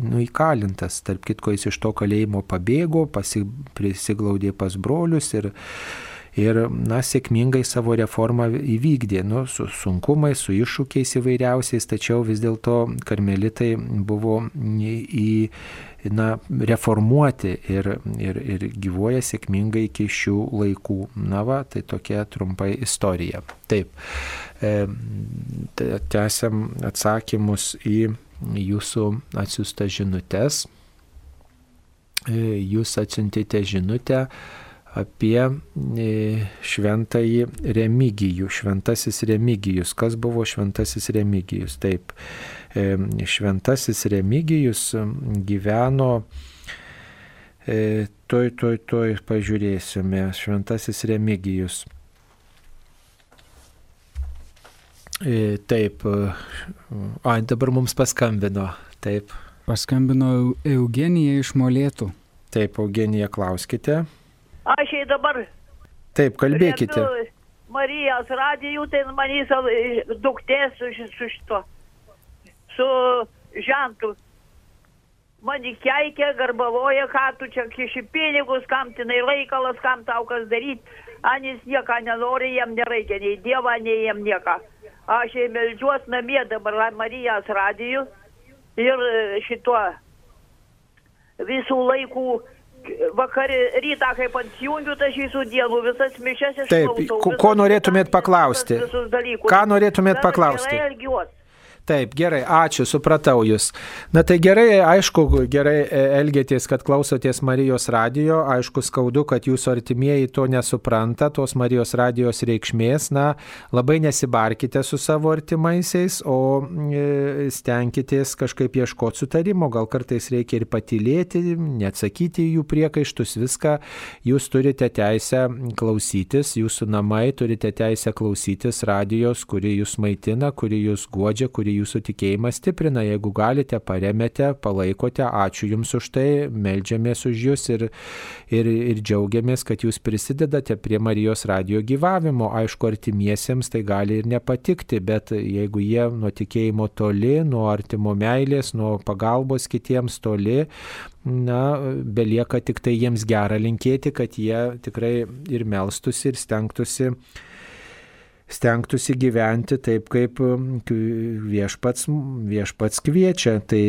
nu, įkalintas. Tarp kitko, jis iš to kalėjimo pabėgo, prisiglaudė pas brolius ir, ir, na, sėkmingai savo reformą įvykdė, nu, su sunkumais, su iššūkiais įvairiausiais, tačiau vis dėlto karmelitai buvo į na, reformuoti ir, ir, ir gyvuoja sėkmingai iki šių laikų. Na va, tai tokia trumpai istorija. Taip, e, tęsiam atsakymus į jūsų atsiųstas žinutės. E, jūs atsiuntėte žinutę apie šventąjį Remigijų, šventasis Remigijus. Kas buvo šventasis Remigijus? Taip, šventasis Remigijus gyveno, toj, toj, toj pažiūrėsime, šventasis Remigijus. Taip, o dabar mums paskambino, taip. Paskambino Eugenija iš Molėtų. Taip, Eugenija, klauskite. Aš jai dabar. Taip, kalbėkite. Marijos radijų, tai manys duktės su, su šito, su žentu. Mani keikia, garbavoja, ką tu čia kiši pinigus, kam tinai reikalas, kam tau kas daryti. Anis nieką nenori, jam nereikia nei Dievą, nei jam nieką. Aš jai melžiuos namie dabar Marijos radijų ir šituo visų laikų vakarį, rytą, kaip atsijungiu, tai šį dienų visas mišes iš Taip, ko norėtumėt paklausti? Ką norėtumėt paklausti? Taip, gerai, ačiū, supratau jūs. Na tai gerai, aišku, gerai elgėtės, kad klausotės Marijos radijo, aišku, skaudu, kad jūsų artimieji to nesupranta, tos Marijos radijos reikšmės, na, labai nesibarkite su savo artimaisiais, o e, stenkitės kažkaip ieškoti sutarimo, gal kartais reikia ir patylėti, neatsakyti jų priekaištus, viską jūs turite teisę klausytis, jūsų namai turite teisę klausytis radijos, kuri jūs maitina, kuri jūs godžia, kuri jūsų tikėjimą stiprina. Jeigu galite, paremete, palaikote, ačiū Jums už tai, melžiamės už Jūs ir, ir, ir džiaugiamės, kad Jūs prisidedate prie Marijos radio gyvavimo. Aišku, artimiesiems tai gali ir nepatikti, bet jeigu jie nuo tikėjimo toli, nuo artimo meilės, nuo pagalbos kitiems toli, na, belieka tik tai jiems gerą linkėti, kad jie tikrai ir melstusi, ir stengtųsi stengtųsi gyventi taip, kaip viešpats, viešpats kviečia. Tai,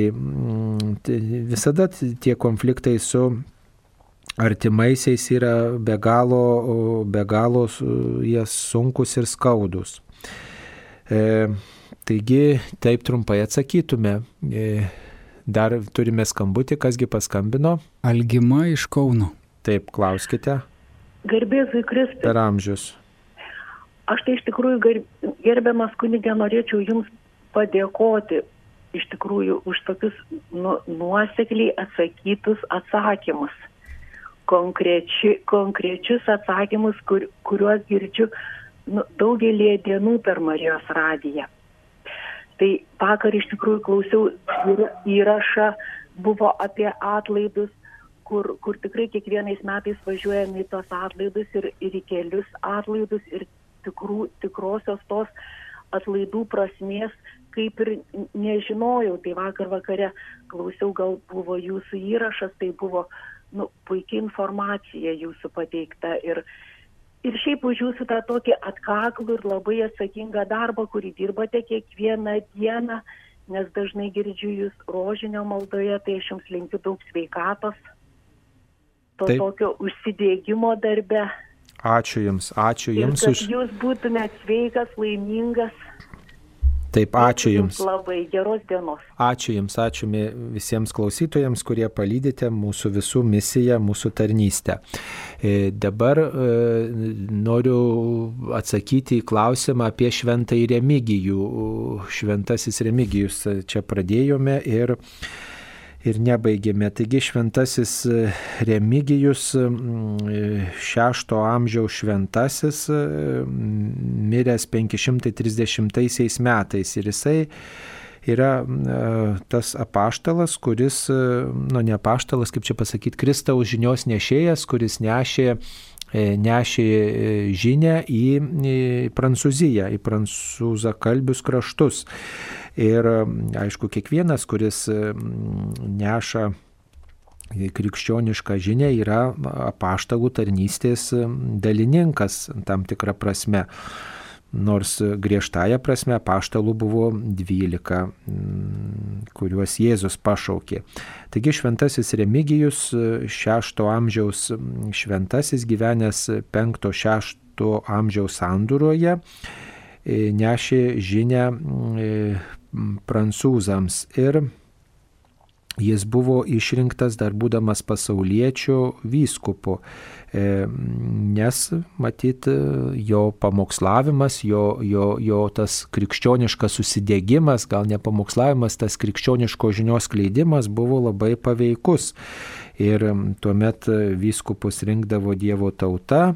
tai visada tie konfliktai su artimaisiais yra be galo, be galo jie sunkus ir skaudus. E, taigi, taip trumpai atsakytume. E, dar turime skambutį, kasgi paskambino. Algima iš Kauno. Taip, klauskite. Garbėzui Kristui. Per amžius. Aš tai iš tikrųjų gerbiamas kunigė norėčiau Jums padėkoti iš tikrųjų už tokius nu, nuosekliai atsakytus atsakymus. Konkreči, konkrečius atsakymus, kur, kuriuos girdžiu nu, daugelį dienų per Marijos radiją. Tai vakar iš tikrųjų klausiau įrašą, buvo apie atlaidus, kur, kur tikrai kiekvienais metais važiuojame į tos atlaidus ir, ir į kelius atlaidus ir tikrų, tikrosios tos atlaidų prasmės kaip ir nežinojau. Tai vakar vakare klausiau, gal buvo jūsų įrašas, tai buvo nu, puikia informacija jūsų pateikta. Ir, ir šiaip už jūsų tą tokį atkaklų ir labai atsakingą darbą, kurį dirbate kiekvieną dieną, nes dažnai girdžiu jūs rožinio maldoje, tai aš jums linkiu daug sveikatos, to Taip. tokio užsidėgymo darbe. Ačiū Jums, ačiū Jums už... Jūs būtumėt sveikas, laimingas. Taip, ačiū Jums. Labai geros dienos. Ačiū Jums, ačiū visiems klausytojams, kurie palydite mūsų visų misiją, mūsų tarnystę. E, dabar e, noriu atsakyti į klausimą apie šventąjį remigijų. Šventasis remigijus čia pradėjome ir ir nebaigėme. Taigi šventasis e, Remigijus, šešto amžiaus šventasis, miręs 530 metais ir jisai yra tas apaštalas, kuris, nu ne apaštalas, kaip čia pasakyti, Kristaus žinios nešėjas, kuris nešė E, nešė e, žinę į Prancūziją, į prancūzakalbius kraštus. Ir aišku, kiekvienas, kuris neša krikščionišką žinę, yra apaštalų tarnystės dalininkas tam tikrą prasme nors griežtąją prasme paštalų buvo 12, mm, kuriuos Jėzus pašaukė. Taigi šventasis Remigijus, 6 amžiaus šventasis gyvenęs 5-6 amžiaus sandūroje, e, nešė žinę e, prancūzams ir jis buvo išrinktas dar būdamas pasauliečių vyskupu. E, nes matyt jo pamokslavimas, jo, jo, jo tas krikščioniškas susidėgymas, gal ne pamokslavimas, tas krikščioniško žinios kleidimas buvo labai paveikus. Ir tuomet vyskupus rinkdavo Dievo tauta.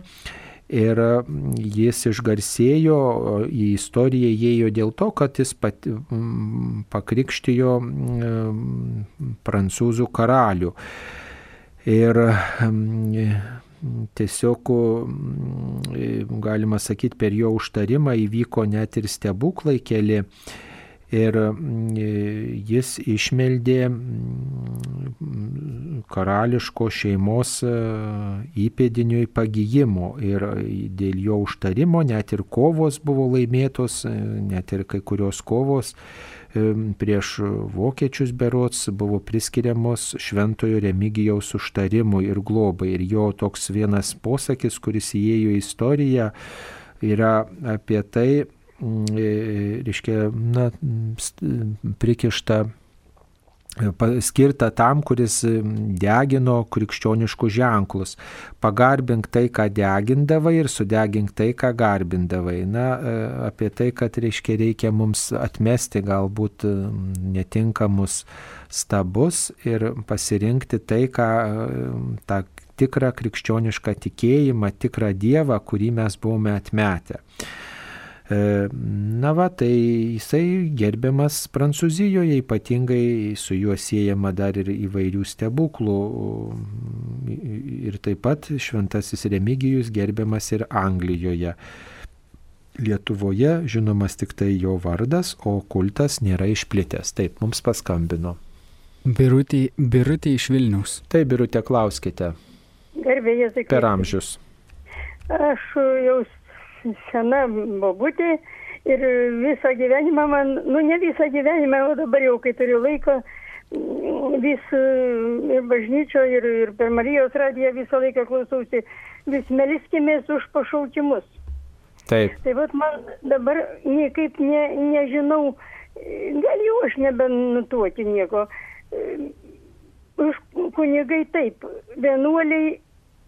Ir jis išgarsėjo, į istoriją įėjo dėl to, kad jis pat, pakrikštijo prancūzų karalių. Ir tiesiog, mm, galima sakyti, per jo užtarimą įvyko net ir stebuklai keli. Ir mm, jis išmeldė mm, karališko šeimos e, įpėdiniui pagyjimo. Ir dėl jo užtarimo net ir kovos buvo laimėtos, e, net ir kai kurios kovos prieš vokiečius berots buvo priskiriamos šventojo Remigijaus užtarimui ir globai. Ir jo toks vienas posakis, kuris įėjo į istoriją, yra apie tai, e, reiškia, na, prikišta skirta tam, kuris degino krikščioniškus ženklus. Pagarbink tai, ką degindavai ir sudegink tai, ką garbindavai. Na, e, apie tai, kad reiškia reikia mums atmesti galbūt netinkamus stabus ir pasirinkti tai, ką tą tikrą krikščionišką tikėjimą, tikrą Dievą, kurį mes buvome atmetę. E, na va, tai jisai gerbiamas Prancūzijoje, ypatingai su juo siejama dar ir įvairių stebuklų. Ir taip pat šventasis Remigijus gerbiamas ir Anglijoje. Lietuvoje žinomas tik tai jo vardas, o kultas nėra išplitęs. Taip, mums paskambino. Birutė, birutė iš Vilnius. Taip, birutė, klauskite. Gerbėjai, Jėzai. Per amžius. Aš jau sena bobutė ir visą gyvenimą man, nu ne visą gyvenimą, o dabar jau kai turiu laiko, vis e, ir bažnyčioje, ir, ir per Marijos radiją visą laiką klausausi, vis meliskimės už pašaukimus. Taip. Tai vad man dabar niekaip ne, nežinau, gal jau aš nebenutuoti nieko. Už kunigai taip, vienuoliai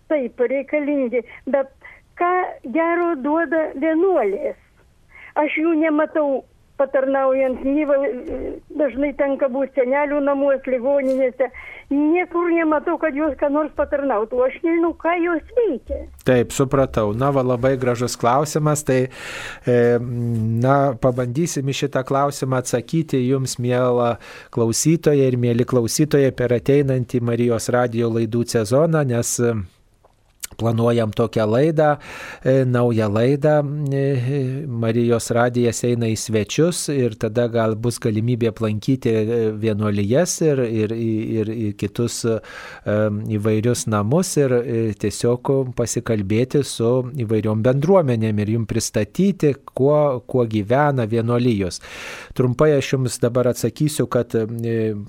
taip reikalingi, bet ką gero duoda vienuolės? Aš jų nematau patarnaujant, nei val- dažnai tenka būti senelių namuose, ligoninėse. Niekur nematau, kad jos ką nors patarnautų. Aš nežinau, ką jos veikia. Taip, supratau. Na, va, labai gražus klausimas. Tai, e, na, pabandysim į šitą klausimą atsakyti jums, mėla klausytoja ir mėly klausytojai, per ateinantį Marijos radio laidų sezoną, nes Planuojam tokią laidą, e, naują laidą. e, Marijos radijas eina į svečius ir tada gal bus galimybė aplankyti e, vienuolijas ir, ir, ir, ir kitus įvairius namus ir tiesiog pasikalbėti su įvairiom bendruomenėm ir jums pristatyti, kuo, kuo gyvena vienuolijos. Trumpai aš jums dabar atsakysiu, kad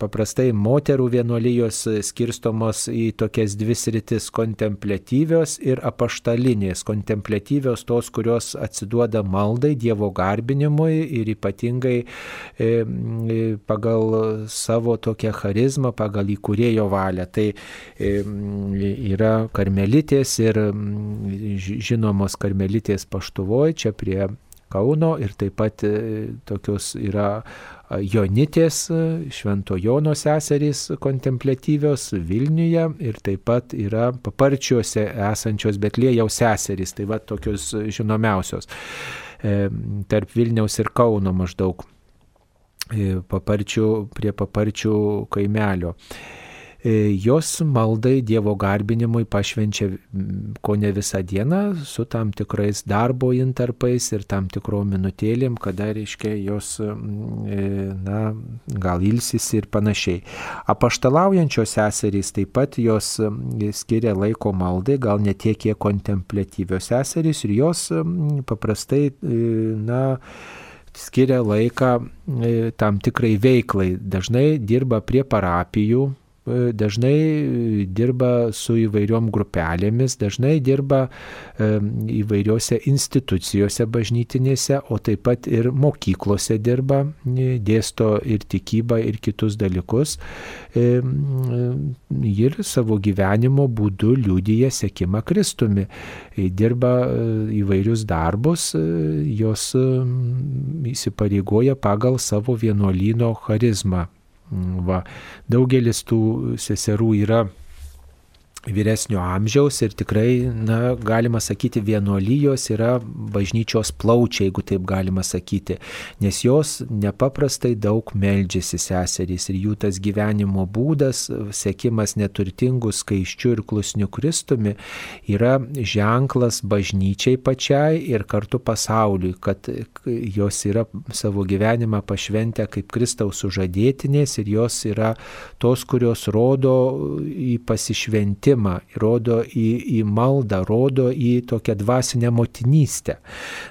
paprastai moterų vienuolijos skirstomos į tokias dvi sritis - kontemplatyvios ir apaštalinės. Kontemplatyvios tos, kurios atsiduoda maldai, Dievo garbinimui ir ypatingai e, e, pagal savo tokią charizmą, pagal įkūrėjo valią. Tai e, yra karmelitės ir ži- žinomos karmelitės paštuvoje, čia prie Kauno ir taip pat tokios yra Jonitės, Švento Jono seserys kontemplatyvios Vilniuje ir taip pat yra paparčiuose esančios Betlėjaus seserys, tai va tokios žinomiausios e, tarp Vilniaus ir Kauno maždaug e, paparčių, prie paparčių kaimelio. E, Jos maldai Dievo garbinimui pašvenčia ko ne visą dieną su tam tikrais darbo intarpais ir tam tikrom minutėlėm, kada, reiškia, jos, e, na, gal ilsis ir panašiai. Apaštalaujančios seserys taip pat jos skiria laiko maldai, gal ne tiek kiek kontemplatyvios seserys ir jos paprastai, e, na, skiria laiką tam tikrai veiklai. Dažnai dirba prie parapijų, dažnai dirba su įvairiom grupelėmis, dažnai dirba e, įvairiose institucijose bažnytinėse, o taip pat ir mokyklose dirba, e, dėsto ir tikybą, ir kitus dalykus. E, Ir savo gyvenimo būdu liūdija sekimą Kristumi. E, Dirba e, įvairius darbus, e, jos e, įsipareigoja pagal savo vienuolyno charizmą. Mm, Va. Daugelis tų seserų yra vyresnio amžiaus ir tikrai, na, galima sakyti, vienuolijos yra bažnyčios plaučiai, jeigu taip galima sakyti, nes jos nepaprastai daug meldžiasi seserys ir jų tas gyvenimo būdas, sėkimas neturtingų, skaiščių ir klusnių Kristumi yra ženklas bažnyčiai pačiai ir kartu pasauliui, kad jos yra savo gyvenimą pašventę kaip Kristaus sužadėtinės ir jos yra tos, kurios rodo į pasišventimą, rodo į, į maldą, rodo į tokią dvasinę motinystę.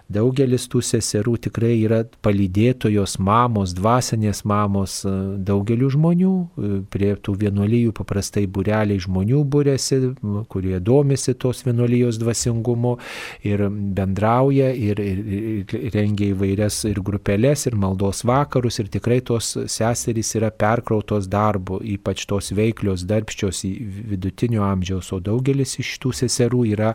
Daugelis tų seserų tikrai yra palydėtojos mamos, dvasinės mamos e, daugeliu žmonių. E, Prie tų vienuolijų paprastai bureliai žmonių būrėsi, kurie domisi tos vienuolijos dvasingumu ir bendrauja ir, ir, ir rengia įvairias ir grupelės, ir maldos vakarus. Ir tikrai tos seserys yra perkrautos darbu, ypač tos veiklios, darbščios vidutinio amžiaus, o daugelis iš tų seserų yra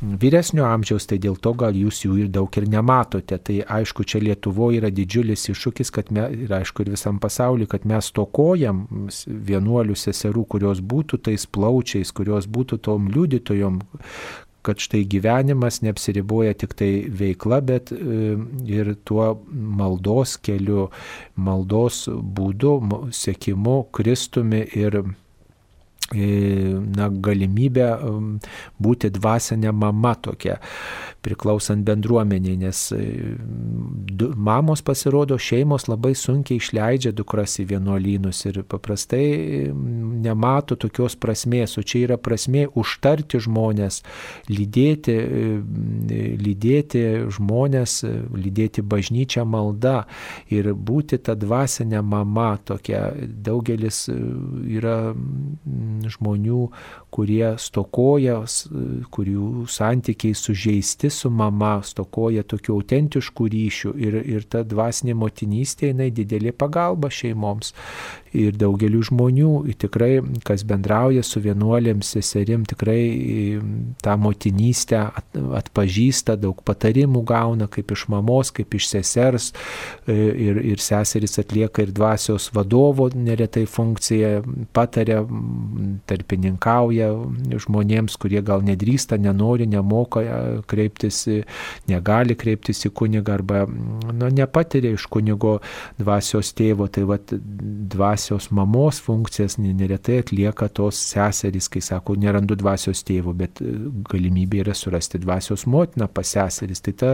vyresnio amžiaus, tai dėl to gal jūs jų ir daug ir nematote. Tai aišku, čia Lietuvoje yra didžiulis iššūkis, kad mes, ir aišku, ir visam pasauliu, kad mes tokojam vienuolių seserų, kurios būtų tais plaučiais, kurios būtų tom liudytojom, kad štai gyvenimas neapsiriboja tik tai veikla, bet e, ir tuo maldos keliu, maldos būdu, sekimu Kristumi ir na, galimybę būti dvasinė mama tokia. Priklausant bendruomeniai, nes e, mamos pasirodo šeimos labai sunkiai išleidžia dukras į vienuolynus ir paprastai nemato tokios prasmės, o čia yra prasmė užtarti žmonės, lydėti, lydėti žmonės, lydėti bažnyčią malda ir būti ta dvasinė mama tokia. Daugelis yra žmonių, kurie stokoja, kurių santykiai sužeisti su mama, stokoja tokių autentiškų ryšių ir, ir ta dvasinė motinystė, jinai didelė pagalba šeimoms ir daugeliu žmonių, tikrai, kas bendrauja su vienuolėm, seserim, tikrai tą motinystę atpažįsta, daug patarimų gauna, kaip iš mamos, kaip iš sesers. E, ir, ir seseris atlieka ir dvasios vadovo neretai funkciją, pataria, tarpininkauja žmonėms, kurie gal nedrįsta, nenori, nemoka e, kreiptis, negali kreiptis į kunigą arba nu, nepatiria iš kunigo dvasios tėvo, tai vad dvasios dvasios mamos funkcijas neretai atlieka tos seserys, kai sako, nerandu dvasios tėvo, bet e, galimybė yra surasti dvasios motiną pas seserys. Tai ta,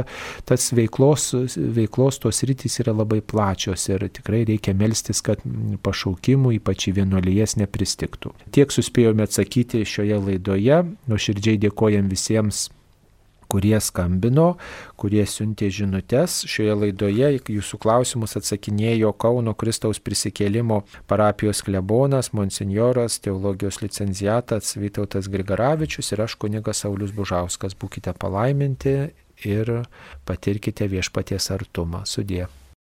tas veiklos, veiklos tos rytis yra labai plačios ir tikrai reikia melstis, kad pašaukimų, ypač į vienuolijas, nepristiktų. Tiek suspėjome atsakyti šioje laidoje. Nuoširdžiai dėkojam visiems kurie skambino, kurie siuntė žinutės. Šioje laidoje jūsų klausimus atsakinėjo Kauno Kristaus prisikėlimo parapijos klebonas, monsinjoras, teologijos licenciatas Vytautas Grigaravičius ir aš kunigas Saulis Bužauskas. Būkite palaiminti ir patirkite viešpaties artumą. Sudė.